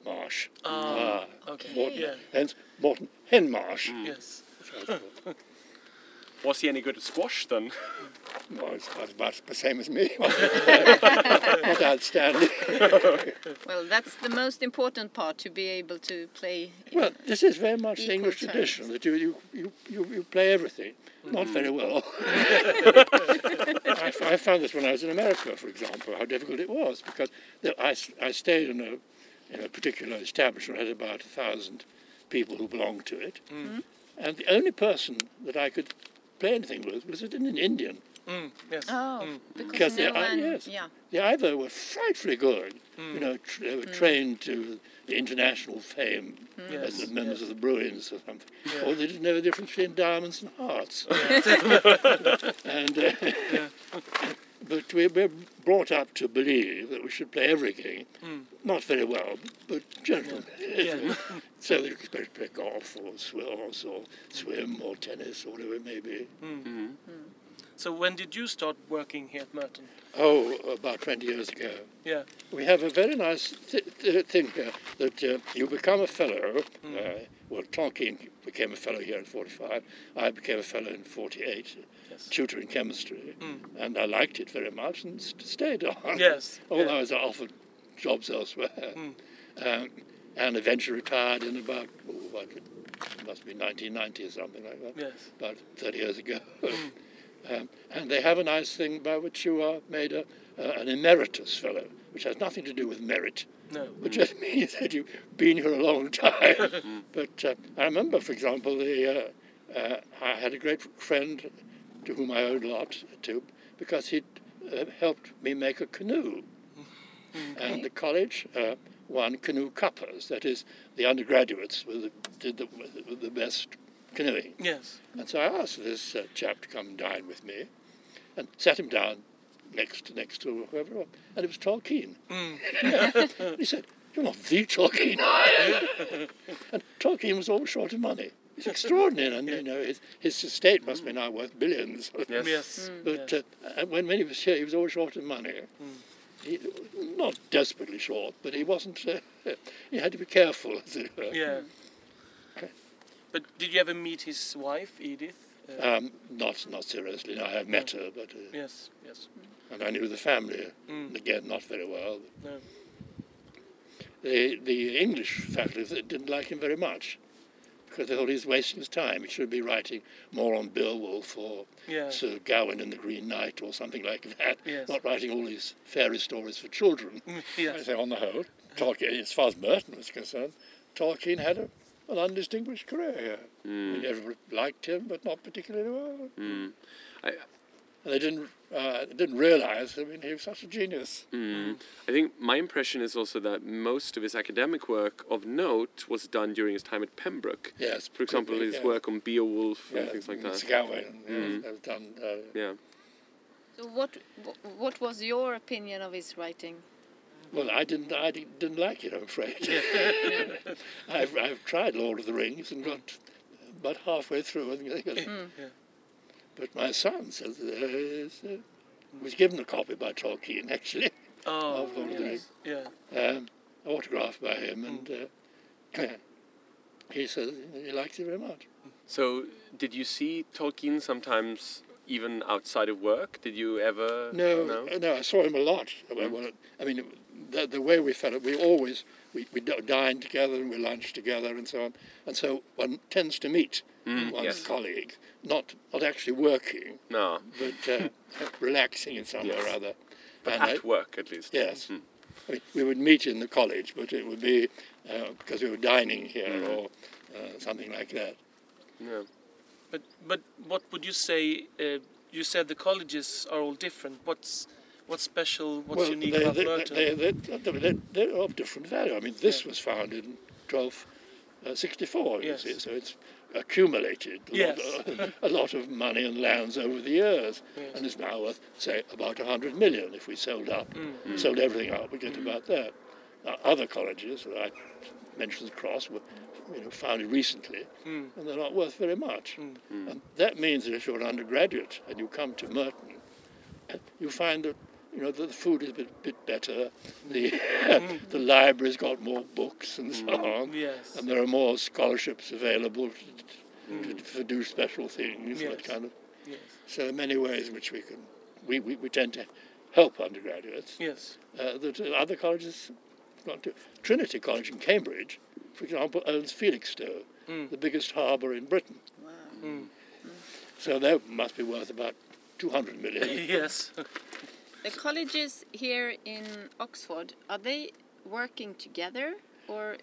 Marsh. Ah, Ah, okay. Moreton, Yeah. hence Moreton Hen Marsh. Yes. Was he any good at squash then? Well, it's about, about the same as me. Not outstanding. Well, that's the most important part to be able to play. Well, this is very much the English terms. tradition that you, you, you, you, you play everything. Not mm-hmm. very well. I found this when I was in America, for example, how difficult it was because the, I, s- I stayed in a, in a particular establishment had about a thousand people who belonged to it. Mm-hmm. And the only person that I could play anything with was it an Indian. Mm, yes. Oh, Because because they no are- one, yes. yeah. They either were frightfully good, you know, tr- they were trained to international fame Yes, as the members of the Bruins or something, Yeah. or they didn't know the difference between diamonds and hearts. and, uh, but we were brought up to believe that we should play every game, hmm. not very well, but generally. Yeah. so they expect to play golf or swim or swim or tennis or whatever it may be. Hmm. Hmm. So when did you start working here at Merton? Oh, about 20 years ago. Yeah. We have a very nice th- th- thing here that uh, you become a fellow. Uh, well, Tolkien became a fellow here in 45. I became a fellow in 48, Yes. tutor in chemistry. And I liked it very much and st- stayed on. Yes. Although yeah. I was offered jobs elsewhere. Um, and eventually retired in about, oh, what, it must be 1990 or something like that Yes. about 30 years ago. um, and they have a nice thing by which you are made a, uh, an emeritus fellow, which has nothing to do with merit, No. which just means that you've been here a long time. but uh, I remember, for example, the, uh, uh, I had a great friend to whom I owed a lot to because he'd uh, helped me make a canoe. And the college uh, won canoe cuppers, that is, the undergraduates the, did the, the best canoeing. Yes. And so I asked this uh, chap to come and dine with me, and sat him down next to next to whoever, and it was Tolkien. Yeah. he said, "You're not the Tolkien." and Tolkien was always short of money. It's extraordinary, and you know his, his estate must be now worth billions. Yes. Yes. But uh, when, when he was here, he was always short of money. He, not desperately short, but he wasn't. Uh, he had to be careful, as it were. Yeah. But did you ever meet his wife, Edith? Uh, Um, not not seriously. No, I have met her, but uh, yes. Yes. and I knew the family. Mm. Again, not very well. No. The the English faculty didn't like him very much because they thought he was wasting his time. He should be writing more on Beowulf or Yeah. Sir Gawain and the Green Knight or something like that. Yes. Not writing all these fairy stories for children. I Yes. say, on the whole, Tolkien, as far as Merton was concerned, Tolkien had a, an undistinguished career here. I mean, everybody liked him, but not particularly well. Mm. I, And they didn't uh, didn't realise. I mean, he was such a genius. mm. I think my impression is also that most of his academic work of note was done during his time at Pembroke. Yes. For example, be, his yeah. work on Beowulf and things like that. Gawain, yeah, Mm. that was done. Uh, Yeah. What what was your opinion of his writing? Well, I didn't. I didn't, didn't like it. I'm afraid. I've I've tried Lord of the Rings and got about halfway through. And I think, Mm. But my son says uh, uh, was given a copy by Tolkien actually, Oh, of Lord of the yeah. um, autographed by him, and uh, he says he likes it very much. So, did you see Tolkien sometimes even outside of work? Did you ever? No, No. uh, no, I saw him a lot. Well, well, I mean, the, the way we felt it, we always we, we dined together and we lunched together and so on, and so one tends to meet Mm, one's yes. colleague, not not actually working, No, but uh, relaxing in some way or other. but And I- at work at least. Yes. Mm. I mean, we would meet in the college, but it would be uh, because we were dining here Mm. or uh, something like that. Yeah. But but what would you say? Uh, you said the colleges are all different. What's what's special? What's well, unique they, about they, Merton? they, they, they, they, they're of different value. I mean, this was founded in 1264, you Yes. see, so it's accumulated a, Yes. lot, a lot of money and lands over the years, Yes. and is now worth, say, about 100 million if we sold up, Mm. sold everything up, we get about that. Now, other colleges, I mentioned the Cross, were you know, founded recently, Mm. and they're not worth very much. Mm. And that means that if you're an undergraduate and you come to Merton, uh, you find that you know the food is a bit, bit better, the the library's got more books and so on, Yes. and there are more scholarships available to, to, to do special things, Yes. that kind of. Yes. So there are many ways in which we can we, we, we tend to help undergraduates Yes. uh, that other colleges not do. Trinity College in Cambridge, for example, owns Felixstowe, Mm. the biggest harbour in Britain. Wow. Mm. So that must be worth about 200 million. yes. The colleges here in Oxford are they working together or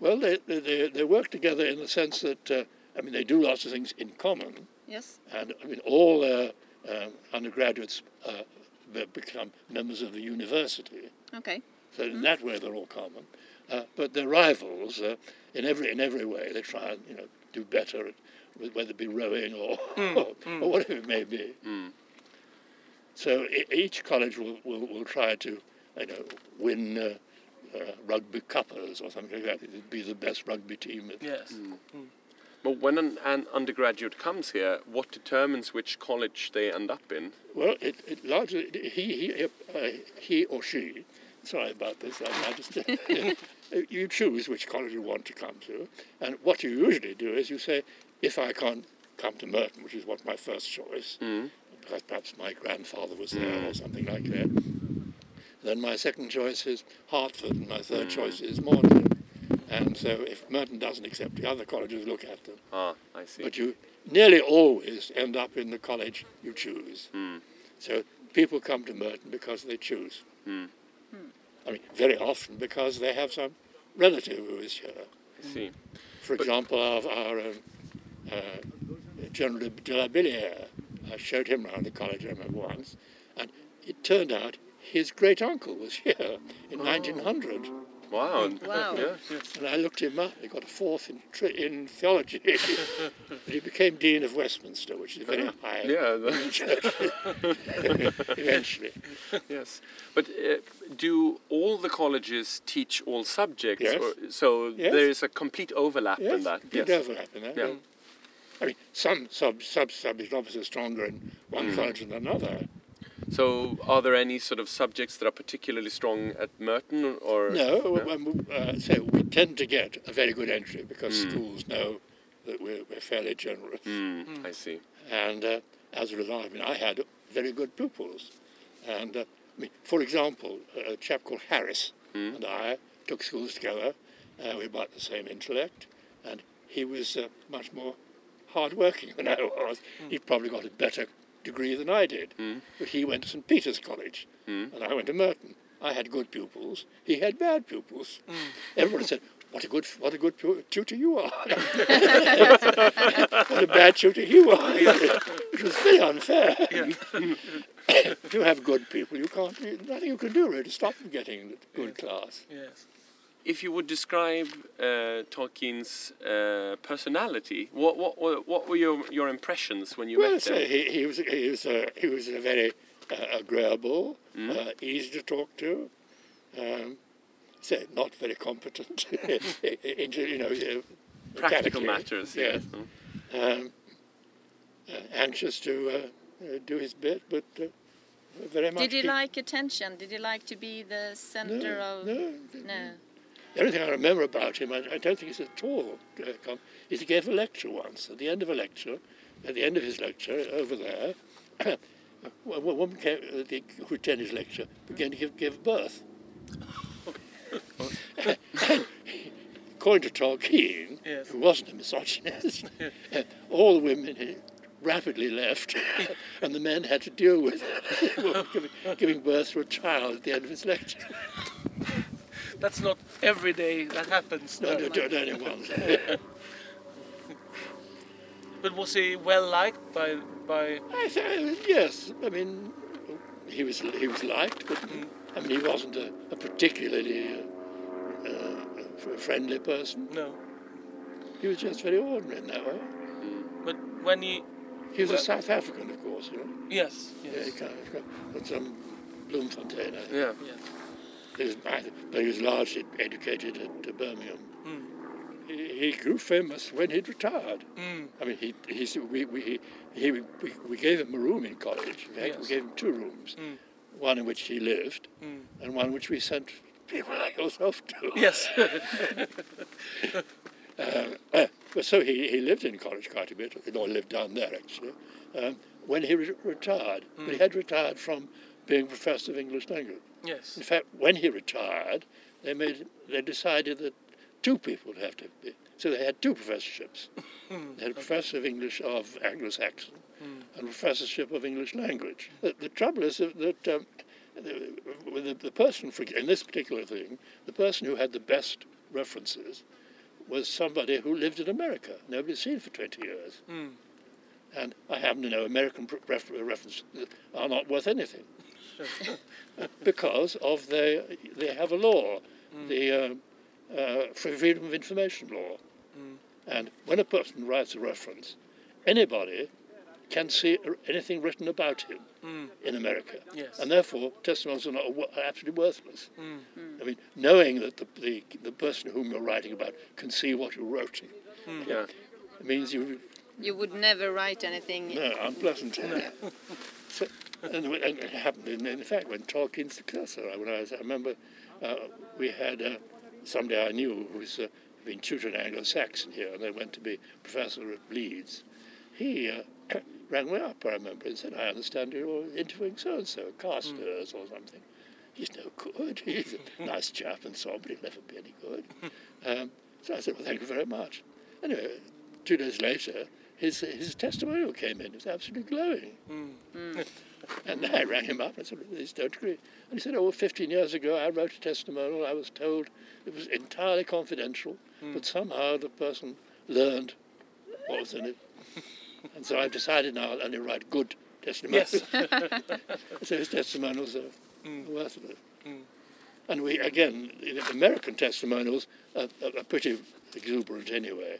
well, they, they- they, they work together in the sense that, uh, I mean, they do lots of things in common. yes? And, I mean, all uh, um, undergraduates uh, become members of the university. Okay. So in that way, they're all common. Uh, but they're rivals uh, in every in every way. They try and you know do better, at, whether it be rowing or, or, or whatever it may be. Mm. So each college will, will, will try to you know win uh, uh, rugby cuppers or something like that. It'd be the best rugby team. Yes. But when an, an undergraduate comes here, what determines which college they end up in? Well, it, it largely he he uh, he or she. Sorry about this. I, I just you choose which college you want to come to, and what you usually do is you say, if I can't come to Merton, which is what my first choice, Mm. Because perhaps my grandfather was there or something like that. Then my second choice is Hertford, and my third choice is Magdalen. And so if Merton doesn't accept the other colleges, look at them. Ah, I see. But you nearly always end up in the college you choose. Mm. So people come to Merton because they choose. Mm. I mean, very often because they have some relative who is here. I see. For example, our, our um, uh, General de la Billiere, I showed him around the college, room at once, and it turned out his great uncle was here in 1900. Wow. Wow. Yeah. And I looked him up. He got a fourth in, tri- in theology. but he became Dean of Westminster, which is a very high. Yeah. the- Eventually. yes. But uh, do all the colleges teach all subjects? Yes. Or, so Yes. there is a complete overlap Yes, in that. big Yes. overlap in that. Yeah. I mean, some sub sub subjects obviously stronger in one Mm. college than another. So are there any sort of subjects that are particularly strong at Merton or? No, um, uh, so we tend to get a very good entry because Mm. schools know that we're, we're fairly generous. Mm, I see. And uh, as a result, I mean, I had very good pupils. And uh, I mean, for example, a chap called Harris Mm. and I took schools together. Uh, we were about the same intellect, and he was uh, much more hard-working than I was. He probably got a better degree than I did. Mm. But he went to St Peter's College, Mm. and I went to Merton. I had good pupils. He had bad pupils. Everyone said, "What a good, what a good pu- tutor you are! what a bad tutor you are!" it was very unfair. if you have good people, you can't. Nothing you can do really to stop them getting a good class. Yes. If you would describe uh, Tolkien's uh, personality, what, what what what were your your impressions when you well, met so him? he, he was he was a, he was a very uh, agreeable, uh, easy to talk to. Um, say not very competent in, you know uh, Practical matters, Yes. yes. Um, uh, anxious to uh, uh, do his bit, but uh, very much. Did he like attention? Did he like to be the center no, of? no, No. The only thing I remember about him, I, I don't think he's at all uh, is he gave a lecture once. At the end of a lecture, at the end of his lecture, over there, a wo- woman came, uh, the, who attended his lecture began to give, give birth. According to Tolkien, Yes. who wasn't a misogynist, all the women rapidly left, and the men had to deal with giving, giving birth to a child at the end of his lecture. That's not every day that happens. No, no. no, don't anyone. But was he well liked by by? I th- yes, I mean, he was he was liked, but I mean, he wasn't a, a particularly uh, uh, friendly person. No. He was just very ordinary in that way. But when he He was a South African, of course, you know. yes Yeah, he kind of got got some Bloemfontein. I think. Yeah. yes. He was, but he was largely educated at uh, Birmingham. Mm. He, he grew famous when he'd retired. Mm. I mean, he, he's, we, we, he, he, we, we gave him a room in college. In fact, we gave him two rooms. Mm. One in which he lived, Mm. and one which we sent people like yourself to. Yes. Uh, uh, but so he, he lived in college quite a bit, or lived down there actually, um, when he re- retired. But he had retired from being professor of English language. Yes. In fact, when he retired, they made they decided that two people would have to be. So they had two professorships. they had a professor of English of Anglo-Saxon and a professorship of English language. The, the trouble is that, that um, the, the, the person, for, in this particular thing, the person who had the best references was somebody who lived in America. Nobody's seen for 20 years. Mm. And I happen to know American references are not worth anything because of their, they have a law, the uh, uh, Freedom of Information Law. And when a person writes a reference, anybody can see anything written about him in America. Yes. And therefore, testimonials are, not, are absolutely worthless. Mm. I mean, knowing that the, the, the person whom you're writing about can see what you wrote Yeah. means you You would never write anything. no, unpleasant. so, and, and it happened, in, in fact, when Tolkien's successor, I- when I, was, I remember uh, we had uh, somebody I knew who's uh, been tutored in Anglo-Saxon here, and they went to be professor at Leeds. He uh, rang me up, I remember, and said, I understand you're interviewing so-and-so, Carstairs or something. He's no good. He's a nice chap and so on, but he'll never be any good. Um, so I said, well, thank you very much. Anyway, two days later, his, his testimonial came in. It was absolutely glowing. And I rang him up and said, please don't agree. And he said, oh, well, 15 years ago I wrote a testimonial. I was told it was entirely confidential, but somehow the person learned what was in it. and so I've decided now I'll only write good testimonials. Yes. so his testimonials are worth it. And we, again, American testimonials are, are, are pretty exuberant anyway.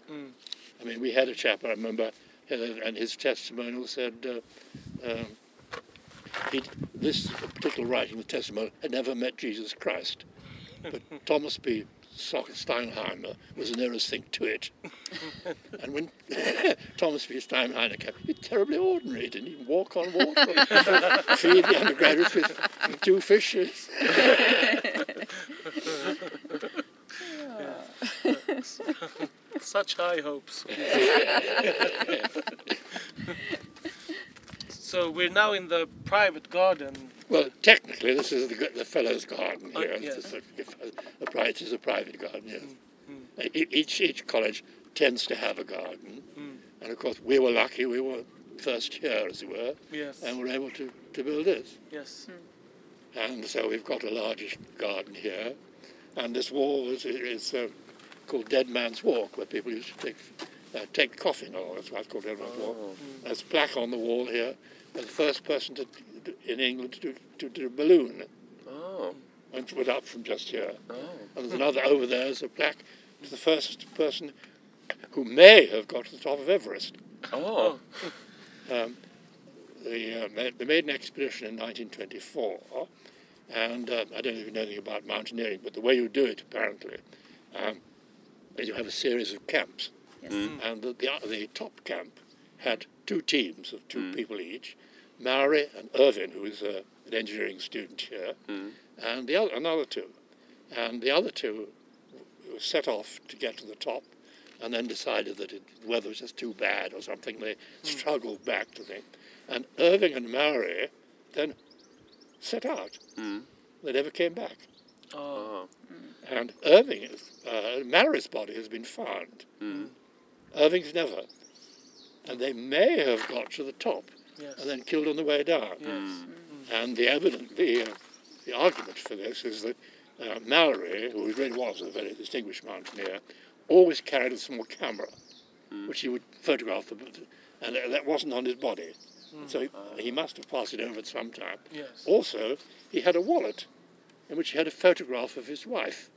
I mean, we had a chap, I remember, uh, and his testimonial said uh, um, he'd, this particular writing, the testimonial, had never met Jesus Christ. But Thomas B. Sock- Steinheimer was the nearest thing to it. and when Thomas B. Steinheimer came, he was terribly ordinary. He didn't even walk on water, feed the undergraduates with, with two fishes. Such high hopes. So we're now in the private garden. Well, technically, this is the, the fellow's garden Oh, here. yes. It's uh, a, a, is a private garden, yes. Mm, mm. E- Each, each college tends to have a garden. Mm. And of course, we were lucky, we were first here, as it were, Yes. and were able to, to build this. Yes. Hmm. And so we've got a largish garden here. And this wall is, is uh, called Dead Man's Walk, where people used to take, uh, take coffee. That's why it's called Dead Man's Walk. Oh. There's a plaque on the wall here. We're the first person to, in England to do, to do a balloon. Oh. Went, went up from just here. Oh. And there's another over there. There's a plaque to the first person who may have got to the top of Everest. Oh. Um, the, uh, they made an expedition in 1924, and uh, I don't know if you know anything about mountaineering, but the way you do it apparently um, is you have a series of camps, Yes. and the, the, the top camp had two teams of two people each, Mallory and Irvine, who is uh, an engineering student here, mm. and the other, another two, and the other two set off to get to the top, and then decided that it, the weather was just too bad or something. They mm. struggled back to the, and Irving and Mallory then set out. Mm. They never came back. Oh, uh-huh. And Irving, is, uh, Mallory's body has been found. Irving's never. And they may have got to the top yes. and then killed on the way down. yes. Mm. Mm. And the evidence, the, uh, the argument for this is that uh, Mallory, who really was a very distinguished mountaineer, always carried a small camera, mm. which he would photograph, the, and that wasn't on his body. So he, he must have passed it over at some time. Yes. Also, he had a wallet in which he had a photograph of his wife,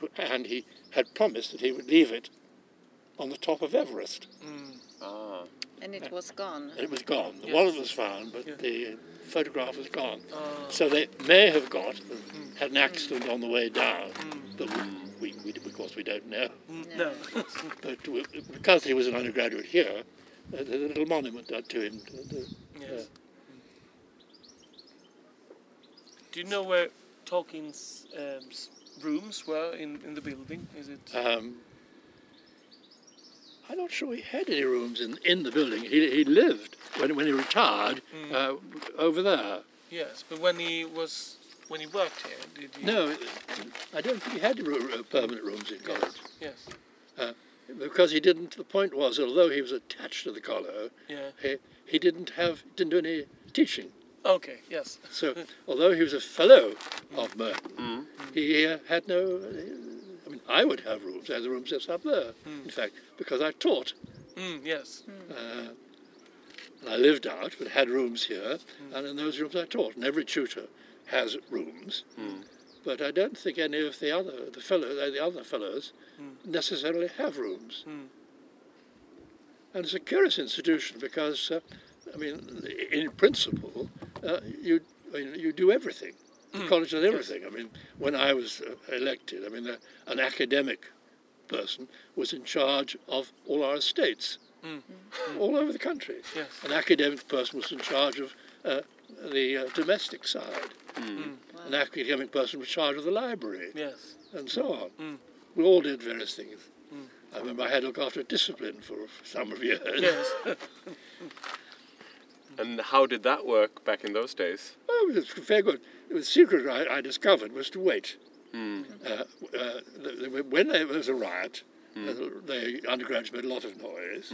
who- and he had promised that he would leave it on the top of Everest. Ah. And it was gone. And it was gone. The Yes. wallet was found, but Yeah. the photograph was gone. Uh, So they may have got had an accident on the way down, but we, we, we, of course we don't know. no. But w- because he was an undergraduate here, uh, there's a little monument to him. yes. Do you know where Tolkien's um, rooms were in, in the building? Is it? Um, I'm not sure he had any rooms in, in the building. He, he lived when, when he retired uh, over there. yes, but when he was when he worked here, did he? No, I don't think he had ro- permanent rooms in college. Yes. because he didn't. The point was, although he was attached to the collar, Yeah. he, he didn't have didn't do any teaching. Okay. Yes. So although he was a fellow of Merton, he uh, had no. I would have rooms. I had the rooms just up there. In fact, because I taught, Mm, yes. uh, I lived out, but had rooms here, and in those rooms I taught. And every tutor has rooms, but I don't think any of the other the fellow the other fellows necessarily have rooms. And it's a curious institution because, uh, I mean, in principle, uh, you I mean, you do everything. The college does everything. I mean, when I was uh, elected, I mean, uh, an academic person was in charge of all our estates, mm. Mm. Mm. all over the country. Yes. An academic person was in charge of uh, the uh, domestic side. An academic person was in charge of the library Yes. and so on. We all did various things. I remember I had to look after discipline for some of years. Yes. And how did that work back in those days? Oh, it was very good. The secret I, I discovered was to wait. Uh, uh, the, the, when there was a riot, uh, the undergraduates made a lot of noise.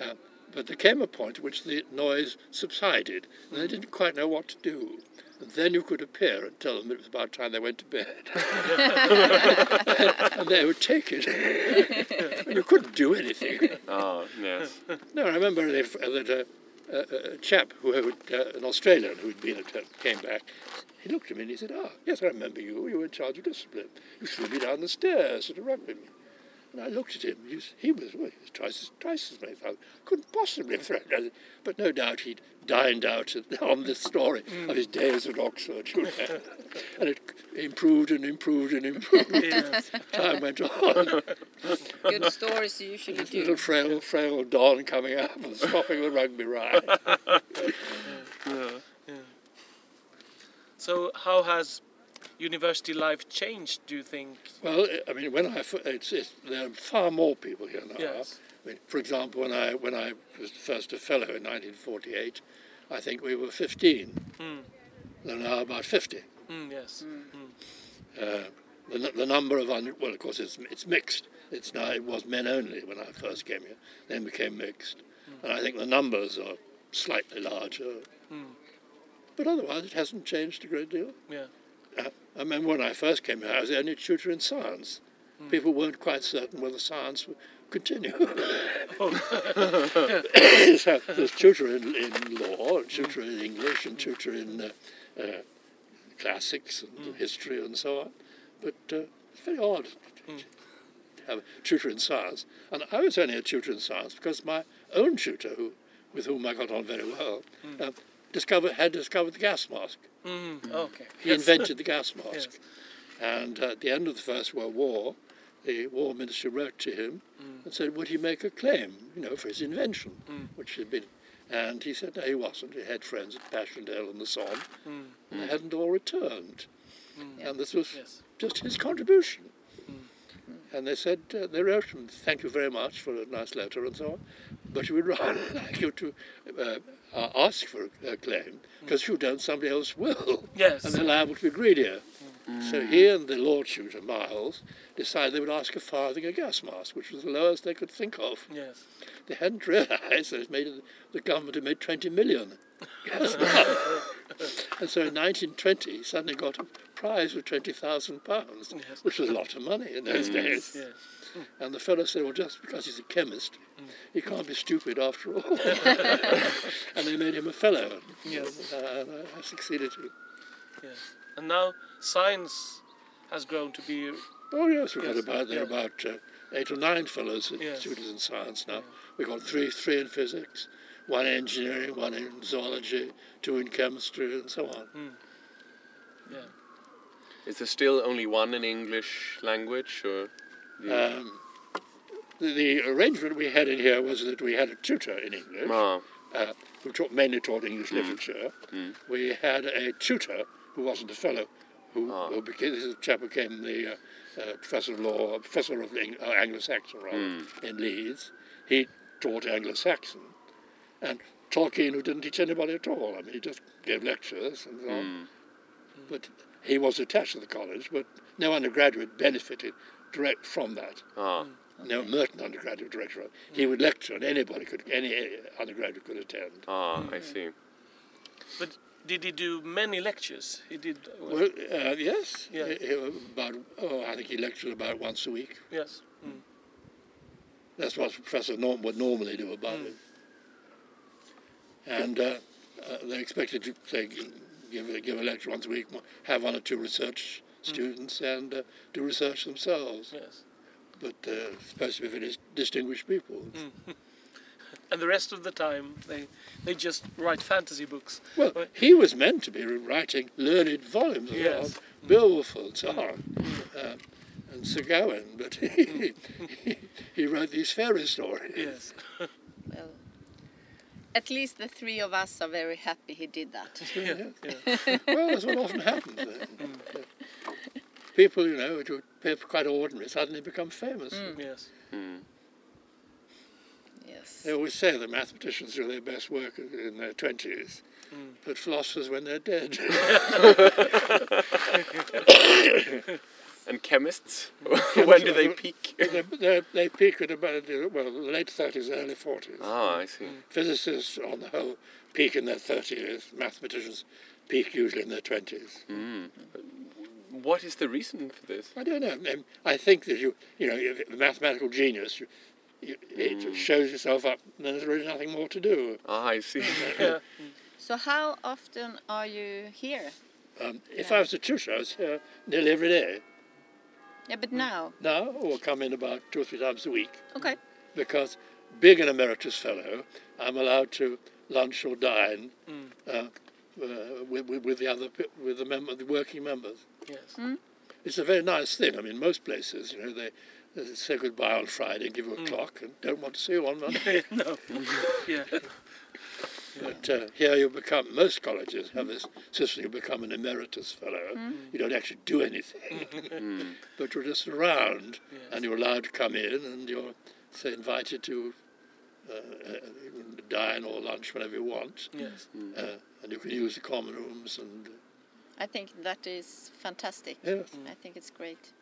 Uh, but there came a point at which the noise subsided, and they didn't quite know what to do. And then you could appear and tell them it was about time they went to bed. and they would take it. you couldn't do anything. Ah, yes. No, I remember that a, a chap who had, uh, an Australian who'd been at, uh, came back. He looked at me and he said, "Ah, yes, I remember you. You were in charge of discipline. You threw me down the stairs at a rugby." Meet." And I looked at him. He was, he was, well, he was twice as twice as many. I couldn't possibly have thrown down. But no doubt he'd dined out on this story mm. of his days at Oxford, you know. and it improved and improved and improved. yes. Time went on. Good stories you usually do. little frail, frail Don coming up and stopping the rugby ride. So how has university life changed? Do you think? Well, I mean, when I it's, it's, there are far more people here now. Yes. I mean, for example, when I when I was first a fellow in 1948, I think we were 15. Hmm. There are now about 50. Mm, yes. Hmm. Hmm. Uh, the, the number of under, well, of course, it's it's mixed. It's now it was men only when I first came here, then became mixed, and I think the numbers are slightly larger. But otherwise, it hasn't changed a great deal. Yeah. Uh, I remember when I first came here, I was the only tutor in science. People weren't quite certain whether science would continue. so there's tutor in, in law, tutor in English, and tutor in uh, uh, classics and history and so on. But uh, it's very odd to have a tutor in science. And I was only a tutor in science because my own tutor, who with whom I got on very well, uh, discovered had discovered the gas mask. Mm, okay. He Yes. invented the gas mask. Yes. And at the end of the First World War, the War Minister wrote to him and said, would he make a claim, you know, for his invention, which had been. And he said, no, he wasn't. He had friends at Passchendaele and the Somme, and they hadn't all returned. And this was Yes. just his contribution. And they said, uh, they wrote him, thank you very much for a nice letter and so on, but we would rather like you to uh, uh, ask for a claim, because if you don't, somebody else will. Yes. And they're liable to be greedier. Mm. So he and the Lord Shooter, Miles, decided they would ask a farthing a gas mask, which was the lowest they could think of. Yes. They hadn't realised that it made, the government had made 20 million gas masks. and so in 1920, he suddenly got a prize of 20,000 pounds, Yes. which was a lot of money in those days. Yes. And the fellow said, well, just because he's a chemist, he can't be stupid after all. and they made him a fellow. Yes. Uh, and I, I succeeded to. Yes. And now science has grown to be. Oh, yes, we've Yes, got about, there are yeah. about uh, eight or nine fellows, at Yes. students in science now. We've got three, three in physics, one in engineering, one in zoology, two in chemistry, and so on. Yeah. Is there still only one in English language, or? Um, the, the arrangement we had in here was that we had a tutor in English. ah, uh, who taught, mainly taught English Hmm. literature. We had a tutor who wasn't a fellow, who, Ah. who became, this chap became the uh, uh, professor of law, professor of Eng- uh, Anglo-Saxon rather, Hmm. in Leeds. He taught Anglo-Saxon, and Tolkien, who didn't teach anybody at all. I mean, he just gave lectures and so Hmm. on. But he was attached to the college, but no undergraduate benefited direct from that. ah, No Merton undergraduate director. He would lecture, and anybody could, any undergraduate could attend. ah, I see. But did he do many lectures? He did. Well, uh, yes. Yeah. He- he- about oh, I think he lectured about once a week. yes. Mm. That's what Professor Norm would normally do about it. And uh, uh, they're expected to say give a, give a lecture once a week, have one or two research students, and uh, do research themselves. Yes. But uh, supposed to be very distinguished people. And the rest of the time, they they just write fantasy books. Well, Right. he was meant to be writing learned volumes of Yes. Beowulf and so on, uh, and Sir Gawain, but he, he, he wrote these fairy stories. Yes. Well, at least the three of us are very happy he did that. Yeah. yeah. Well, that's what often happens. People, you know, who are quite ordinary suddenly become famous. Mm. Yes. Hmm. Yes. They always say that mathematicians do their best work in their 20s, mm. but philosophers when they're dead. And chemists? Mm. when do they peak? they, they, they peak at about, well, the late 30s, early 40s. ah, I see. Physicists, on the whole, peak in their 30s. Mathematicians peak usually in their 20s. What is the reason for this? I don't know. Um, I think that you, you know, if a mathematical genius, you, you, it shows yourself up, and there's really nothing more to do. Ah, I see. Yeah. So how often are you here? Um, if I was a tutor, I was here nearly every day. Yeah, but now. Now, or come in about two or three times a week, Okay. because being an emeritus fellow, I'm allowed to lunch or dine uh, uh, with, with, with the other with the member, the working members. Yes. It's a very nice thing. I mean, most places, you know, they, they say goodbye on Friday, give you a clock, and don't want to see you on Monday. no. yeah. But uh, here you become, most colleges have this system, you become an emeritus fellow. You don't actually do anything, but you're just around and you're allowed to come in and you're, say, invited to uh, uh, dine or lunch whenever you want. Yes. Uh, and you can use the common rooms and, I think that is fantastic. yes. I think it's great.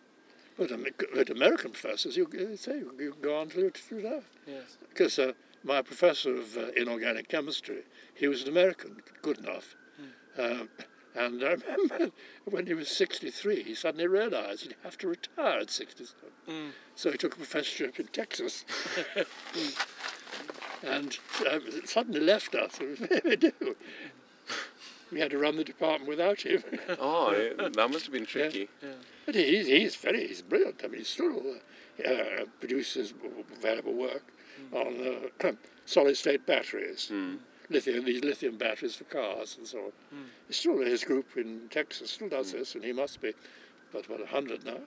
But, but American professors, you, you say, you go on to, to do that. Yes. Because uh, my professor of uh, inorganic chemistry, he was an American, good enough. Um, and I remember when he was 63, he suddenly realized he'd have to retire at 67. So he took a professorship in Texas. and um, suddenly left us. It was very do. We had to run the department without him. Oh, that must have been tricky. But he's, he's very he's brilliant. I mean, he still uh, uh, produces valuable work. on uh, solid state batteries, lithium, these lithium batteries for cars and so on. He's still his group in Texas still does this, and he must be about what hundred now.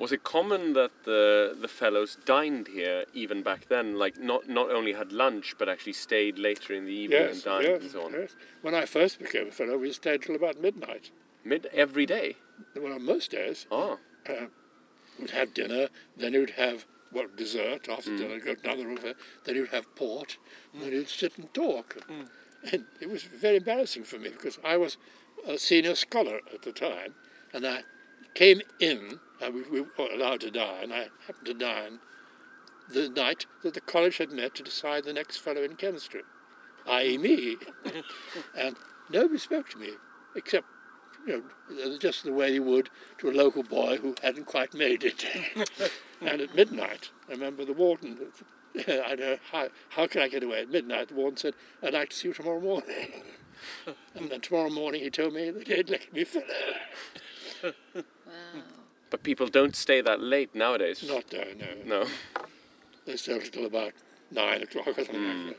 Was it common that the the fellows dined here even back then? Like not not only had lunch, but actually stayed later in the evening and dined yes, and so on. yes. When I first became a fellow, we stayed till about midnight. Mid every day. Well, on most days, Oh, uh, we'd have dinner, then you'd have well dessert after dinner, go to another room, uh, then you'd have port, and then you'd sit and talk. And it was very embarrassing for me because I was a senior scholar at the time, and I came in, and we, we were allowed to dine. I happened to dine the night that the college had met to decide the next fellow in chemistry, i.e. me. and nobody spoke to me except you know, uh, just the way you would to a local boy who hadn't quite made it. and at midnight, I remember the warden, I know, how, how can I get away at midnight? The warden said, I'd like to see you tomorrow morning. and then tomorrow morning he told me that he'd let me finish. Wow. but people don't stay that late nowadays. Not there, no. No. They stayed till about nine o'clock or something like that.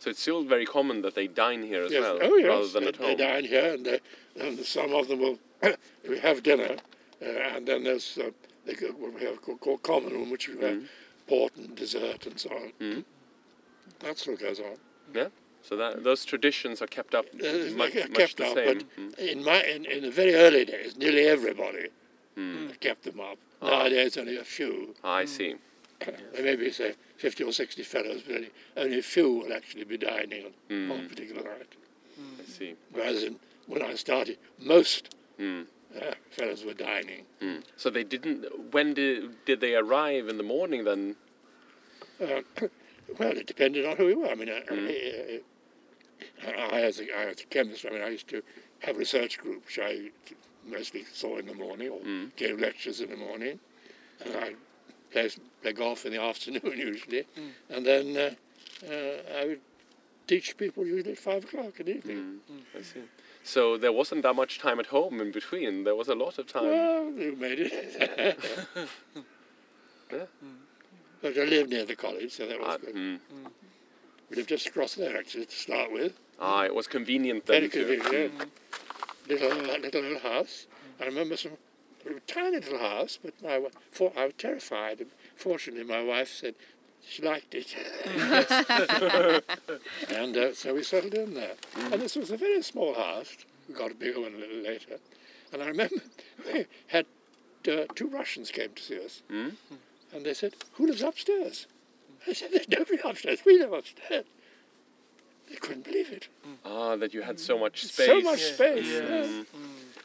So it's still very common that they dine here as Yes. well, oh, yes. rather than they, at they home. dine here, and, they, and some of them will we have dinner, uh, and then there's uh, they go, what we have called, called common room, which we have Mm. port and dessert and so on. Mm. That still goes on. Yeah. So that those traditions are kept up Uh, much, uh, much the up, same. but Mm. in my in, in the very early days, nearly everybody Mm. kept them up. Ah. Nowadays, only a few. I see. There may be say fifty or sixty fellows, but only, only a few will actually be dining on Mm. one particular night. I see. Whereas in, when I started, most Mm. uh, fellows were dining. Mm. So they didn't. When did did they arrive in the morning then? Uh, well, it depended on who we were. I mean, I, Mm. I, I, as a, I, as a chemist, I mean, I used to have research groups which I mostly saw in the morning or Mm. gave lectures in the morning. And I play, play golf in the afternoon usually. And then uh, uh, I would teach people usually at five o'clock in the evening. Mm. I see. So there wasn't that much time at home in between. There was a lot of time. Well, you made it. Yeah. But I lived near the college, so that was Ah, good. Mm. We lived just crossed there, actually, to start with. Ah, it was convenient then. Very convenient. Little, little, little house. I remember some tiny little house, but my, for, I was terrified. And fortunately, my wife said she liked it. and uh, so we settled in there. And this was a very small house. We got a bigger one a little later. And I remember we had uh, two Russians came to see us. Mm. And they said, Who lives upstairs? I said, There's nobody upstairs. We live upstairs. They couldn't believe it. Ah, that you had so much space. So much space. Mm.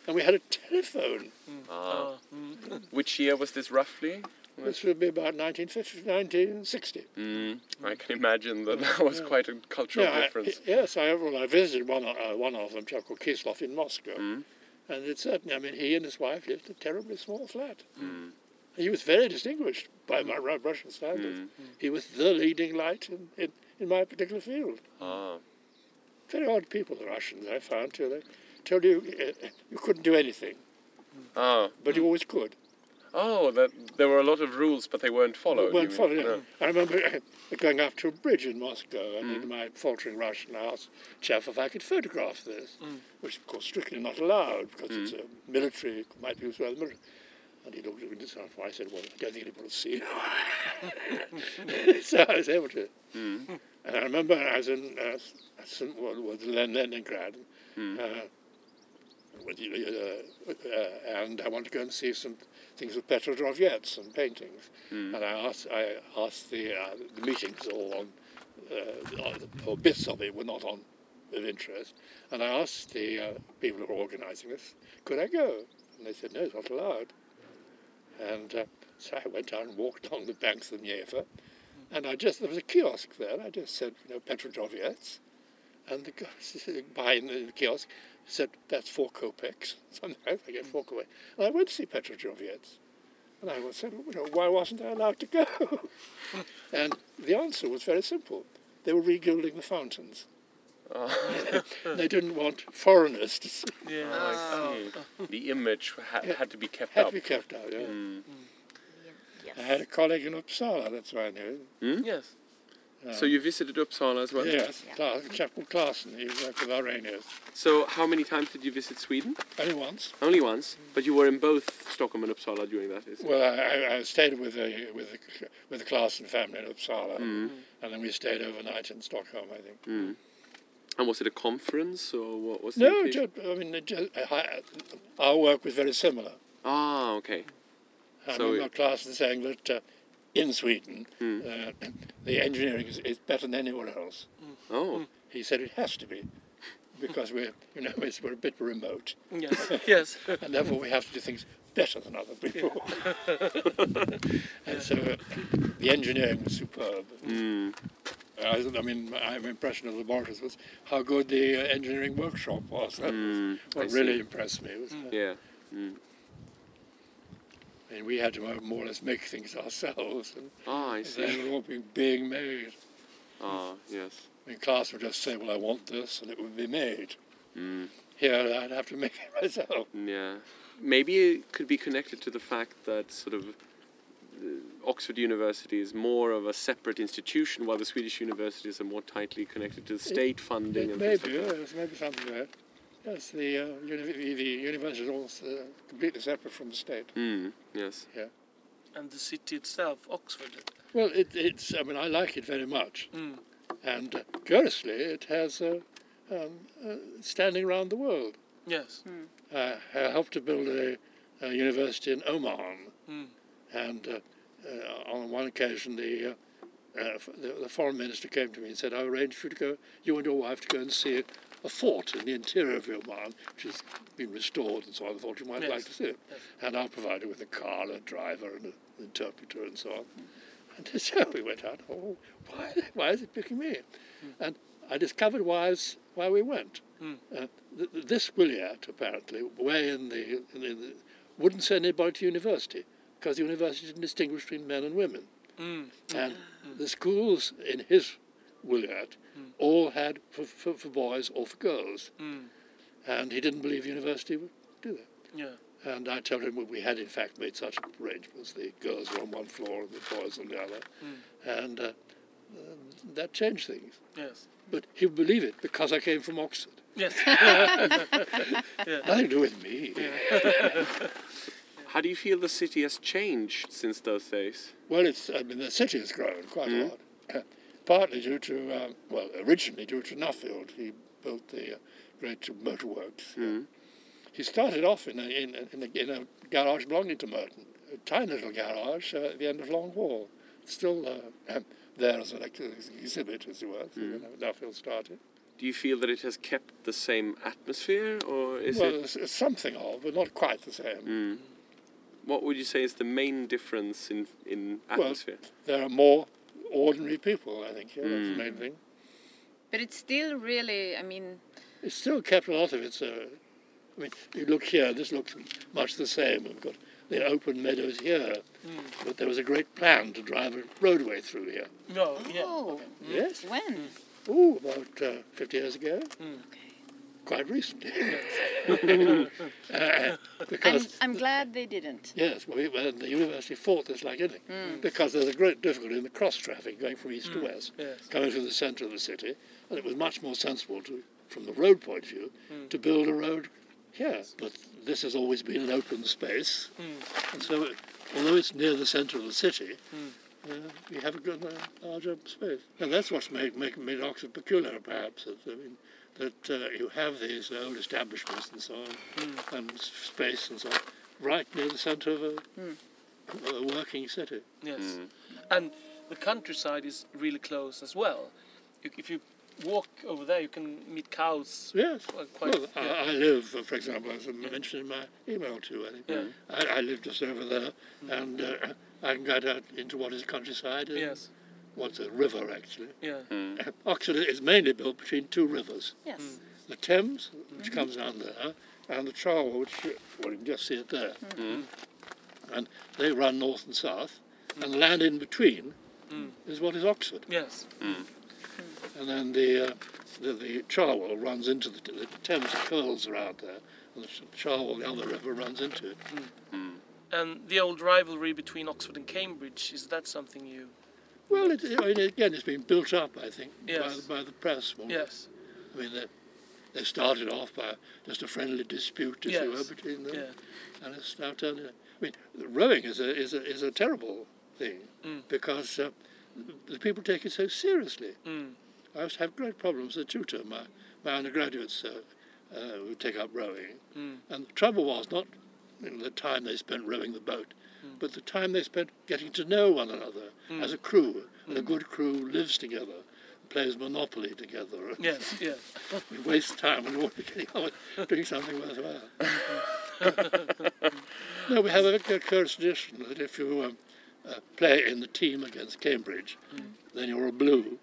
And we had a telephone. Ah. Which year was this roughly? This would be about 1950, 1960. Mm. I can imagine that that was quite a cultural Yeah, I- difference. yes, I, well, I visited one, uh, one of them, chap called Kislov in Moscow. Mm. And it's certainly, I mean, he and his wife lived in a terribly small flat. Mm. He was very distinguished by my Russian standards. Mm. He was the leading light in, in, in my particular field. Ah. Very odd people, the Russians, I found, too. They told you uh, you couldn't do anything, Ah. but you always could. Oh, that there were a lot of rules, but they weren't followed. They weren't followed, mean? yeah. I remember uh, going up to a bridge in Moscow, and Mm. in my faltering Russian, I asked Chef if I could photograph this, Mm. which of course strictly not allowed because it's a military, it might be used by the military. And he looked at me and said, I said, well, I don't think anybody will see it. so I was able to. Mm. And I remember I was in uh, St. Leningrad, Mm. uh, uh, and I wanted to go and see some things with Petrodvorets and paintings. Mm. And I asked, I asked the, uh, the meetings all on, uh, or bits of it were not on of interest. And I asked the uh, people who were organising this, could I go? And they said, no, it's not allowed. And uh, so I went down and walked along the banks of the Neva. And I just, there was a kiosk there. I just said, you know, Petrodvorets. And the guy behind the kiosk said, that's four kopecks. Sometimes I get four kopecks. And I went to see Petrodvorets. And I said, you know, why wasn't I allowed to go? and the answer was very simple. They were regilding the fountains. Ah. they didn't want foreigners to see. Yeah. I see. The image ha- Yeah. had to be kept Had up. to be kept out, yeah. Mm. Yes. Yes. I had a colleague in Uppsala, that's why I knew. him. Yes. Uh, So you visited Uppsala as well? Yes, Yeah. Cla- a chap called Clarson, he worked with Arrhenius. So how many times did you visit Sweden? Only once. Only once, but you were in both Stockholm and Uppsala during that. Is it? Well, I, I- I stayed with the with the with the Clarson family in Uppsala, Mm. and then we stayed overnight in Stockholm. I think. Mm. And was it a conference or what was the No, occasion? ju- I mean, it ju- I- our work was very similar. Ah, okay. I So remember it- Clarson saying that uh, in Sweden, Mm. uh, the engineering is, is better than anywhere else. Oh, He said it has to be, because we're you know it's, we're a bit remote, Yes. yes. and therefore we have to do things better than other people. and so uh, the engineering was superb. mm. I, I mean, my impression of the laboratories was how good the uh, engineering workshop was. That Mm, was I what see. really impressed me. Was, uh, yeah. Mm. I mean, we had to uh, more or less make things ourselves, and Ah, I see. they see. were all being, being made. Ah, yes. I mean, class would just say, "Well, I want this," and it would be made. Mm. Here, I'd have to make it myself. Yeah. Maybe it could be connected to the fact that sort of uh, Oxford University is more of a separate institution, while the Swedish universities are more tightly connected to the state funding and maybe, like yes, maybe something like that. Yes, the, uh, uni- the university is also uh, completely separate from the state. Mm, yes. Yeah. And the city itself, Oxford. Well, it, it's. I mean, I like it very much, Mm. and uh, curiously, it has uh, um, uh, standing around the world. Yes. Uh, I helped to build a, a university in Oman, Mm. and uh, on one occasion, the, uh, uh, the the foreign minister came to me and said, "I arranged for you to go, you and your wife, to go and see a fort in the interior of Oman, which has been restored and so on. I thought you might Yes. like to see it, Yes. and I'll provide you with a car, and a driver, and an interpreter, and so on." And so we went out. Oh, why? Why is it picking me? And I discovered why, why we went. Mm. Uh, th- this Williat, apparently, way in the, in the wouldn't send anybody to university because the university didn't distinguish between men and women. Mm. And the schools in his Williat all had for, for, for boys or for girls. Mm. And he didn't believe the university would do that. Yeah. And I told him we had in fact made such arrangements. The girls were on one floor and the boys on the other. And uh, that changed things. Yes. But he would believe it because I came from Oxford. Yes. Nothing to do with me. How do you feel the city has changed since those days? Well, it's, I mean, the city has grown quite a lot. Partly due to, um, well, originally due to Nuffield. He built the uh, great motorworks. Mm. He started off in a, in, a, in, a, in a garage belonging to Merton, a tiny little garage uh, at the end of Long Wall. It's still uh, there as an exhibit, as it were, so when Nuffield started. Do you feel that it has kept the same atmosphere, or is well, it? something of, but not quite the same. Mm. What would you say is the main difference in in Well, atmosphere? There are more ordinary people, I think. Yeah, that's Mm. the main thing. But it's still really, I mean, It's still kept a lot of its. Uh, I mean, you look here. This looks much the same. We've got the open meadows here, but there was a great plan to drive a roadway through here. No. Yeah. oh, Yes. when? Oh, about uh, 50 years ago. Okay. Quite recently. Mm. uh, I'm, because I'm glad they didn't. yes, well, we, well, the university fought this like anything Mm. because there's a great difficulty in the cross traffic going from east to west, Yes. coming through the centre of the city, and it was much more sensible to, from the road point of view, Mm. to build a road here. But this has always been an open space, Mm. and so although it's near the centre of the city, Mm. uh, we have a good uh, larger space, and that's what's made made, made Oxford peculiar, perhaps. That, I mean, that uh, you have these old establishments and so on, Mm. and space and so on, right near the centre of a, Mm. a working city. Yes. Mm. And the countryside is really close as well. You, if you walk over there, you can meet cows. Yes. Quite, quite, Well, yeah. I, I live, uh, for example, as I mentioned in my email too, I think. Yeah. I, I live just over there, and uh, I can get out into what is countryside. And Yes. What's a river, actually. Yeah. Mm. Oxford is mainly built between two rivers. Yes. The Thames, which comes down there, and the Cherwell, which, well, you can just see it there. Mm. And they run north and south, and the land in between Mm. is what is Oxford. Yes. And then the, uh, the, the Cherwell runs into the, the Thames curls around there, and the Cherwell, the other river, runs into it. Mm. And the old rivalry between Oxford and Cambridge is that something you? Well, it, I mean, again, it's been built up, I think, Yes. by, the, by the press. more. Yes. I mean, they, they started off by just a friendly dispute, as it were, between them, Yeah. and it's now turned. I mean, rowing is a is a is a terrible thing Mm. because uh, the people take it so seriously. Mm. I used to have great problems as a tutor. My my undergraduates uh, uh, would take up rowing, Mm. and the trouble was not you know, the time they spent rowing the boat, Mm. but the time they spent getting to know one another as a crew. And a good crew lives together, plays Monopoly together. Yes. Yes. We waste time and ought to be getting on with doing something worthwhile. no, we have a very curious tradition that if you um, uh, play in the team against Cambridge, then you're a blue.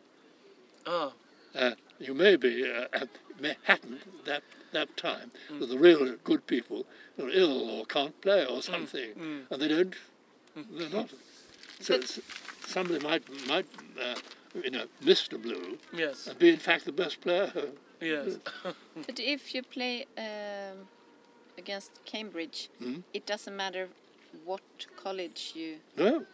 Ah. Uh, you may be, uh, uh, may happen that that time mm. that the real good people are ill or can't play or mm. something, mm. and they don't, they're not. So But- somebody might might uh, you know miss the blue Yes. and be in fact the best player. Yes. But if you play um, against Cambridge, Mhm. it doesn't matter what college you. No,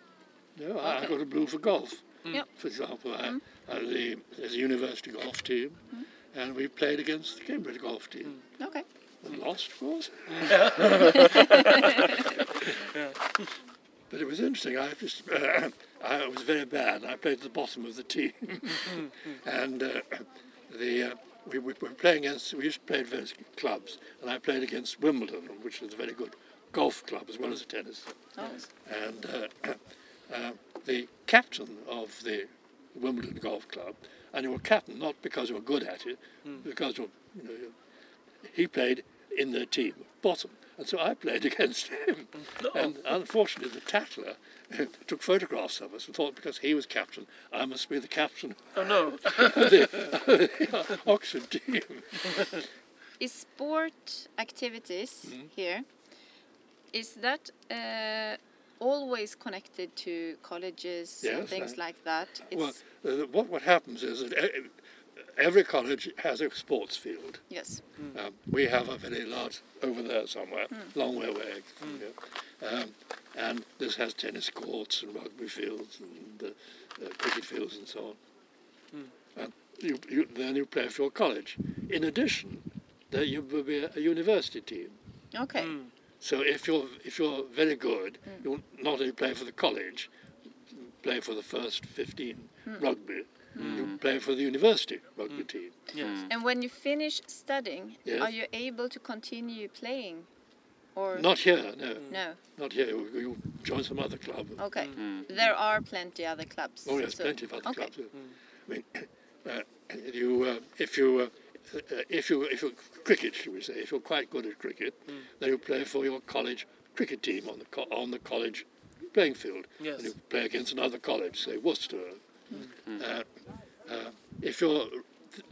no, I I Okay. got a blue for golf. Yep. For example, I, hmm? I the, there's a university golf team, hmm? And we played against the Cambridge golf team. Okay. And lost, of course. But it was interesting. I just, I was very bad. I played at the bottom of the team, and uh, the uh, we, we were playing against. We used to play at various clubs, and I played against Wimbledon, which is a very good golf club as well as a tennis. Oh. And uh, uh, the captain of the Wimbledon Golf Club, and you were captain not because you were good at it, because you you know, he played in their team, bottom. And so I played against him. And unfortunately, the Tatler took photographs of us and thought because he was captain, I must be the captain Oh no. the, the Oxford team. Is sport activities Mm-hmm. here? Is that uh, always connected to colleges and things I- like that? Well, uh, what, what happens is that e- every college has a sports field. yes. Um, we have a very large over there somewhere, long way away. yeah. Um, and this has tennis courts and rugby fields and uh, uh, cricket fields and so on. And you, you, then you play for your college. In addition, there you will be a, a university team. Okay. So if you're if you're very good, hmm. you'll not only play for the college, play for the first 15 hmm. rugby, you hmm. play for the university rugby team. Yes. And when you finish studying, Yes. are you able to continue playing? Or Not here, no. no? Not here. You, you join some other club. Okay. There are plenty other clubs. Oh yes, so- plenty of other okay. clubs. I mean, uh, you uh, if you uh, Uh, if you if you cricket, should we say, if you're quite good at cricket, hmm. then you play for your college cricket team on the co- on the college playing field, Yes. and you play against another college, say Worcester. Hmm. Uh, uh, if you're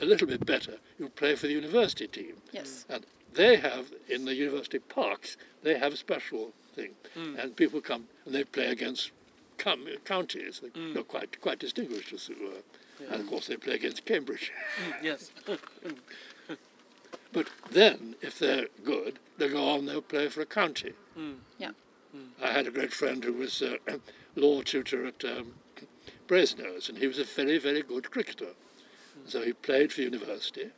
a little bit better, you play for the university team. Yes. Hmm. And they have, in the university parks, they have a special thing. And people come and they play against com- counties. They're quite, quite distinguished, as it were. And of course, they play against Cambridge. Mm, yes. But then, if they're good, they go on, they'll play for a county. Mm. Yeah. Mm. I had a great friend who was a law tutor at um, Brasenose, and he was a very, very good cricketer. So he played for university,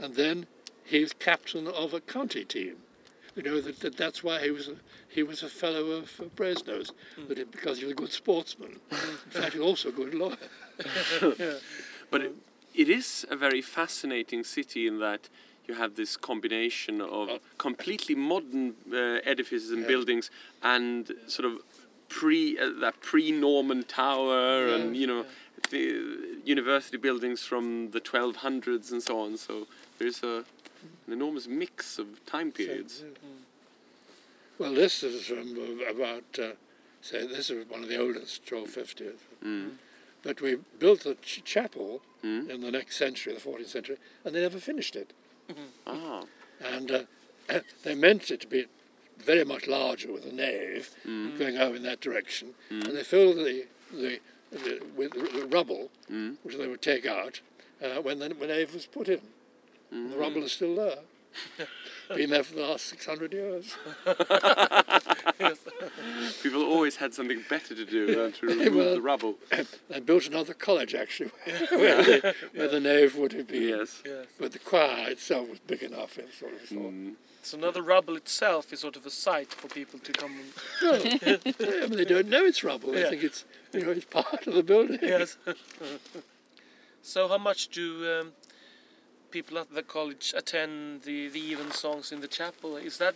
and then he was captain of a county team. You know that, that that's why he was a, he was a fellow of uh, Brasenose, that it, because he was a good sportsman. In fact, he was also a good lawyer. But it, it is a very fascinating city in that you have this combination of completely modern uh, edifices and Yeah. buildings and sort of pre uh, that pre-Norman tower and you know the university buildings from the 1200s and so on. So there's a an enormous mix of time periods. Well, this is from about, uh, say, this is one of the oldest, 1250th. Mm. But we built a ch- chapel Mm. in the next century, the 14th century, and they never finished it. Ah. And uh, they meant it to be very much larger with a nave Mm. going over in that direction, and they filled the, the, the with the rubble, Mm. which they would take out uh, when the when nave was put in. And the rubble is still there. Been there for the last 600 years. People always had something better to do than to remove Well- the rubble. They built another college actually, where, the, where the nave would have been. Yes. Yes. But the choir itself was big enough, it sort of thought. Mm. So now the rubble itself is sort of a site for people to come. And, Well, I mean, they don't know it's rubble. They Yeah. think it's, you know, it's part of the building. yes. so how much do um, people at the college attend the the even songs in the chapel? Is that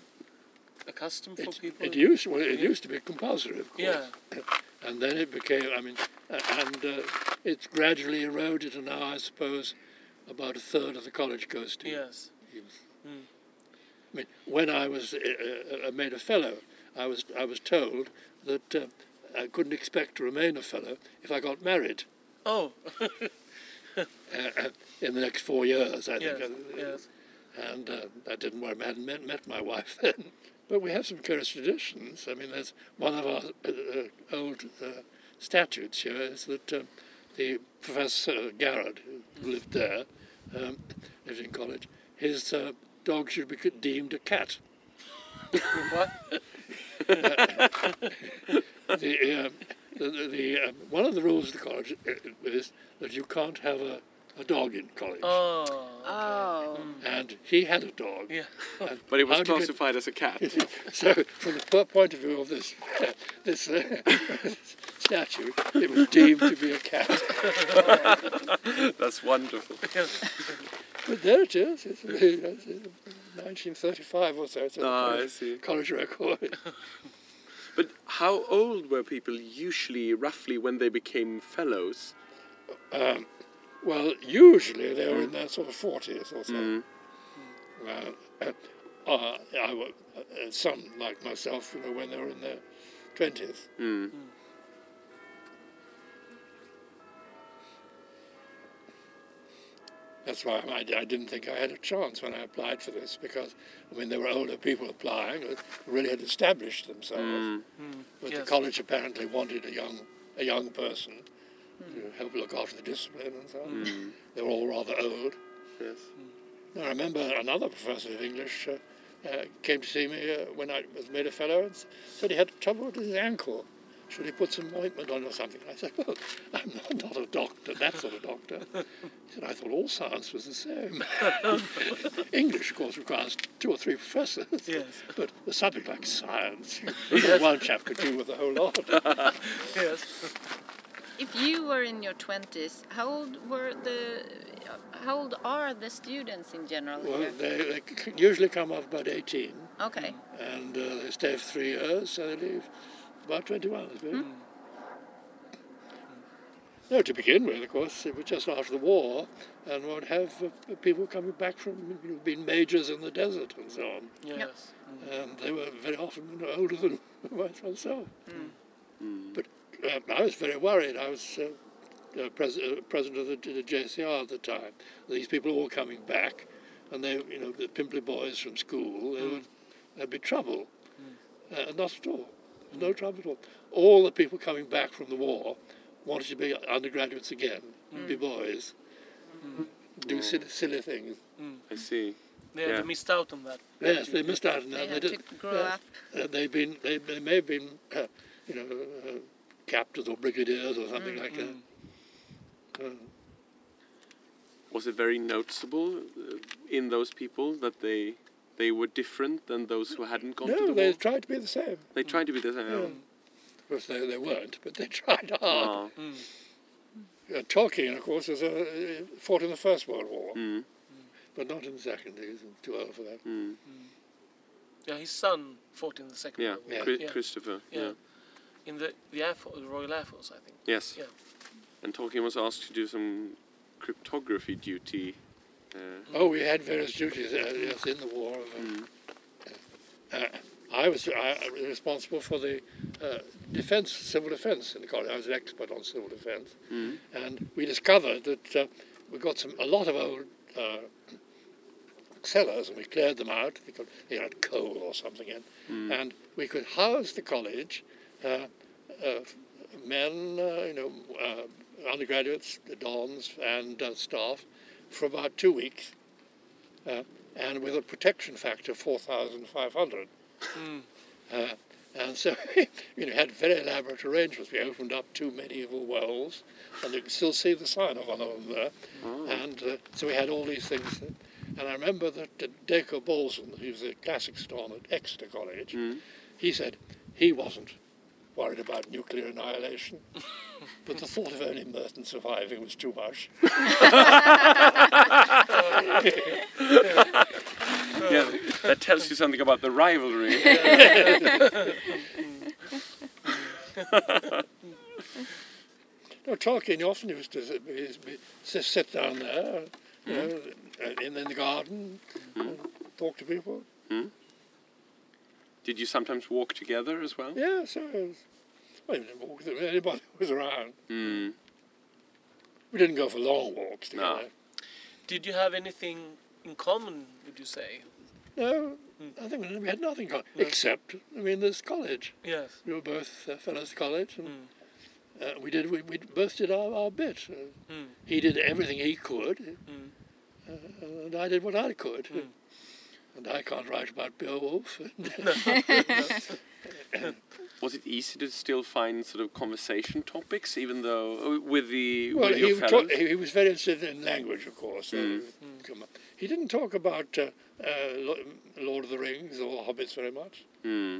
a custom for It, people? it used well, it used to be compulsory, of course. Yeah. And then it became, I mean, uh, and uh, it's gradually eroded, and now I suppose about a third of the college goes to. Yes. I mean, when I was uh, uh, made a fellow, I was I was told that uh, I couldn't expect to remain a fellow if I got married Oh. in the next four years. I think. Yes. and uh, that didn't work. I hadn't met, met my wife then. But we have some curious traditions. I mean, there's one of our uh, uh, old uh, statutes here is that um, the Professor Garrod, who lived there, um, lived in college, his uh, dog should be deemed a cat. what? The, um, the, the, the, um, one of the rules of the college uh, is that you can't have a, a dog in college. Oh. Oh. And he had a dog. Yeah. But it was how do you get- classified as a cat. So, from the point of view of this this uh, statue, it was deemed to be a cat. That's wonderful. But there it is. It's, it's, it's 1935 or so. It's on the Ah, I college, see. college record. But how old were people usually, roughly, when they became fellows? Um, well, usually they were in their sort of 40s or so. Well, uh, uh, I, uh, some, like myself, you know, when they were in their 20s. Mm. That's why I, I didn't think I had a chance when I applied for this because, I mean, there were older people applying who really had established themselves. Mm. But the college apparently wanted a young, a young person to help look after the discipline and so on. Mm. They were all rather old. Yes. I remember another professor of English uh, uh, came to see me uh, when I was made a fellow and said he had trouble with his ankle. Should he put some ointment on or something? I said, well, I'm not, not a doctor, that sort of doctor. He said, I thought all science was the same. English, of course, requires two or three professors. Yes. But a subject like science, one chap could do with a whole lot. Yes. If you were in your twenties, how old were the? How old are the students in general Well, here? they, they usually come up about 18 Okay. and uh, they stay for three years, so they leave about 21, I suppose. No, to begin with, of course, it was just after the war, and one would have uh, people coming back from, you know, being majors in the desert and so on. Yes. And they were very often you know, older than myself. But uh, I was very worried. I was uh, uh, pres- uh, president of the, the JCR at the time. These people were all coming back, and they, you know, the pimply boys from school, they would, there'd be trouble. Uh, not at all. No trouble at all. All the people coming back from the war wanted to be undergraduates again, be boys, do silly, silly things. I see. They, Yeah. they missed out on that. Yes, they missed out on They that. had did- to grow yes. up. They've been, they, they may have been, uh, you know, uh, captains or brigadiers or something like that. Uh, Was it very noticeable uh, in those people that they they were different than those who hadn't gone to no, the they war? tried to be the same. They tried to be the same. Yeah. Of course, they, they weren't, but they tried hard. Ah. Uh, Tolkien, of course, was, uh, fought in the First World War, Mm. but not in the Second. He was too old for that. Mm. Yeah, his son fought in the second Yeah. World War. Yeah. Chri- Yeah. Christopher. Yeah. Yeah. In the the Air Force, the Royal Air Force, I think. Yes. Yeah. And Tolkien was asked to do some cryptography duty. Uh, Oh, we had various duties uh, yes, in the war. Of, uh, Mm. uh, I was I responsible for the uh, defense, civil defense in the college. I was an expert on civil defense, Mm. and we discovered that uh, we got some a lot of old uh, cellars, and we cleared them out because they had coal or something in, Mm. and we could house the college. Uh, uh, men, uh, you know, uh, undergraduates, the dons, and uh, staff, for about two weeks. Uh, and with a protection factor of 4,500. Uh, and so, you know, had very elaborate arrangements. We opened up two medieval wells, and you can still see the sign of one of them there. And uh, so we had all these things. And I remember that Dacre Balsdon, who's a classics don at Exeter College, he said he wasn't worried about nuclear annihilation, but the thought of only Merton surviving was too much. Yeah, that tells you something about the rivalry. No, Tolkien often used to sit, he's- sit- sit down there, you know, in, in the garden, and hmm? talk to people. Hmm? Did you sometimes walk together as well? Yeah, so it was, well, you didn't walk with anybody who was around. Mm. We didn't go for long walks No. Did you have anything in common? Would you say? No, I think we had nothing co- except, I mean, there's college. Yes. We were both uh, fellows at college, and Mm. uh, we did we, we both did our, our bit. Uh, Mm. He did everything he could, Mm. uh, and I did what I could. And I can't write about Beowulf. Was it easy to still find sort of conversation topics, even though uh, with the well, with he, talk, he was very interested in language, of course. Mm. on. He didn't talk about uh, uh, Lord of the Rings or Hobbits very much. Hmm.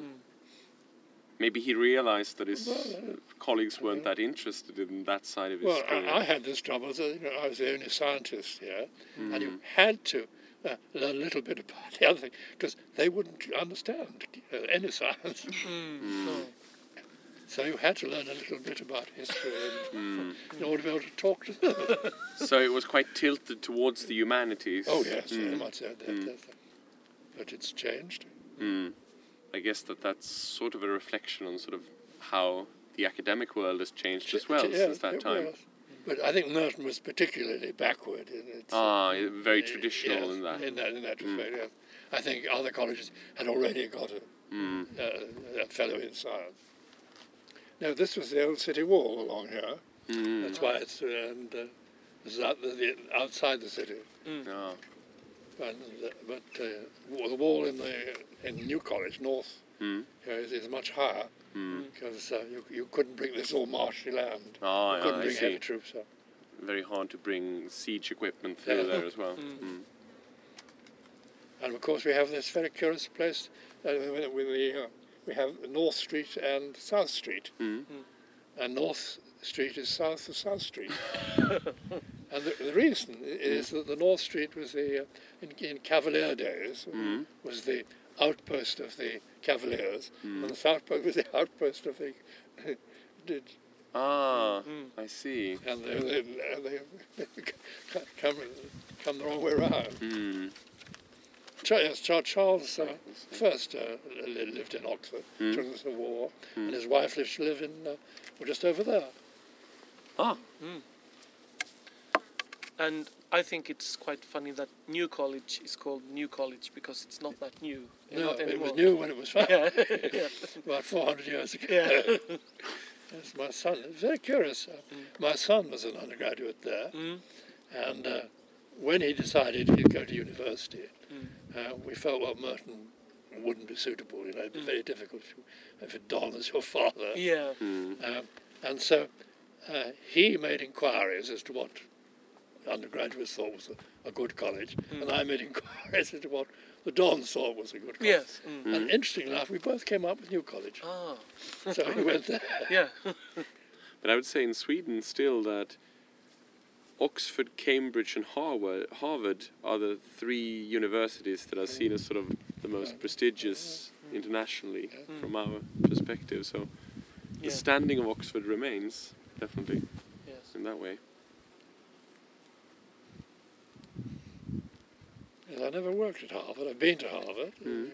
Maybe he realized that his Well, uh, colleagues weren't that interested in that side of his Well, career. I, I had this trouble. So, you know, I was the only scientist here, and Hmm. you had to uh, learn a little bit about the other thing because they wouldn't understand uh, any science. Hmm. No. So you had to learn a little bit about history Hmm. in, in order to be able to talk to them. so it was quite tilted towards the humanities. oh yes, very Mm. much so. That, Mm. that's it. But it's changed. Mm. I guess that that's sort of a reflection on sort of how the academic world has changed as well Yeah, since that time. was. But I think Merton was particularly backward in its. Ah, yeah, very uh, traditional yes, in that. In that, in that Mm. respect, yes. I think other colleges had already got a, Mm. uh, a fellow in science. Now, this was the old city wall along here. Mm. That's why it's and uh, this is out the, the, outside the city. Ah. And, uh, but uh, the wall in the in New College North Mm. here is, is much higher Mm. because uh, you you couldn't bring this all marshy land. Ah, you yeah, couldn't I bring see. heavy troops up. Very hard to bring siege equipment through Yeah. there as well. Mm. And of course, we have this very curious place uh, with, with the uh, we have North Street and South Street, Mm. and North Street is south of South Street. and the, the reason i- is that the North Street was the uh, in, in Cavalier days Mm. was the outpost of the Cavaliers, Mm. and the South Post was the outpost of the did Ah, I see. and they, they, they, they come come the wrong way around. Mm. Yes, Charles uh, first uh, lived in Oxford Mm. during the Civil War, Mm. and his wife lived to live in uh, just over there. Ah, And I think it's quite funny that New College is called New College because it's not that new. No, not it was new when it was founded, Yeah. yeah. about 400 years ago. Yeah. Yes, my son, it's very curious. Uh, My son was an undergraduate there, Mm. and uh, when he decided he'd go to university, Mm. uh, we felt, well, Merton wouldn't be suitable. You know, it'd be Mm. very difficult if, you, if it Don as your father. Yeah. Mm. Um, and so uh, he made inquiries as to what undergraduates thought was a, a good college, and I made inquiries as to what the Dons thought was a good college. Yes. Mm. And interestingly enough, we both came up with New College. Ah. So we went there. Yeah. But I would say in Sweden still that Oxford, Cambridge, and Harvard, Harvard are the three universities that are seen as sort of the most prestigious internationally from our perspective. So the Yeah. standing of Oxford remains definitely Yes. in that way. Yes, I never worked at Harvard. I've been to Harvard. Mm.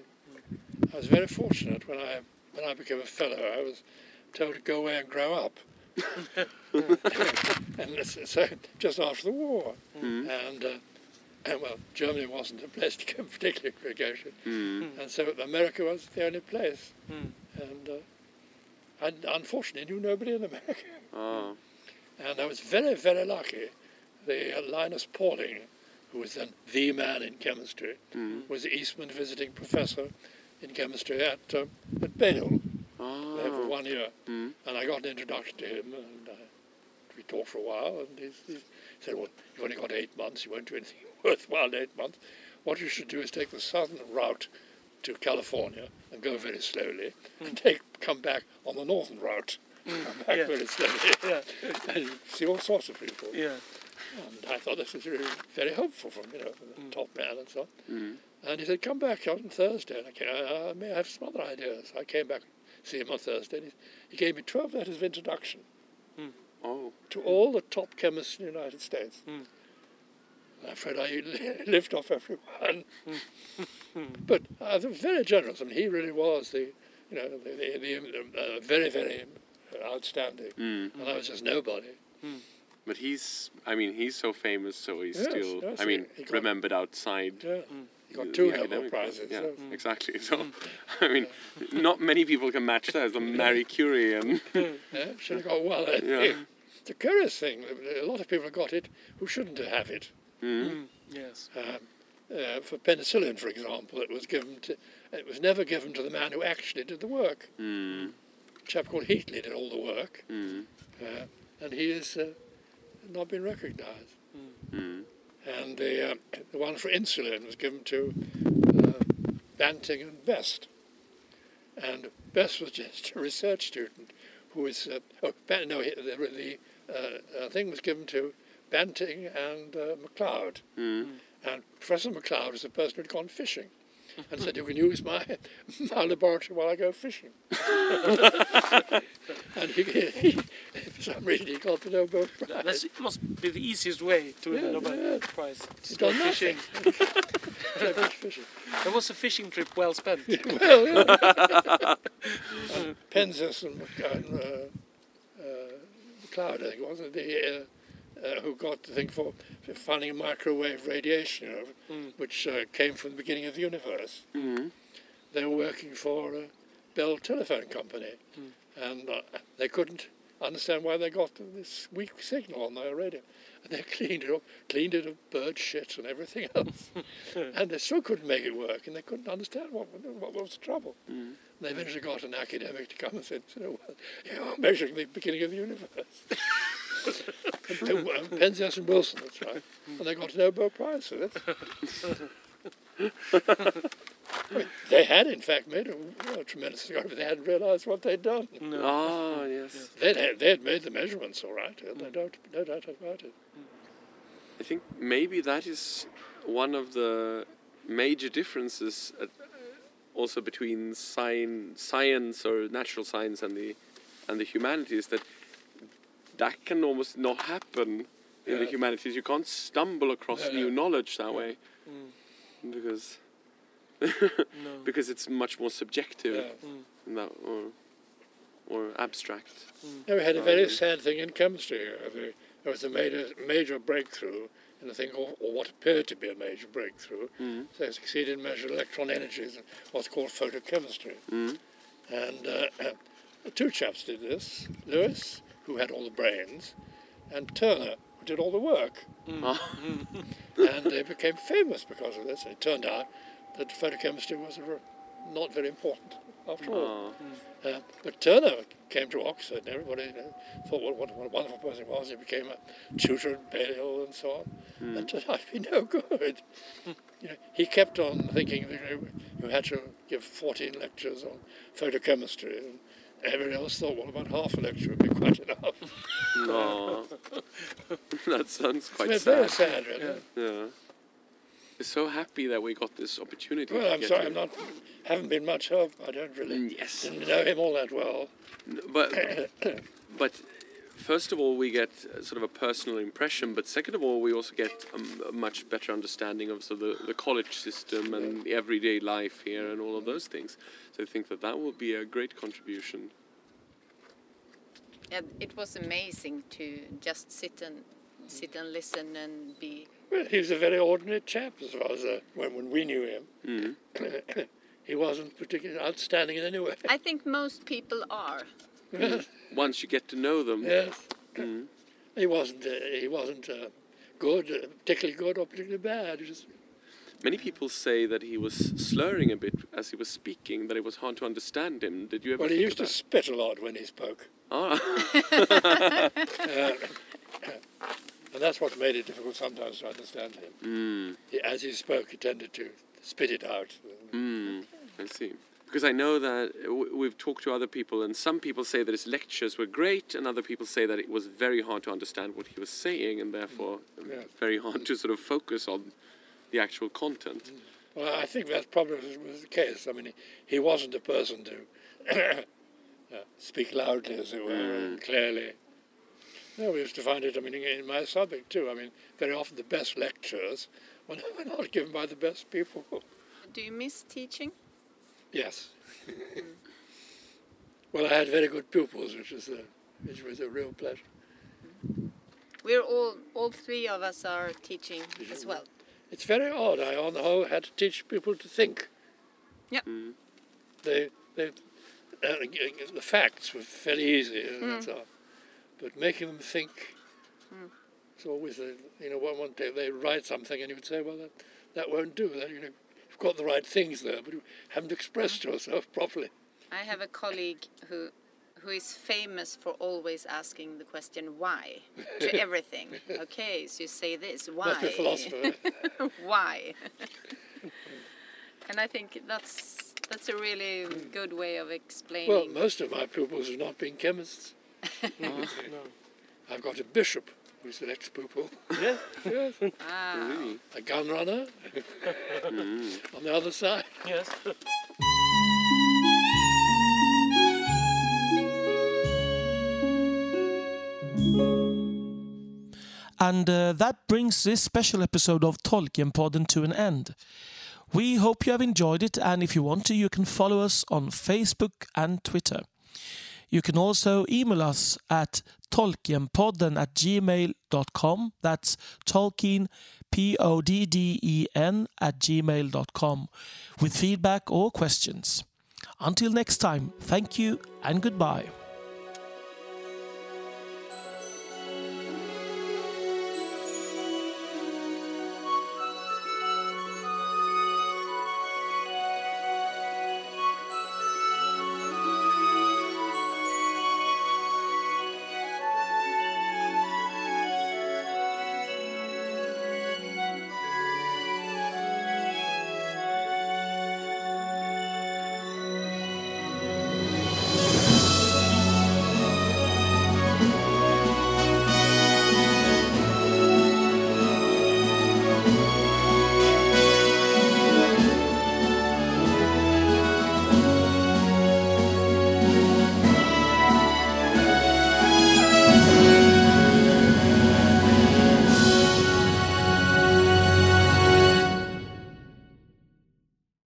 I was very fortunate when I when I became a fellow. I was told to go away and grow up. and so just after the war, Mm. and, uh, and well, Germany wasn't a place to come particularly negotiate, Mm. and so America was the only place. Mm. And uh, I unfortunately knew nobody in America, Ah. and I was very very lucky. The uh, Linus Pauling who was then the man in chemistry, Mm. was the Eastman visiting professor in chemistry at, um, at Balliol there for one year. Mm. And I got an introduction to him, and uh, we talked for a while. And he's, he said, "Well, you've only got eight months. You won't do anything worthwhile in eight months. What you should do is take the southern route to California and go very slowly, and take come back on the northern route, come back Yeah. very slowly, Yeah. and see all sorts of people." Yeah. And I thought this was really very helpful from you know from the top man and so on. Mm. And he said, "Come back on Thursday." And I, came, uh, I may have some other ideas. I came back, see him on Thursday. And he, he gave me twelve letters of introduction Oh. to all the top chemists in the United States. Mm. I'm afraid I lived off everyone. but uh, was very generous. I mean, he really was the, you know, the, the, the uh, very, very outstanding. Mm. And I was just nobody. But he's, I mean, he's so famous, so he's Yes, still, yes, I mean, got, remembered outside. Yeah. He got two Nobel academic prizes. Yeah, yes. exactly. So, I mean, not many people can match that. The Marie Curie and Yeah, should have got well. I Yeah. think. It's a curious thing. A lot of people have got it who shouldn't have it. Mm. Yes. Um, uh, for penicillin, for example, it was given to. It was never given to the man who actually did the work. Mm. A chap called Heatley did all the work, Mm. uh, and he has uh, not been recognised. Mm. And the uh, the one for insulin was given to uh, Banting and Best. And Best was just a research student who was uh, oh no the, the uh, uh, thing was given to Banting and uh, MacLeod. Mm. And Professor MacLeod was the person who'd gone fishing and said, You can use my, my laboratory while I go fishing. and he, he, for some reason, he got the Nobel Prize. That's, it must be the easiest way to win Yeah, a Nobel yeah. Prize. He's Just go done fishing. So much fishing. That was a fishing trip well spent. well, yeah. and Penzias and, Mc- uh, uh, McLeod, I think, wasn't it? The, uh, uh, who got the thing for, for finding microwave radiation, you know, Mm. which uh, came from the beginning of the universe. Mm. They were working for uh, Bell Telephone Company, and uh, they couldn't understand why they got this weak signal on their radio. And they cleaned it up, cleaned it of bird shit and everything else, and they still couldn't make it work, and they couldn't understand what, what was the trouble. Mm. And they eventually got an academic to come and said, you know, well, you're measuring the beginning of the universe. And, Penzias and Wilson, that's right. And they got a Nobel Prize for this. I mean, they had, in fact, made a, you know, tremendous discovery, but they hadn't realised what they'd done. Ah, yes. They'd, had, they had made the measurements all right, no, doubt, no doubt about it. I think maybe that is one of the major differences uh, also between science, science or natural science and the and the humanities that that can almost not happen in the humanities. You can't stumble across new no. knowledge that way because No. because it's much more subjective that, or or abstract. Yeah, we had a very sad thing in chemistry here. There- was a major, major breakthrough in a thing, or, or what appeared to be a major breakthrough. Mm. They succeeded in measuring electron energies in what's called photochemistry. Mm. And uh, two chaps did this Lewis, who had all the brains, and Turner, who did all the work. Ah. and they became famous because of this. And it turned out that photochemistry was not very important after all. Ah. Uh, but Turner came to Oxford, and everybody you know, thought what, what, what a wonderful person he was. He became a tutor at Balliol and so on. Hmm. And turned out to be no good. you know, he kept on thinking that you, know, you had to give 14 lectures on photochemistry, and everybody else thought, well, about half a lecture would be quite enough. No. that sounds quite it's very sad. sad, really. Yeah. We're so happy that we got this opportunity. Well, I'm sorry, I'm not, haven't been much help. I don't really Mm, Yes. didn't know him all that well. But but first of all, we get uh, sort of a personal impression. But second of all, we also get a much better understanding of sort of the, the college system and the everyday life here and all of those things. So I think that that will be a great contribution. Yeah, it was amazing to just sit and sit and listen and be. Well, he was a very ordinary chap as far as uh, when, when we knew him. Mm. he wasn't particularly outstanding in any way. I think most people are. yes, Once you get to know them. yes. Mm. He wasn't. Uh, he wasn't uh, good, uh, particularly good or particularly bad. He Just, Many people say that he was slurring a bit as he was speaking, that it was hard to understand him. Did you ever well, he used to spit a lot when he spoke. Ah. Uh, and that's what made it difficult sometimes to understand him. mm, He, as he spoke, he tended to spit it out. mm, I see. Because I know that we've talked to other people, and some people say that his lectures were great, and other people say that it was very hard to understand what he was saying, and therefore Yeah. very hard to sort of focus on the actual content. Well, I think that probably was, was the case. I mean, he, he wasn't a person to uh, speak loudly, as it were, and clearly. No, we used to find it, I mean, in, in my subject too. I mean, very often the best lectures were not, were not given by the best people. Do you miss teaching? Yes. well, I had very good pupils, which was a, which was a real pleasure. We're all, all three of us are teaching as well. It's very odd. I, on the whole, had to teach people to think. Yep. Mm. They, they, uh, the facts were fairly easy, that's all. but making them think. It's always, a, you know, one, one day they write something and you would say, well, that, that won't do. That, you know, you've got the right things there, but you haven't expressed yourself properly. I have a colleague who who is famous for always asking the question why to everything. Okay, so you say this, why? Must be a philosopher. why? and I think that's that's a really good way of explaining. well, most of my pupils have not been chemists. I've got a bishop who's an ex-pupil. Yes. yes. ah, Really? A gun runner Mm. on the other side. Yes. And uh, that brings this special episode of Tolkien Podden to an end. We hope you have enjoyed it, and if you want to, you can follow us on Facebook and Twitter. You can also email us at tolkienpodden at gmail.com. That's Tolkien, P O D D E N, at gmail.com, with feedback or questions. Until next time, thank you and goodbye.